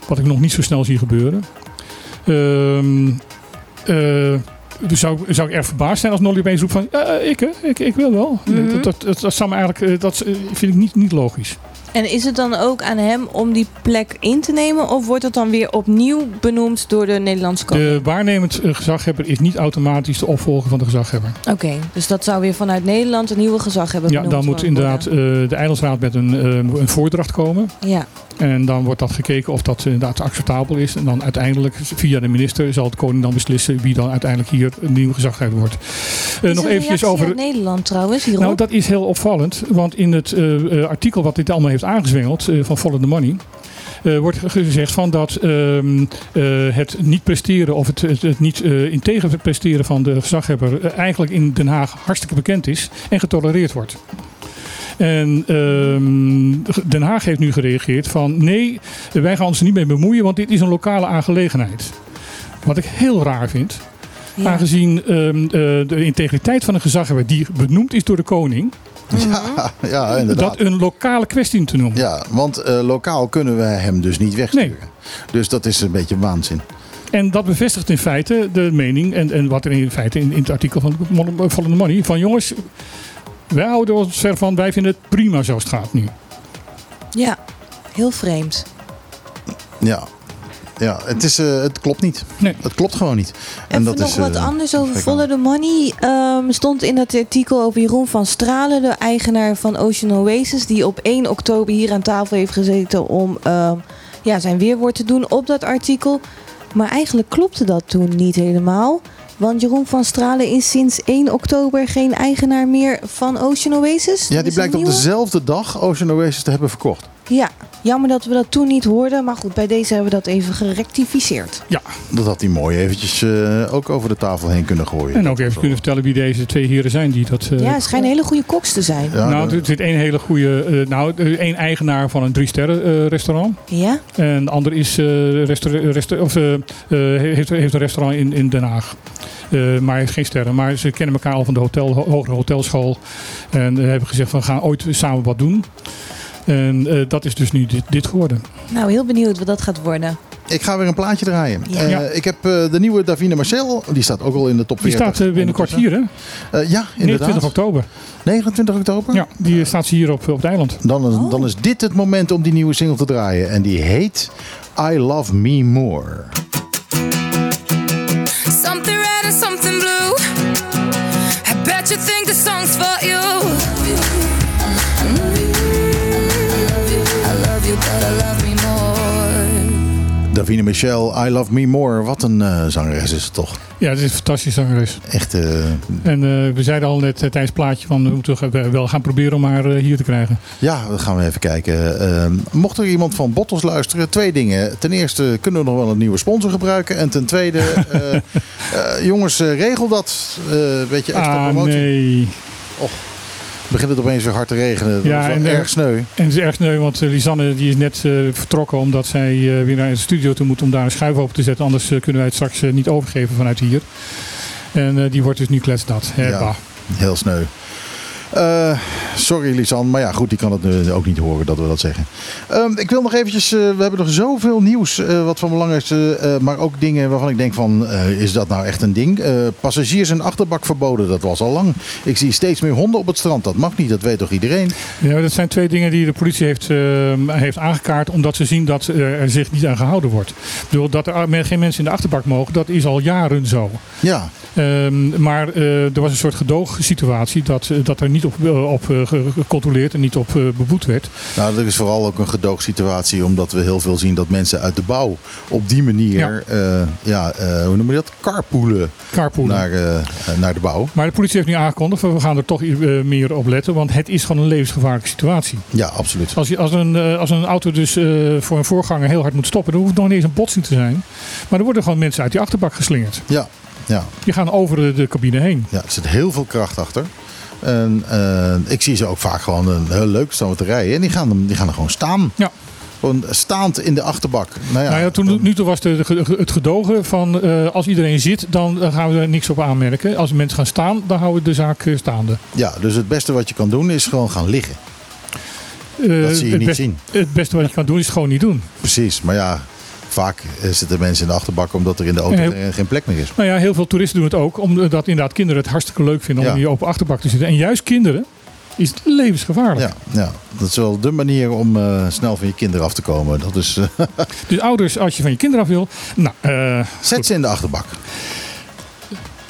Speaker 1: Wat ik nog niet zo snel zie gebeuren. Ehm eh, dus zou, zou ik erg verbaasd zijn als Nolly opeens roept van ja, ik, hè, ik, ik wil wel.
Speaker 4: Mhm.
Speaker 1: dat, dat, dat, dat zou me eigenlijk, dat vind ik niet, niet logisch.
Speaker 4: En is het dan ook aan hem om die plek in te nemen? Of wordt het dan weer opnieuw benoemd door de Nederlandse koning?
Speaker 1: De waarnemend eh, gezaghebber is niet automatisch de opvolger van de gezaghebber.
Speaker 4: Oké, dus dat zou weer vanuit Nederland een nieuwe gezag hebben
Speaker 1: Ja, dan moet inderdaad eh, de eilandsraad met een, eh, een voordracht komen.
Speaker 4: Ja.
Speaker 1: En dan wordt dat gekeken of dat inderdaad acceptabel is. En dan uiteindelijk, via de minister, zal de koning dan beslissen wie dan uiteindelijk hier een nieuwe gezaghebber wordt. Nog eventjes over.
Speaker 4: Nederland trouwens hierop?
Speaker 1: Nou, dat is heel opvallend. Want in het artikel wat dit allemaal heeft aangezwengeld eh, van Follow the Money. eh, wordt gezegd van dat ehm, eh, het niet presteren of het, het, het niet integer presteren van de gezaghebber eigenlijk in Den Haag hartstikke bekend is en getolereerd wordt. En ehm, Den Haag heeft nu gereageerd van nee, wij gaan ons er niet mee bemoeien, want dit is een lokale aangelegenheid. Wat ik heel raar vind.
Speaker 4: Ja.
Speaker 1: Aangezien ehm, eh, de integriteit van een gezaghebber die benoemd is door de koning,
Speaker 2: Ja, ja, inderdaad.
Speaker 1: dat een lokale kwestie te noemen.
Speaker 2: Ja, want eh, lokaal kunnen we hem dus niet wegsturen.
Speaker 1: Nee.
Speaker 2: Dus dat is een beetje waanzin.
Speaker 1: En dat bevestigt in feite de mening en, en wat er in feite in, in het artikel van Follow the Money van jongens, wij houden ons ver van, wij vinden het prima zoals het gaat nu.
Speaker 4: Ja, heel vreemd.
Speaker 2: Ja, ja het, is, eh, het klopt niet.
Speaker 1: Nee.
Speaker 2: Het klopt gewoon niet.
Speaker 4: Even nog
Speaker 2: is,
Speaker 4: wat
Speaker 2: eh,
Speaker 4: anders over Follow the Money. Ehm, stond in dat artikel over Jeroen van Stralen, de eigenaar van Ocean Oasis, die op 1 oktober hier aan tafel heeft gezeten om ehm, ja, zijn weerwoord te doen op dat artikel. Maar eigenlijk klopte dat toen niet helemaal. Want Jeroen van Stralen is sinds 1 oktober geen eigenaar meer van Ocean Oasis.
Speaker 2: Ja, die blijkt op dezelfde dag Ocean Oasis te hebben verkocht.
Speaker 4: Ja, jammer dat we dat toen niet hoorden. Maar goed, bij deze hebben we dat even gerectificeerd.
Speaker 1: Ja,
Speaker 2: Dat had hij mooi eventjes eh, ook over de tafel heen kunnen gooien.
Speaker 1: en ook even kunnen vertellen wie deze twee heren zijn die dat... eh,
Speaker 4: Ja, het schijnen hele goede koks te zijn.
Speaker 2: Ja,
Speaker 1: nou, er zit één hele goede, eh, nou, één eigenaar van een drie sterren eh, restaurant.
Speaker 4: Ja?
Speaker 1: En de ander is, eh, restaur- of, heeft, heeft een restaurant in, in Den Haag. Eh, maar hij heeft geen sterren. Maar ze kennen elkaar al van de hotel, ho- hogere hotelschool. En hebben gezegd van we gaan ooit samen wat doen. En eh, dat is dus nu dit, dit geworden.
Speaker 4: Nou, heel benieuwd wat dat gaat worden.
Speaker 2: Ik ga weer een plaatje draaien.
Speaker 4: Ja.
Speaker 2: Eh. Ik heb eh, de nieuwe Davine Marcel. Die staat ook al in de top
Speaker 1: Die
Speaker 2: 40.
Speaker 1: staat eh, binnenkort hier, hè?
Speaker 2: Eh, ja, inderdaad.
Speaker 1: 29 oktober.
Speaker 2: 29 oktober?
Speaker 1: Ja, die staat ze hier op, op het eiland.
Speaker 2: Dan, is-
Speaker 4: Oh.
Speaker 2: dan is dit het moment om die nieuwe single te draaien. En die heet I Love Me More.
Speaker 11: Something red and something blue. I bet you think the song's for you.
Speaker 2: Davine Michel, I Love Me More. Wat een eh, zangeres is het toch.
Speaker 1: Ja, het is een fantastische zangeres.
Speaker 2: Echt, eh,
Speaker 1: En eh, we zeiden al net tijdens het plaatje van we moeten wel gaan proberen om haar hier te krijgen.
Speaker 2: ja, dan gaan we even kijken. Eh, mocht er iemand van Bottles luisteren, twee dingen. Ten eerste kunnen we nog wel een nieuwe sponsor gebruiken. En ten tweede, jongens, regel dat. Eh weet je, extra
Speaker 1: Ah,
Speaker 2: promotie.
Speaker 1: nee.
Speaker 2: Begint het opeens weer hard te regenen. Dat
Speaker 1: Ja,
Speaker 2: is
Speaker 1: en, eh,
Speaker 2: erg sneu.
Speaker 1: En het is erg sneu, want eh, Lisanne die is net eh, vertrokken omdat zij weer naar de studio toe moet om daar een schuif open te zetten. Anders kunnen wij het straks niet overgeven vanuit hier. En die wordt dus nu kletsnat. Hè,
Speaker 2: Ja.
Speaker 1: bah.
Speaker 2: Heel sneu. Eh, sorry Lisan, maar ja goed, die kan het nu ook niet horen dat we dat zeggen. Ehm, ik wil nog eventjes, eh, we hebben nog zoveel nieuws eh, wat van belang is, eh, eh, maar ook dingen waarvan ik denk van, eh, is dat nou echt een ding? Eh, passagiers en achterbak verboden, dat was al lang. Ik zie steeds meer honden op het strand, dat mag niet, dat weet toch iedereen?
Speaker 1: Ja, dat zijn twee dingen die de politie heeft, eh, heeft aangekaart. Omdat ze zien dat eh, er zich niet aan gehouden wordt. Ik bedoel, dat er geen mensen in de achterbak mogen, dat is al jaren zo.
Speaker 2: Ja.
Speaker 1: Ehm, maar eh, er was een soort gedoogsituatie dat, eh, dat er niet op, eh, op eh, ge- gecontroleerd en niet op eh, beboet werd.
Speaker 2: Nou, er is vooral ook een gedoogsituatie, omdat we heel veel zien dat mensen uit de bouw op die manier, ja, ja hoe noem je dat? Carpoolen,
Speaker 1: Carpoolen.
Speaker 2: Naar, naar de bouw.
Speaker 1: Maar de politie heeft nu aangekondigd, we gaan er toch meer op letten. Want het is gewoon een levensgevaarlijke situatie.
Speaker 2: Ja, absoluut.
Speaker 1: Als, je, als, een, als een auto dus voor een voorganger heel hard moet stoppen, dan hoeft het nog niet eens een botsing te zijn. Maar er worden gewoon mensen uit die achterbak geslingerd.
Speaker 2: Ja, ja.
Speaker 1: Die gaan over de, de cabine heen.
Speaker 2: Ja, er zit heel veel kracht achter. En eh, ik zie ze ook vaak gewoon een heel leuk staan te rijden. En die gaan, er- die gaan er gewoon staan.
Speaker 1: Ja.
Speaker 2: Gewoon staand in de achterbak. Nou ja,
Speaker 1: Nou ja, toen, nu toe was de, de- het gedogen van eh, als iedereen zit, dan eh, gaan we er niks op aanmerken. Als mensen gaan staan, dan houden we de zaak eh, staande.
Speaker 2: ja, dus het beste wat je kan doen is gewoon gaan liggen.
Speaker 1: Eh,
Speaker 2: Dat zie je niet
Speaker 1: best-
Speaker 2: zien.
Speaker 1: Het beste wat je kan doen is gewoon niet doen.
Speaker 2: Precies, maar ja, vaak eh, zitten mensen in de achterbak omdat er in de auto
Speaker 1: Ja, heel-
Speaker 2: geen- plek meer is.
Speaker 1: Nou ja, heel veel toeristen doen het ook, omdat inderdaad kinderen het hartstikke leuk vinden om in die open achterbak te zitten. En juist kinderen is het levensgevaarlijk.
Speaker 2: Ja, ja, dat is wel de manier om eh, snel van je kinderen af te komen. Dat is, eh,
Speaker 1: Dus ouders, als je van je kinderen af wil, nou,
Speaker 2: zet ze in de achterbak.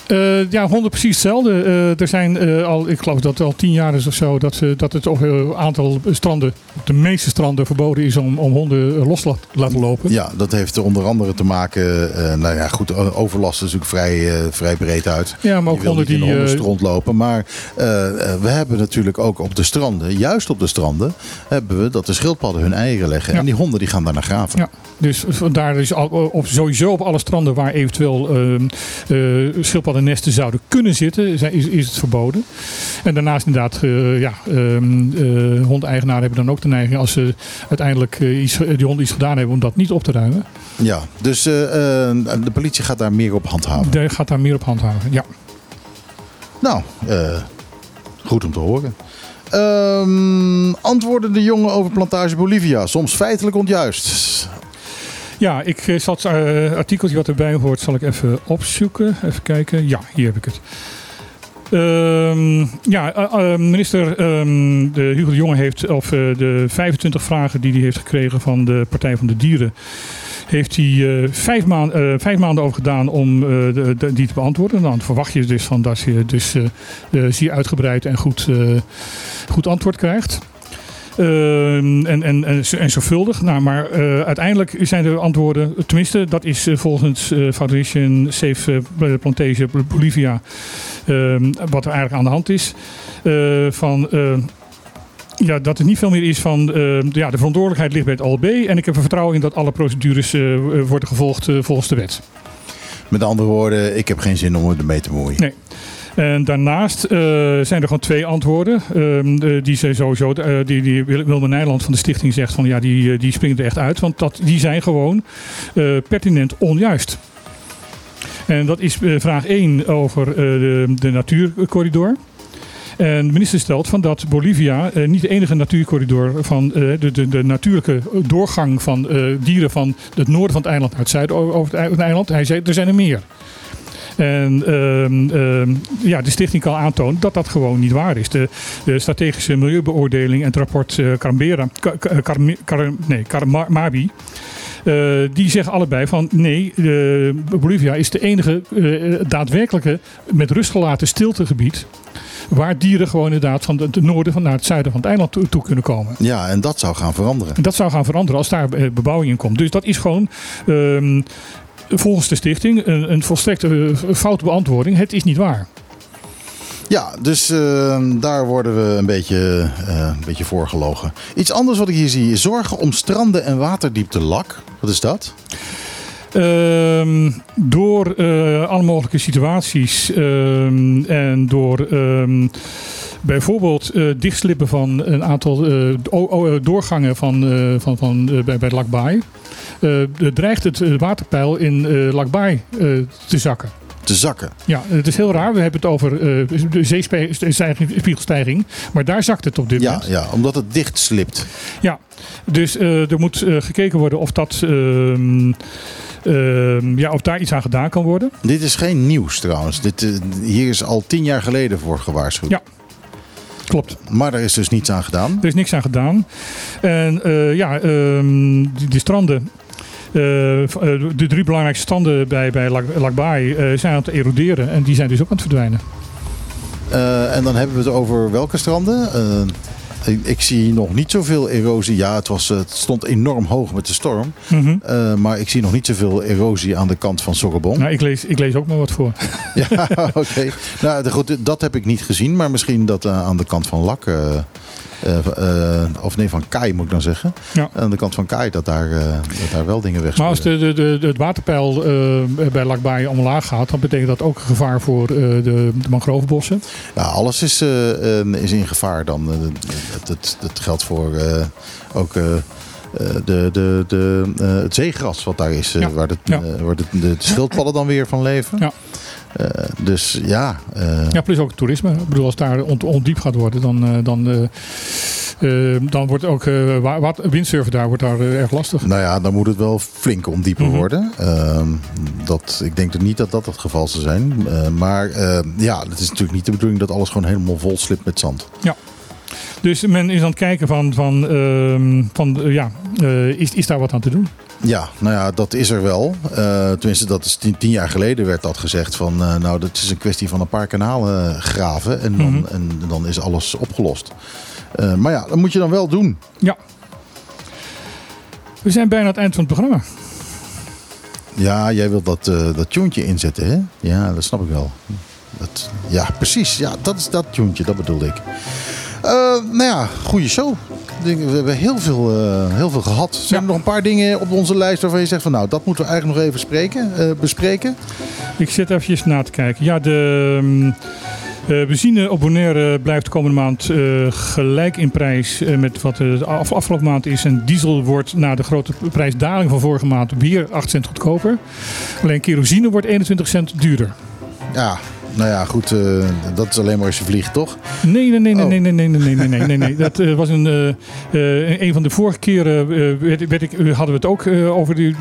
Speaker 1: Eh, ja, honden precies hetzelfde. Eh, er zijn eh, al, ik geloof dat het al tien jaar is of zo, dat, ze dat het op een aantal stranden, de meeste stranden, verboden is om, om honden los te laten lopen.
Speaker 2: Ja, dat heeft er onder andere te maken. nou ja, goed, overlast is natuurlijk vrij, vrij breed uit.
Speaker 1: Ja, maar ook
Speaker 2: Je
Speaker 1: honden die,
Speaker 2: de
Speaker 1: eh,
Speaker 2: hondenstront lopen. Maar we hebben natuurlijk ook op de stranden, juist op de stranden, hebben we dat de schildpadden hun eieren leggen.
Speaker 1: Ja.
Speaker 2: En die honden die gaan daar naar graven.
Speaker 1: Ja, dus vandaar is al, op, sowieso op alle stranden waar eventueel ehm schildpaddennesten zouden kunnen zitten, zijn- is, is het verboden. En daarnaast inderdaad, eh, ja, eh, hondeigenaren hebben dan ook de neiging als ze uiteindelijk eh, iets, die hond iets gedaan hebben om dat niet op te ruimen.
Speaker 2: Ja, dus de politie gaat daar meer op handhaven.
Speaker 1: Gaat daar meer op handhaven. Ja.
Speaker 2: Nou, goed om te horen. Ehm, antwoorden de jongen over plantage Bolivia. Soms feitelijk onjuist.
Speaker 1: Ja, ik eh, zal het eh, artikeltje wat erbij hoort, zal ik even opzoeken. Even kijken. Ja, hier heb ik het. Ehm, ja, eh, minister ehm, de Hugo de Jonge heeft of de 25 vragen die hij heeft gekregen van de Partij van de Dieren, heeft hij vijf, maan, vijf maanden over gedaan om de, die te beantwoorden. Dan verwacht je dus van dat je dus zeer uitgebreid en goed, goed antwoord krijgt. Ehm, en, en, en, en zorgvuldig. Nou, maar eh, uiteindelijk zijn de antwoorden, tenminste, dat is eh, volgens eh, Foundation Safe Plantage Bolivia, ehm, wat er eigenlijk aan de hand is. van, ja, dat het niet veel meer is van eh, ja, de verantwoordelijkheid ligt bij het OLB. En ik heb er vertrouwen in dat alle procedures worden gevolgd volgens de wet.
Speaker 2: Met andere woorden, ik heb geen zin om ermee te moeien.
Speaker 1: Nee. En daarnaast eh, zijn er gewoon twee antwoorden. Ehm, eh, die ze sowieso, eh, die, die Wil- Wilma Nijland van de stichting zegt van ja, die, eh, die springen er echt uit. Want dat, die zijn gewoon pertinent onjuist. En dat is vraag 1 over de, de natuurcorridor. En de minister stelt van dat Bolivia niet de enige natuurcorridor van de, de, de natuurlijke doorgang van dieren van het noorden van het eiland naar het zuiden over het eiland. Hij zei er zijn er meer. En ehm, ehm, ja, de stichting kan aantonen dat dat gewoon niet waar is. De, de strategische milieubeoordeling en het rapport eh Carambera, Car, Car, Car- Car- nee, Caramabi, eh, die zeggen allebei van nee, eh, Bolivia is de enige daadwerkelijke met rust gelaten stiltegebied waar dieren gewoon inderdaad van het noorden van naar het zuiden van het eiland toe, toe kunnen komen.
Speaker 2: Ja, en dat zou gaan veranderen.
Speaker 1: En dat zou gaan veranderen als daar bebouwing in komt. Dus dat is gewoon ehm, volgens de stichting een, een volstrekte eh, foute beantwoording. Het is niet waar.
Speaker 2: Ja, dus eh, daar worden we een beetje, eh, een beetje voorgelogen. Iets anders wat ik hier zie. Zorgen om stranden en waterdiepte lak. Wat is dat?
Speaker 1: Ehm, door eh, alle mogelijke situaties ehm, en door ehm, bijvoorbeeld eh, dichtslippen van een aantal eh, o- doorgangen van, eh, van, van, eh, bij, bij Lakbaai, eh, dreigt het eh, waterpeil in eh Lakbaai eh, te zakken.
Speaker 2: te zakken.
Speaker 1: Ja, het is heel raar. We hebben het over eh, de zeespiegelstijging. Maar daar zakt het op dit
Speaker 2: Ja,
Speaker 1: moment.
Speaker 2: ja, omdat het dicht slipt.
Speaker 1: Ja, dus eh, er moet eh, gekeken worden of, dat, ehm, ehm, ja, of daar iets aan gedaan kan worden.
Speaker 2: Dit is geen nieuws trouwens. Dit, eh, hier is al tien jaar geleden voor gewaarschuwd.
Speaker 1: Ja, klopt.
Speaker 2: Maar er is dus niets aan gedaan.
Speaker 1: Er is niks aan gedaan. En eh, ja, ehm, die, die stranden. eh, eh, de drie belangrijkste stranden bij, bij Lak- Lakbaai eh, zijn aan het eroderen. En die zijn dus ook aan het verdwijnen.
Speaker 2: En dan hebben we het over welke stranden? Ik, ik zie nog niet zoveel erosie. Ja, het, was, het stond enorm hoog met de storm.
Speaker 1: Mhm.
Speaker 2: Eh, maar ik zie nog niet zoveel erosie aan de kant van Sorrebon.
Speaker 1: Nou, ik lees, ik lees ook maar wat voor.
Speaker 2: Ja, oké. Nou, goed, dat heb ik niet gezien. Maar misschien dat eh, aan de kant van Lak... eh, of nee, van Kai moet ik dan zeggen.
Speaker 1: Ja.
Speaker 2: Aan de kant van Kai dat daar, eh, dat daar wel dingen weg
Speaker 1: Maar als de, de, het waterpeil eh, bij Lakbaai omlaag gaat, dan betekent dat ook een gevaar voor eh, de, de mangrovenbossen.
Speaker 2: Ja, alles is, eh, eh, is in gevaar dan. Eh, het, het geldt voor eh, ook eh, eh, de, de, de, eh, het zeegras wat daar is. eh,
Speaker 1: Ja.
Speaker 2: Waar, de,
Speaker 1: Ja.
Speaker 2: eh, waar de, de schildpadden dan weer van leven.
Speaker 1: Ja.
Speaker 2: Eh, dus ja, eh,
Speaker 1: Ja, plus ook het toerisme. Ik bedoel, als daar ont, ondiep gaat worden, dan, eh, dan, dan wordt ook wa- wat, windsurfen daar, wordt daar erg lastig.
Speaker 2: nou ja, dan moet het wel flink ondieper
Speaker 1: Mhm.
Speaker 2: worden. Ehm, dat, ik denk niet dat dat het geval zal zijn. Maar eh, ja, het is natuurlijk niet de bedoeling dat alles gewoon helemaal vol slipt met zand.
Speaker 1: Ja. Dus men is aan het kijken van, van, ehm, van ja, is, is daar wat aan te doen?
Speaker 2: Ja, nou ja, dat is er wel. Eh, tenminste, dat is tien, tien jaar geleden werd dat gezegd. Van, eh, nou, dat is een kwestie van een paar kanalen eh, graven. En dan,
Speaker 1: Mhm.
Speaker 2: en dan is alles opgelost. Maar ja, dat moet je dan wel doen.
Speaker 1: Ja. We zijn bijna aan het eind van het programma.
Speaker 2: Ja, jij wilt dat, dat inzetten, hè? Ja, dat snap ik wel. Dat, ja, precies. Ja, dat is dat tuentje, dat bedoelde ik. Nou ja, goede show. We hebben heel veel, eh, heel veel gehad. Zijn er nog een paar dingen op onze lijst waarvan je zegt van nou, dat moeten we eigenlijk nog even spreken, eh, bespreken?
Speaker 1: Ik zit even na te kijken. Ja, de ehm, eh, benzine op Bonaire blijft de komende maand gelijk in prijs met wat de af, afgelopen maand is. En diesel wordt na de grote prijsdaling van vorige maand weer 8 cent goedkoper. Alleen kerosine wordt 21 cent duurder.
Speaker 2: Ja, nou ja, goed. eh, dat is alleen maar als je vliegt, toch?
Speaker 1: Nee, nee, nee, nee,
Speaker 2: Oh.
Speaker 1: nee, nee, nee, nee, nee, nee, nee, nee. Dat eh, was een, eh, een van de vorige keren werd, werd ik, hadden we het ook over die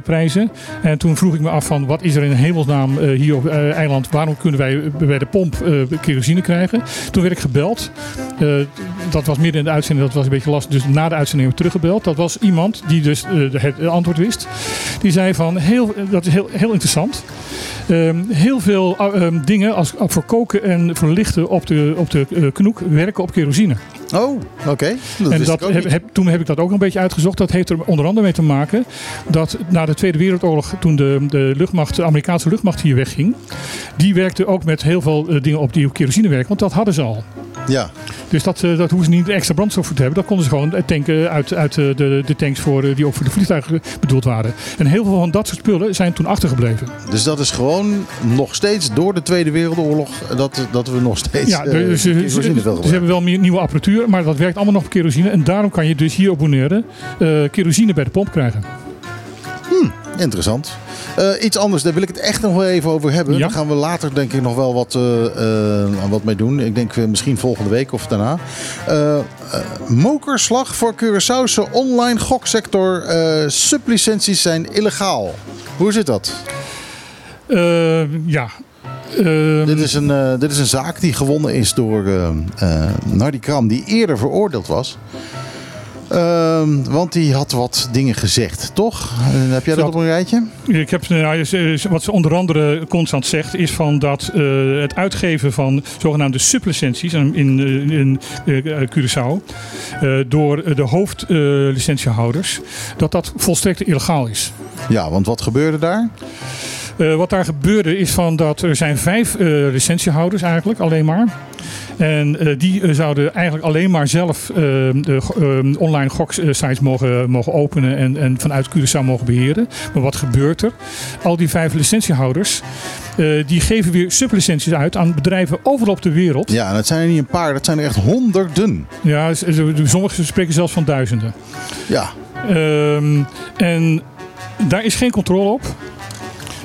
Speaker 1: prijzen. En toen vroeg ik me af van wat is er in hemelsnaam hier op eiland, waarom kunnen wij bij de pomp kerosine krijgen? Toen werd ik gebeld. Eh, dat was midden in de uitzending, dat was een beetje lastig. Dus na de uitzending heb ik teruggebeld. Dat was iemand die dus eh, het antwoord wist. Die zei van, heel, dat is heel, heel interessant. Ehm, heel veel eh, ehm, dingen als, voor koken en voor lichten op de, op de eh, knoek werken op kerosine.
Speaker 2: Oh, oké. Dat
Speaker 1: en dat heb, toen heb ik dat ook een beetje uitgezocht. Dat heeft er onder andere mee te maken dat na de Tweede Wereldoorlog, toen de, de, luchtmacht, de Amerikaanse luchtmacht hier wegging, die werkte ook met heel veel eh, dingen op die op kerosine werken, want dat hadden ze al.
Speaker 2: Ja,
Speaker 1: Dus dat, eh, dat hoeven ze niet extra brandstof voor te hebben. Dat konden ze gewoon eh, tanken uit, uit eh, de, de tanks voor, die ook voor de vliegtuigen bedoeld waren. En heel veel van dat soort spullen zijn toen achtergebleven.
Speaker 2: dus dat is gewoon nog steeds door de Tweede Wereldoorlog dat, dat we nog steeds
Speaker 1: Ja, dus ze,
Speaker 2: kerosine veel
Speaker 1: ze hebben wel meer nieuwe apparatuur, maar dat werkt allemaal nog op kerosine. En daarom kan je dus hier op Bonaire eh, kerosine bij de pomp krijgen.
Speaker 2: Interessant. Eh, iets anders, daar wil ik het echt nog wel even over hebben.
Speaker 1: Ja.
Speaker 2: Daar gaan we later denk ik nog wel wat, eh, eh, wat mee doen. Ik denk misschien volgende week of daarna. Mokerslag voor Curaçaose online goksector. Sublicenties zijn illegaal. Hoe zit dat?
Speaker 1: Ja. Ehm,
Speaker 2: Dit is, een, dit is een zaak die gewonnen is door Nardi Kram, die eerder veroordeeld was. Ehm, want die had wat dingen gezegd, toch? Eh, heb jij dat
Speaker 1: Dat-
Speaker 2: op een rijtje?
Speaker 1: Ik heb, nou, ze- wat ze onder andere constant zegt, is van dat eh, het uitgeven van zogenaamde sublicenties in, in, in eh, Curaçao eh, door de hoofdlicentiehouders, dat dat volstrekt illegaal is.
Speaker 2: Ja, want wat gebeurde daar?
Speaker 1: Eh, wat daar gebeurde is van dat er zijn vijf eh licentiehouders eigenlijk alleen maar. En eh, die zouden eigenlijk alleen maar zelf de online goksites mogen, mogen openen en, en vanuit Curaçao mogen beheren. Maar wat gebeurt er? Al die vijf licentiehouders eh, die geven weer sublicenties uit aan bedrijven overal op de wereld.
Speaker 2: Ja, het zijn er niet een paar, dat zijn er echt honderden.
Speaker 1: Ja, z- sommigen spreken zelfs van duizenden.
Speaker 2: Ja,
Speaker 1: Ehm, en daar is geen controle op.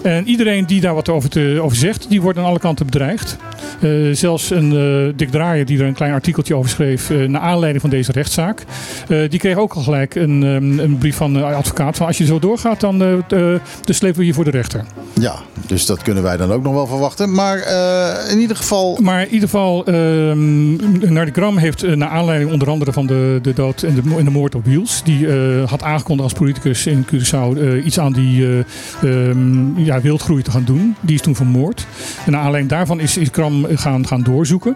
Speaker 1: En iedereen die daar wat over, te, over zegt, die wordt aan alle kanten bedreigd. Eh, zelfs een eh, Dick Draaier die er een klein artikeltje over schreef eh, naar aanleiding van deze rechtszaak. die kreeg ook al gelijk een, ehm, een brief van de advocaat van als je zo doorgaat dan, dan slepen we je voor de rechter.
Speaker 2: Ja, dus dat kunnen wij dan ook nog wel verwachten. Maar in ieder geval...
Speaker 1: Maar in ieder geval, ehm Nardi Gram heeft naar aanleiding onder andere van de, de dood en de, en de moord op Wiels, die had aangekondigd als politicus in Curaçao iets aan die eh, ehm, ja, wildgroei te gaan doen. Die is toen vermoord. En naar aanleiding daarvan is, is Gram gaan, gaan doorzoeken.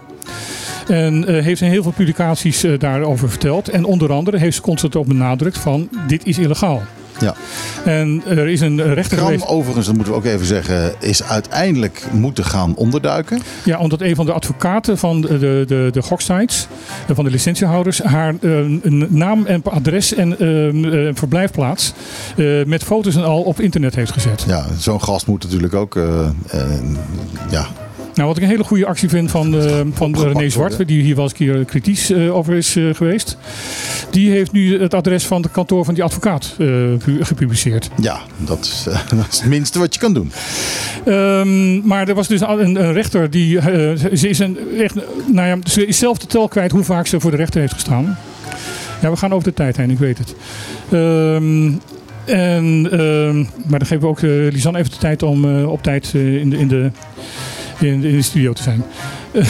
Speaker 1: En eh, heeft in heel veel publicaties eh, daarover verteld. En onder andere heeft ze constant op benadrukt van dit is illegaal.
Speaker 2: Ja.
Speaker 1: En er is een rechter
Speaker 2: Kram,
Speaker 1: geweest.
Speaker 2: overigens, dat moeten we ook even zeggen, is uiteindelijk moeten gaan onderduiken.
Speaker 1: Ja, omdat een van de advocaten van de, de, de, de goksites, eh, van de licentiehouders, haar naam en adres en verblijfplaats met foto's en al op internet heeft gezet.
Speaker 2: Ja, zo'n gast moet natuurlijk ook. ja.
Speaker 1: Nou, wat ik een hele goede actie vind van, eh, van René Zwart, die hier wel eens een keer kritisch eh, over is eh, geweest. Die heeft nu het adres van het kantoor van die advocaat pu- gepubliceerd.
Speaker 2: ja, dat is, dat is het minste wat je kan doen.
Speaker 1: Ehm, maar er was dus een, een rechter die. ze, is een, echt, nou ja, ze is zelf de tel kwijt hoe vaak ze voor de rechter heeft gestaan. Ja, we gaan over de tijd heen, ik weet het. Ehm, en, ehm, maar dan geven we ook Lisanne even de tijd om op tijd in, de, in, de, in, in de studio te zijn.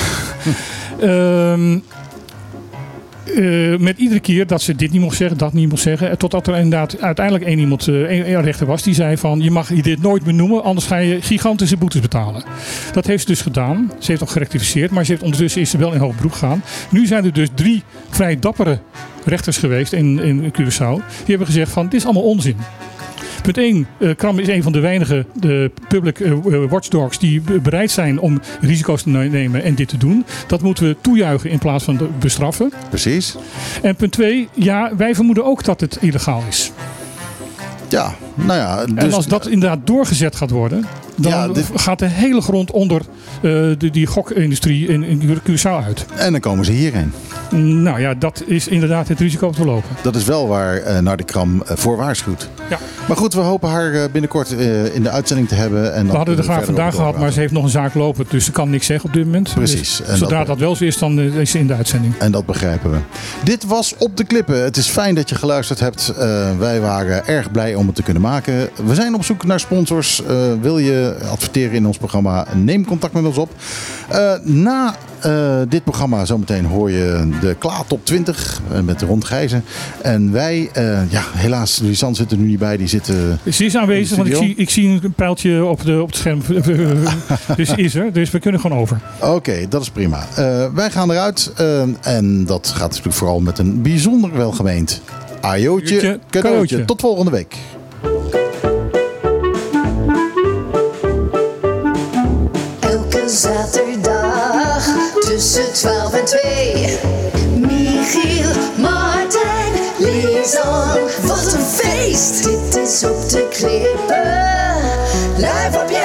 Speaker 1: Eh, met iedere keer dat ze dit niet mocht zeggen, dat niet mocht zeggen. eh, Totdat er inderdaad uiteindelijk één iemand, eh, één, rechter was die zei van je mag dit nooit meer noemen, anders ga je gigantische boetes betalen. Dat heeft ze dus gedaan. Ze heeft ook gerectificeerd, maar ze heeft ondertussen is ze wel in hoog beroep gegaan. Nu zijn er dus drie vrij dappere rechters geweest in, in Curaçao. Die hebben gezegd van dit is allemaal onzin. Punt 1. Kram is een van de weinige de public eh, eh, watchdogs die be- bereid zijn om risico's te ne- nemen en dit te doen. Dat moeten we toejuichen in plaats van bestraffen.
Speaker 2: Precies.
Speaker 1: En punt 2. Ja, wij vermoeden ook dat het illegaal is.
Speaker 2: Ja, nou ja.
Speaker 1: en
Speaker 2: Dus,
Speaker 1: als dat inderdaad doorgezet gaat worden, dan
Speaker 2: Ja, dit-
Speaker 1: gaat de hele grond onder eh, de, die gokindustrie in, in Curaçao uit.
Speaker 2: En dan komen ze hierheen.
Speaker 1: Nou ja, dat is inderdaad het risico te lopen.
Speaker 2: Dat is wel waar eh Nardi Kram eh, voor waarschuwt.
Speaker 1: Ja.
Speaker 2: Maar goed, we hopen haar binnenkort in de uitzending te hebben. En
Speaker 1: We hadden er graag vandaag gehad, maar ze heeft nog een zaak lopen, dus ze kan niks zeggen op dit moment.
Speaker 2: Precies.
Speaker 1: Dus
Speaker 2: En
Speaker 1: zodra
Speaker 2: dat-
Speaker 1: dat, wel zo is, dan is ze in de uitzending.
Speaker 2: En dat begrijpen we. Dit was Op de Klippen. Het is fijn dat je geluisterd hebt. Wij waren erg blij om het te kunnen maken. We zijn op zoek naar sponsors. Wil je adverteren in ons programma? Neem contact met ons op. Eh, na eh, dit programma zometeen hoor je de Kla Top 20 eh, met Rond Gijzen. En wij, eh, ja helaas, Lisanne zit er nu niet bij. Die zitten
Speaker 1: Ze is aanwezig, want ik zie, ik zie een pijltje op, de, op het scherm. dus is er, dus we kunnen gewoon over.
Speaker 2: Oké, dat is prima. Eh, wij gaan eruit. eh, en dat gaat natuurlijk vooral met een bijzonder welgemeend ajootje, cadeautje. Tot volgende week.
Speaker 3: Zaterdag tussen 12 en 2. Michiel, Martijn, Lisan. Wat een feest! Dit is op de klippen. Live op je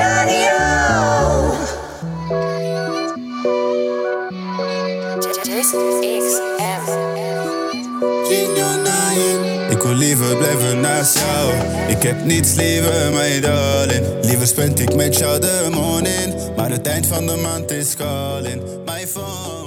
Speaker 12: Blijven naast jou. Ik heb niets liever, mijn darling. Liever spend ik met jou de morning. Maar het eind van de maand is calling. Mijn phone.